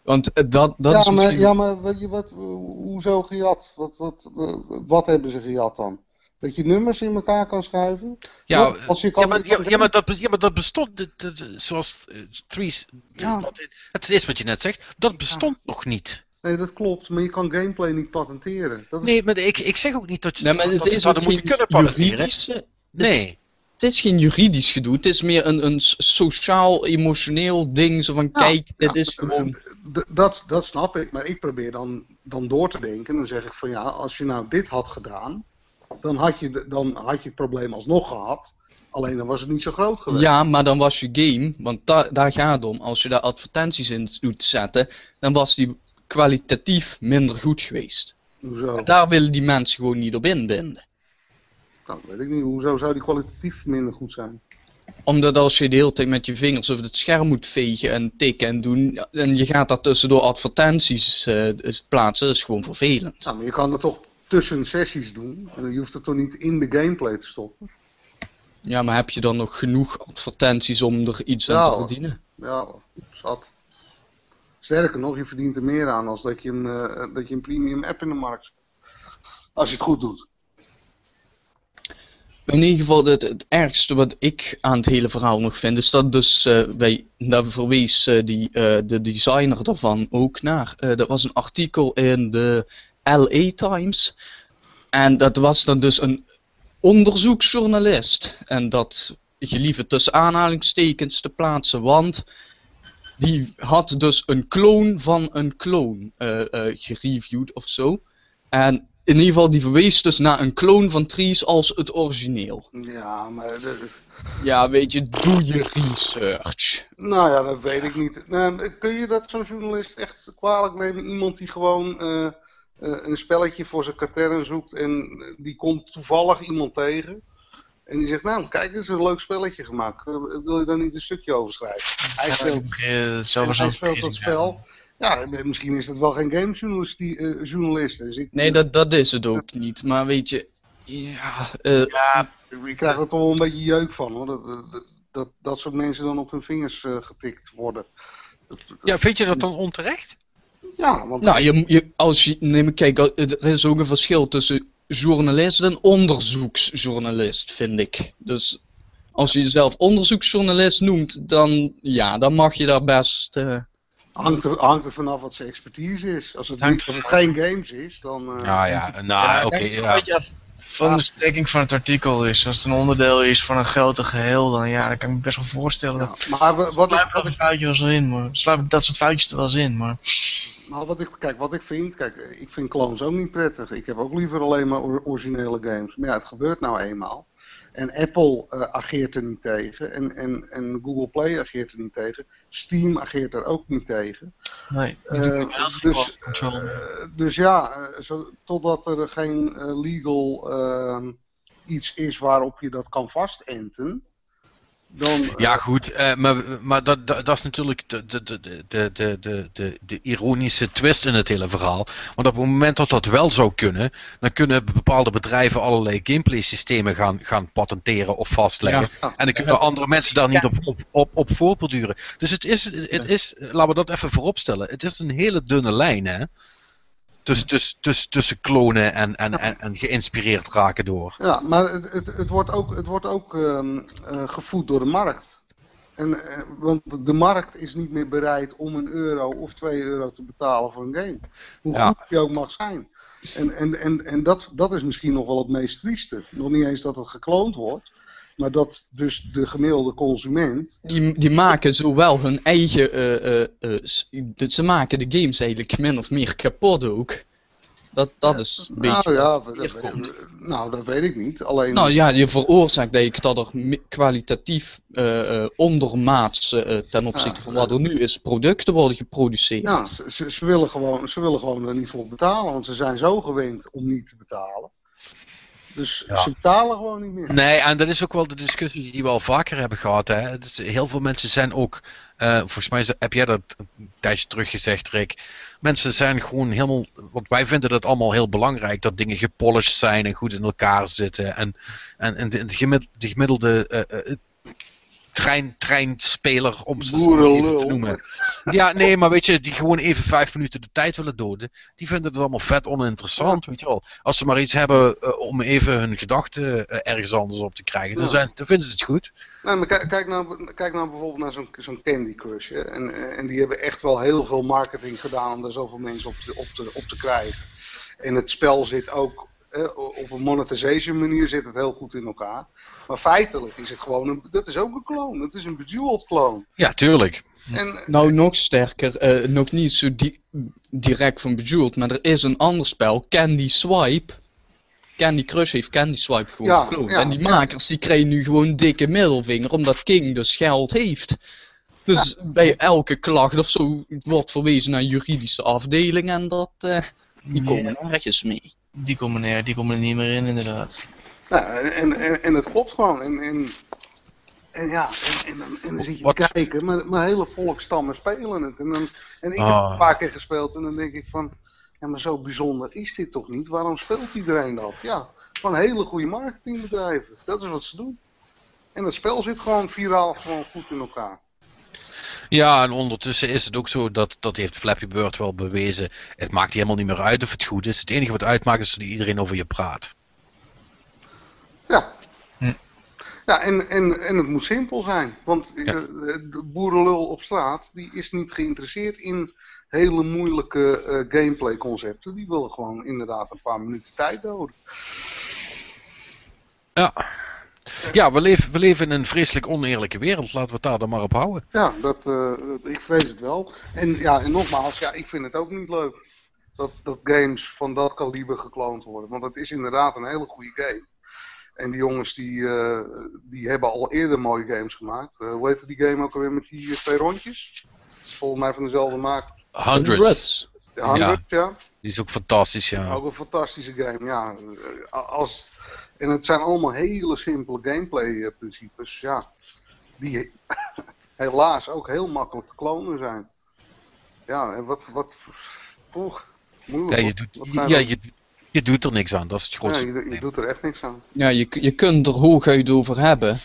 Want eh, dat, dat is
ja, maar,
misschien-
ja, maar weet je wat, hoezo gejat? Wat, wat, wat hebben ze gejat dan? Dat je nummers in elkaar kan schuiven?
Ja,
Toch? als je kan,
ja, maar, ja, ja, maar dat, ja, maar dat bestond, zoals eh, Threes,
Ja.
het is wat je net zegt, dat bestond nog niet.
Nee, dat klopt, maar je kan gameplay niet patenteren. Dat is,
Nee, maar ik, ik zeg ook niet dat je
Nee, maar
dat
het
je
is geen
kunnen patenteren.
juridische... het is-
Nee.
Het is geen juridisch gedoe, het is meer een, een sociaal-emotioneel ding. Zo van, kijk, dit
ja,
is gewoon...
d- dat, dat snap ik, maar ik probeer dan, dan door te denken. Dan zeg ik van ja, als je nou dit had gedaan, dan had je, dan had je het probleem alsnog gehad. Alleen dan was het niet zo groot geweest.
Ja, maar dan was je game, want da daar gaat het om. Als je daar advertenties in doet zetten, dan was die kwalitatief minder goed geweest.
Hoezo?
Daar willen die mensen gewoon niet op inbinden.
Nou, weet ik niet. Hoezo zou die kwalitatief minder goed zijn?
Omdat als je de hele tijd met je vingers over het scherm moet vegen en tikken en doen, en je gaat daar tussendoor advertenties eh, plaatsen, dat is gewoon vervelend.
Nou, maar je kan het toch tussen sessies doen. Je hoeft het toch niet in de gameplay te stoppen.
Ja, maar heb je dan nog genoeg advertenties om er iets
Ja,
aan te verdienen?
Ja, zat. Sterker nog, je verdient er meer aan als dat je een, eh, dat je een premium app in de markt zet. Als je het goed doet.
In ieder geval, het, ergste wat ik aan het hele verhaal nog vind, is dat dus, eh wij, daar verwees eh, die, eh, de designer daarvan ook naar. Eh, dat was een artikel in de LA Times. En dat was dan dus een onderzoeksjournalist. En dat gelieve tussen aanhalingstekens te plaatsen, want die had dus een kloon van een kloon eh, eh, gereviewd of zo. En in ieder geval, die verwees dus naar een kloon van Trees als het origineel.
Ja, maar... de-
Ja, weet je, doe je research.
nou ja, dat weet ik niet. Nou, kun je dat zo'n journalist echt kwalijk nemen? Iemand die gewoon eh, eh, een spelletje voor zijn katern zoekt en die komt toevallig iemand tegen. En die zegt, nou, kijk, dit is een leuk spelletje gemaakt. Eh, Wil je daar niet een stukje over schrijven? Hij speelt
was
hij speelt dat spel. Ja, misschien is het wel geen gamejournalist. Die, eh, journalist. Zit-
Nee, dat, dat is het ook niet. Maar weet je, ja, eh,
Ja,
Ik krijg er toch wel een beetje jeuk van hoor. Dat, dat, dat, dat soort mensen dan op hun vingers eh, getikt worden. Dat- dat-
Ja, vind je dat dan onterecht?
ja, want
nou, je, je, als je, nee, maar kijk, er is ook een verschil tussen journalist en onderzoeksjournalist, vind ik. Dus als je jezelf onderzoeksjournalist noemt, dan, ja, dan mag je daar best... eh,
hangt, er, hangt er vanaf wat zijn expertise is. Als het,
Hangt
niet, als het geen games is, dan... eh,
Ja, ja,
ja,
nou,
ik
oké.
het
ja.
af van de strekking van het artikel is. Als het een onderdeel is van een groter geheel, dan ja, kan ik me best wel voorstellen.
ja. Maar wa- wat ik,
dat foutje wel eens in, maar sluip dat soort foutjes er wel eens in, maar
nou, wat ik, kijk, wat ik vind, kijk, ik vind clones ook niet prettig. Ik heb ook liever alleen maar or- originele games. Maar ja, het gebeurt nou eenmaal. En Apple eh, ageert er niet tegen. En, en, en Google Play ageert er niet tegen. Steam ageert er ook niet tegen.
nee.
Eh, dus, eh, dus ja, zo, totdat er geen legal ehm, iets is waarop je dat kan vastenten. Dan, eh,
Ja, goed, eh, maar, maar dat, dat, dat is natuurlijk de, de, de, de, de, de, de, de ironische twist in het hele verhaal. Want op het moment dat dat wel zou kunnen, dan kunnen bepaalde bedrijven allerlei gameplay systemen gaan, gaan patenteren of vastleggen.
Ja.
En dan kunnen andere mensen daar niet op, op, op, op voortborduren. Dus het is, het is, laten we dat even vooropstellen, het is een hele dunne lijn, hè? Tussen, tussen, tussen, tussen klonen en, en, en, en geïnspireerd raken door.
Ja, maar het, het, het wordt ook, het wordt ook ehm, eh, gevoed door de markt. En, eh, want de markt is niet meer bereid om een euro of twee euro te betalen voor een game. Hoe
Ja.
goed die ook mag zijn. En, en, en, en dat, dat is misschien nog wel het meest trieste. Nog niet eens dat het gekloond wordt. Maar dat dus de gemiddelde consument.
Die, die maken zowel hun eigen. eh, eh, eh, ze maken de games eigenlijk min of meer kapot ook. Dat, dat is een beetje...
Nou ja, dat, nou, dat weet ik niet. Alleen,
Nou ja, je veroorzaakt denk ik dat er kwalitatief eh, ondermaats ten opzichte
Ja,
van wat er nu is, producten worden geproduceerd.
ja, ze, ze, ze willen gewoon, ze willen gewoon er niet voor betalen, want ze zijn zo gewend om niet te betalen. Dus
Ja.
ze betalen gewoon niet meer.
Nee, en dat is ook wel de discussie die we al vaker hebben gehad. Hè. Dus heel veel mensen zijn ook, eh, volgens mij heb jij dat een tijdje terug gezegd, Rick. Mensen zijn gewoon helemaal, want wij vinden dat allemaal heel belangrijk, dat dingen gepolished zijn en goed in elkaar zitten. En, en, en de, de gemiddelde, de gemiddelde eh, eh, trein, treinspeler, om ze te noemen. Ja, nee, maar weet je, die gewoon even vijf minuten de tijd willen doden, die vinden het allemaal vet oninteressant, weet je wel. Als ze maar iets hebben eh, om even hun gedachten eh, ergens anders op te krijgen, dan, zijn, dan vinden ze het goed.
Nee, maar kijk, kijk, nou, kijk nou bijvoorbeeld naar zo'n zo'n Candy Crush. Hè. En, eh, en die hebben echt wel heel veel marketing gedaan om daar zoveel mensen op te, op te, op te krijgen. En het spel zit ook, op een monetization manier zit het heel goed in elkaar. Maar feitelijk is het gewoon, een, dat is ook een clone. Het is een bejeweled clone.
Ja, tuurlijk.
En,
Nou, nog sterker, eh, nog niet zo di- direct van Bejeweled, maar er is een ander spel, Candy Swipe. Candy Crush heeft Candy Swipe gewoon
Ja,
gekloond.
ja,
en die
ja.
makers die krijgen nu gewoon een dikke middelvinger, omdat King dus geld heeft. Dus bij elke klacht of zo wordt verwezen naar juridische afdeling en dat, eh, die komen nergens mee.
Die komen er, die komen er niet meer in, inderdaad.
nou, en, en, en het klopt gewoon. En, en, en ja, en, en, dan- en dan zit je
Wat-
te kijken, maar, maar hele volkstammen spelen het. En, dan, en ik heb
Ah.
het een paar keer gespeeld en dan denk ik van, ja maar zo bijzonder is dit toch niet? Waarom speelt iedereen dat? Ja, van hele goede marketingbedrijven. Dat is wat ze doen. En het spel zit gewoon viraal gewoon goed in elkaar.
Ja, en ondertussen is het ook zo, dat, dat heeft Flappy Bird wel bewezen. Het maakt helemaal niet meer uit of het goed is. Het enige wat uitmaakt is dat iedereen over je praat.
Ja.
Hm.
Ja, en, en, en het moet simpel zijn. Want
Ja.
eh, de boerenlul op straat, die is niet geïnteresseerd in hele moeilijke eh, gameplay concepten. Die willen gewoon inderdaad een paar minuten tijd doden.
Ja. Ja, we leven, we leven in een vreselijk oneerlijke wereld. Laten we het daar dan maar op houden.
Ja, dat, eh, ik vrees het wel. En, ja, en nogmaals, ja, ik vind het ook niet leuk dat, dat games van dat kaliber gekloond worden. Want het is inderdaad een hele goede game. En die jongens die, eh, die hebben al eerder mooie games gemaakt. Eh, hoe heette die game ook alweer met die twee rondjes? Dat is volgens mij van dezelfde maak.
Hundreds.
De 100, ja.
Die is ook fantastisch, ja.
Ook een fantastische game, ja. Als, en het zijn allemaal hele simpele gameplay eh, principes, ja. Die helaas ook heel makkelijk te klonen zijn. Ja, en wat, wat, toch,
Ja,
moeilijk.
je doet,
je
ja, je, je doet er niks aan. Dat is het
ja,
grootste
je, je doet er echt niks aan.
Ja, je, je kunt er hooguit over hebben.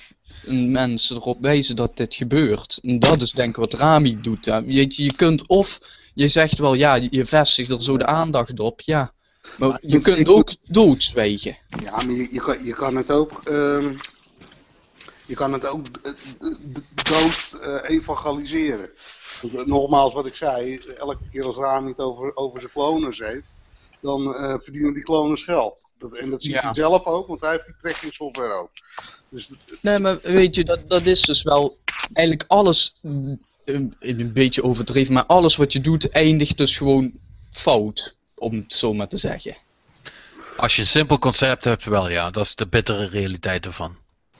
En mensen erop wijzen dat dit gebeurt. En dat is denk ik wat Rami doet. hè. Je, je kunt of, je zegt wel ja, je vestigt er zo de aandacht op, ja. Maar
Maar
je
ik-
kunt
ik-
ook doodzwijgen.
Ja, maar je, je, kan, je kan het ook, ehm, je kan het ook dood eh, evangeliseren. Dus, eh, nogmaals wat ik zei, elke keer als Rami het over, over zijn kloners heeft, dan eh, verdienen die kloners geld. Dat, en dat ziet
Ja.
hij zelf ook, want hij heeft die tracking software ook. Dus
Nee, maar weet je, dat, dat is dus wel eigenlijk alles, mm, een, een beetje overdreven, maar alles wat je doet eindigt dus gewoon fout, om het zo maar te zeggen.
Als je een simpel concept hebt, wel ja. Dat is de bittere realiteit ervan.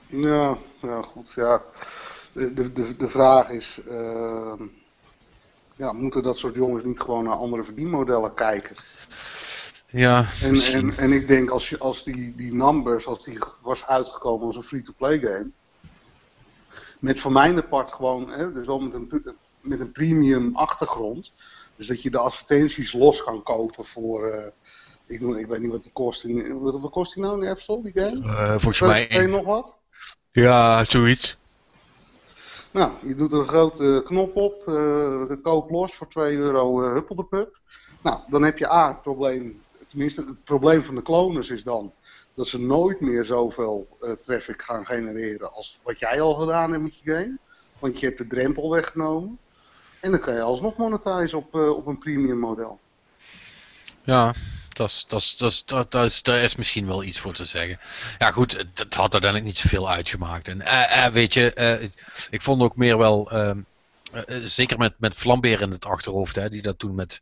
ja, ja, goed, ja. De, de, de, vraag is, ehm, ja, moeten dat soort jongens niet gewoon naar andere verdienmodellen kijken?
Ja,
En, en, en ik denk als, je, als die, die numbers, als die was uitgekomen als een free-to-play game. Met voor mijn part gewoon, hè, dus wel met een, met een premium achtergrond. Dus dat je de advertenties los kan kopen voor, eh, ik, ik weet niet wat die kost. In, wat, wat kost die nou in de App Store, die game?
Eh, volgens mij.
twee nog wat?
Ja, zoiets.
Nou, je doet er een grote knop op, eh koop los voor 2 euro huppel de pup. Nou, dan heb je A, het probleem, tenminste het probleem van de kloners is dan dat ze nooit meer zoveel traffic gaan genereren als wat jij al gedaan hebt met je game. Want je hebt de drempel weggenomen. En dan kan je alsnog monetizen op, eh, op een premium model.
Ja, dat is, dat, dat, is, dat, dat is, daar is misschien wel iets voor te zeggen. Ja, goed, het, had uiteindelijk niet zoveel uitgemaakt. En eh, eh, weet je, eh, ik vond ook meer wel. ehm, eh, zeker met, met Flambeer in het achterhoofd, hè, die dat toen met,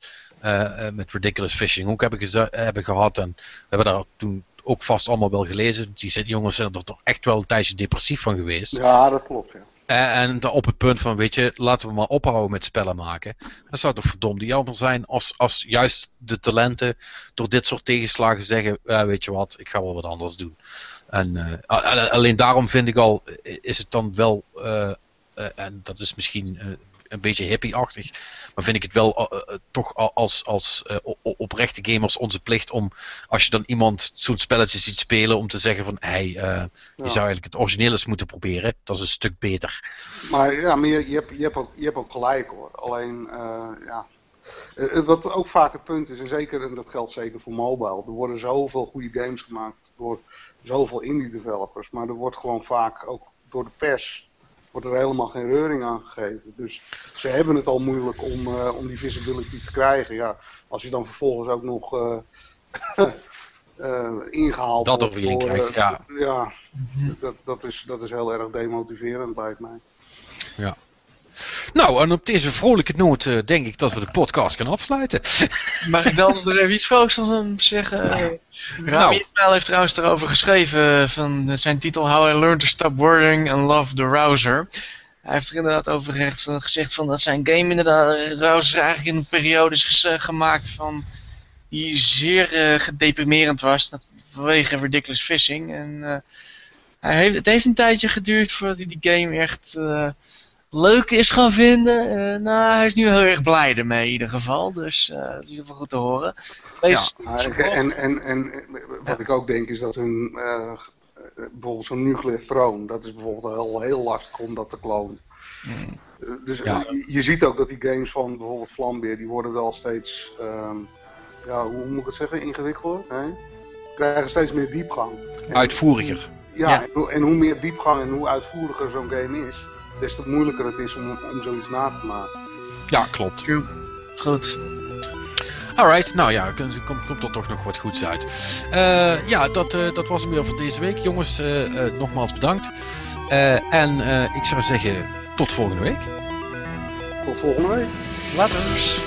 met Ridiculous Fishing ook hebben, hebben gehad. En we hebben daar toen ook vast allemaal wel gelezen. Die jongens zijn er toch echt wel een tijdje depressief van geweest.
Ja, dat klopt. Ja.
Eh, en op het punt van, weet je, laten we maar ophouden met spellen maken. Dat zou toch verdomd jammer zijn als, als juist de talenten door dit soort tegenslagen zeggen, "Ja, weet je wat, ik ga wel wat anders doen. En eh, alleen daarom vind ik al, is het dan wel, eh, en dat is misschien een beetje hippie-achtig, maar vind ik het wel eh, eh, toch al als, als eh, oprechte gamers onze plicht om, als je dan iemand zo'n spelletje ziet spelen, om te zeggen van, hey, eh, je zou eigenlijk het origineel eens moeten proberen. Dat is een stuk beter.
Maar ja, maar je, je, hebt, je, hebt ook, je hebt ook gelijk hoor. Alleen, eh, ja. Eh, eh, Wat ook vaak het punt is, en zeker, en dat geldt zeker voor mobile, er worden zoveel goede games gemaakt door zoveel indie developers, maar er wordt gewoon vaak ook door de pers wordt er helemaal geen reuring aan gegeven. Dus ze hebben het al moeilijk om, eh, om die visibility te krijgen. Ja, als je dan vervolgens ook nog eh, eh, ingehaald
Dat
wordt
over je heen
door,
krijgt, ja.
ja, dat, dat, is, dat is heel erg demotiverend lijkt mij.
Nou, en op deze vrolijke noot eh, denk ik dat we de podcast kunnen afsluiten.
Mag ik dan nog even iets vrolijks van zeggen?
Nou.
Rami Ismail heeft trouwens erover geschreven van zijn titel How I Learned to Stop Worrying and Love the Rouser. Hij heeft er inderdaad over gezegd van, gezegd van dat zijn game inderdaad, Rouser eigenlijk in een periode is eh, gemaakt van die zeer eh, gedeprimerend was vanwege Ridiculous Fishing. En eh, hij heeft, het heeft een tijdje geduurd voordat hij die game echt eh, leuk is gaan vinden. Eh, nou, hij is nu heel erg blij ermee in ieder geval. Dus eh dat is in ieder geval goed te horen. Wees-
ik- en, en, en wat ik ook denk is dat hun, bijvoorbeeld zo'n nuclear throne, dat is bijvoorbeeld heel, heel lastig om dat te klonen.
Mm.
Dus
Ja.
je, je ziet ook dat die games van bijvoorbeeld Flambeer, die worden wel steeds, ehm, ja, hoe moet ik het zeggen, ingewikkelder? Nee? Krijgen steeds meer diepgang. En-
Uitvoeriger.
Ja,
Ja.
En, hoe- en hoe meer diepgang en hoe uitvoeriger zo'n game is, des te moeilijker het is om, om zoiets na te maken.
Ja, klopt.
Goed.
Alright, nou ja, komt, komt, komt er toch nog wat goeds uit. Eh, ja, dat, eh, dat was hem weer voor deze week. Jongens, eh, eh, nogmaals bedankt. Eh, en eh, ik zou zeggen, tot volgende week.
Tot volgende week.
Laters.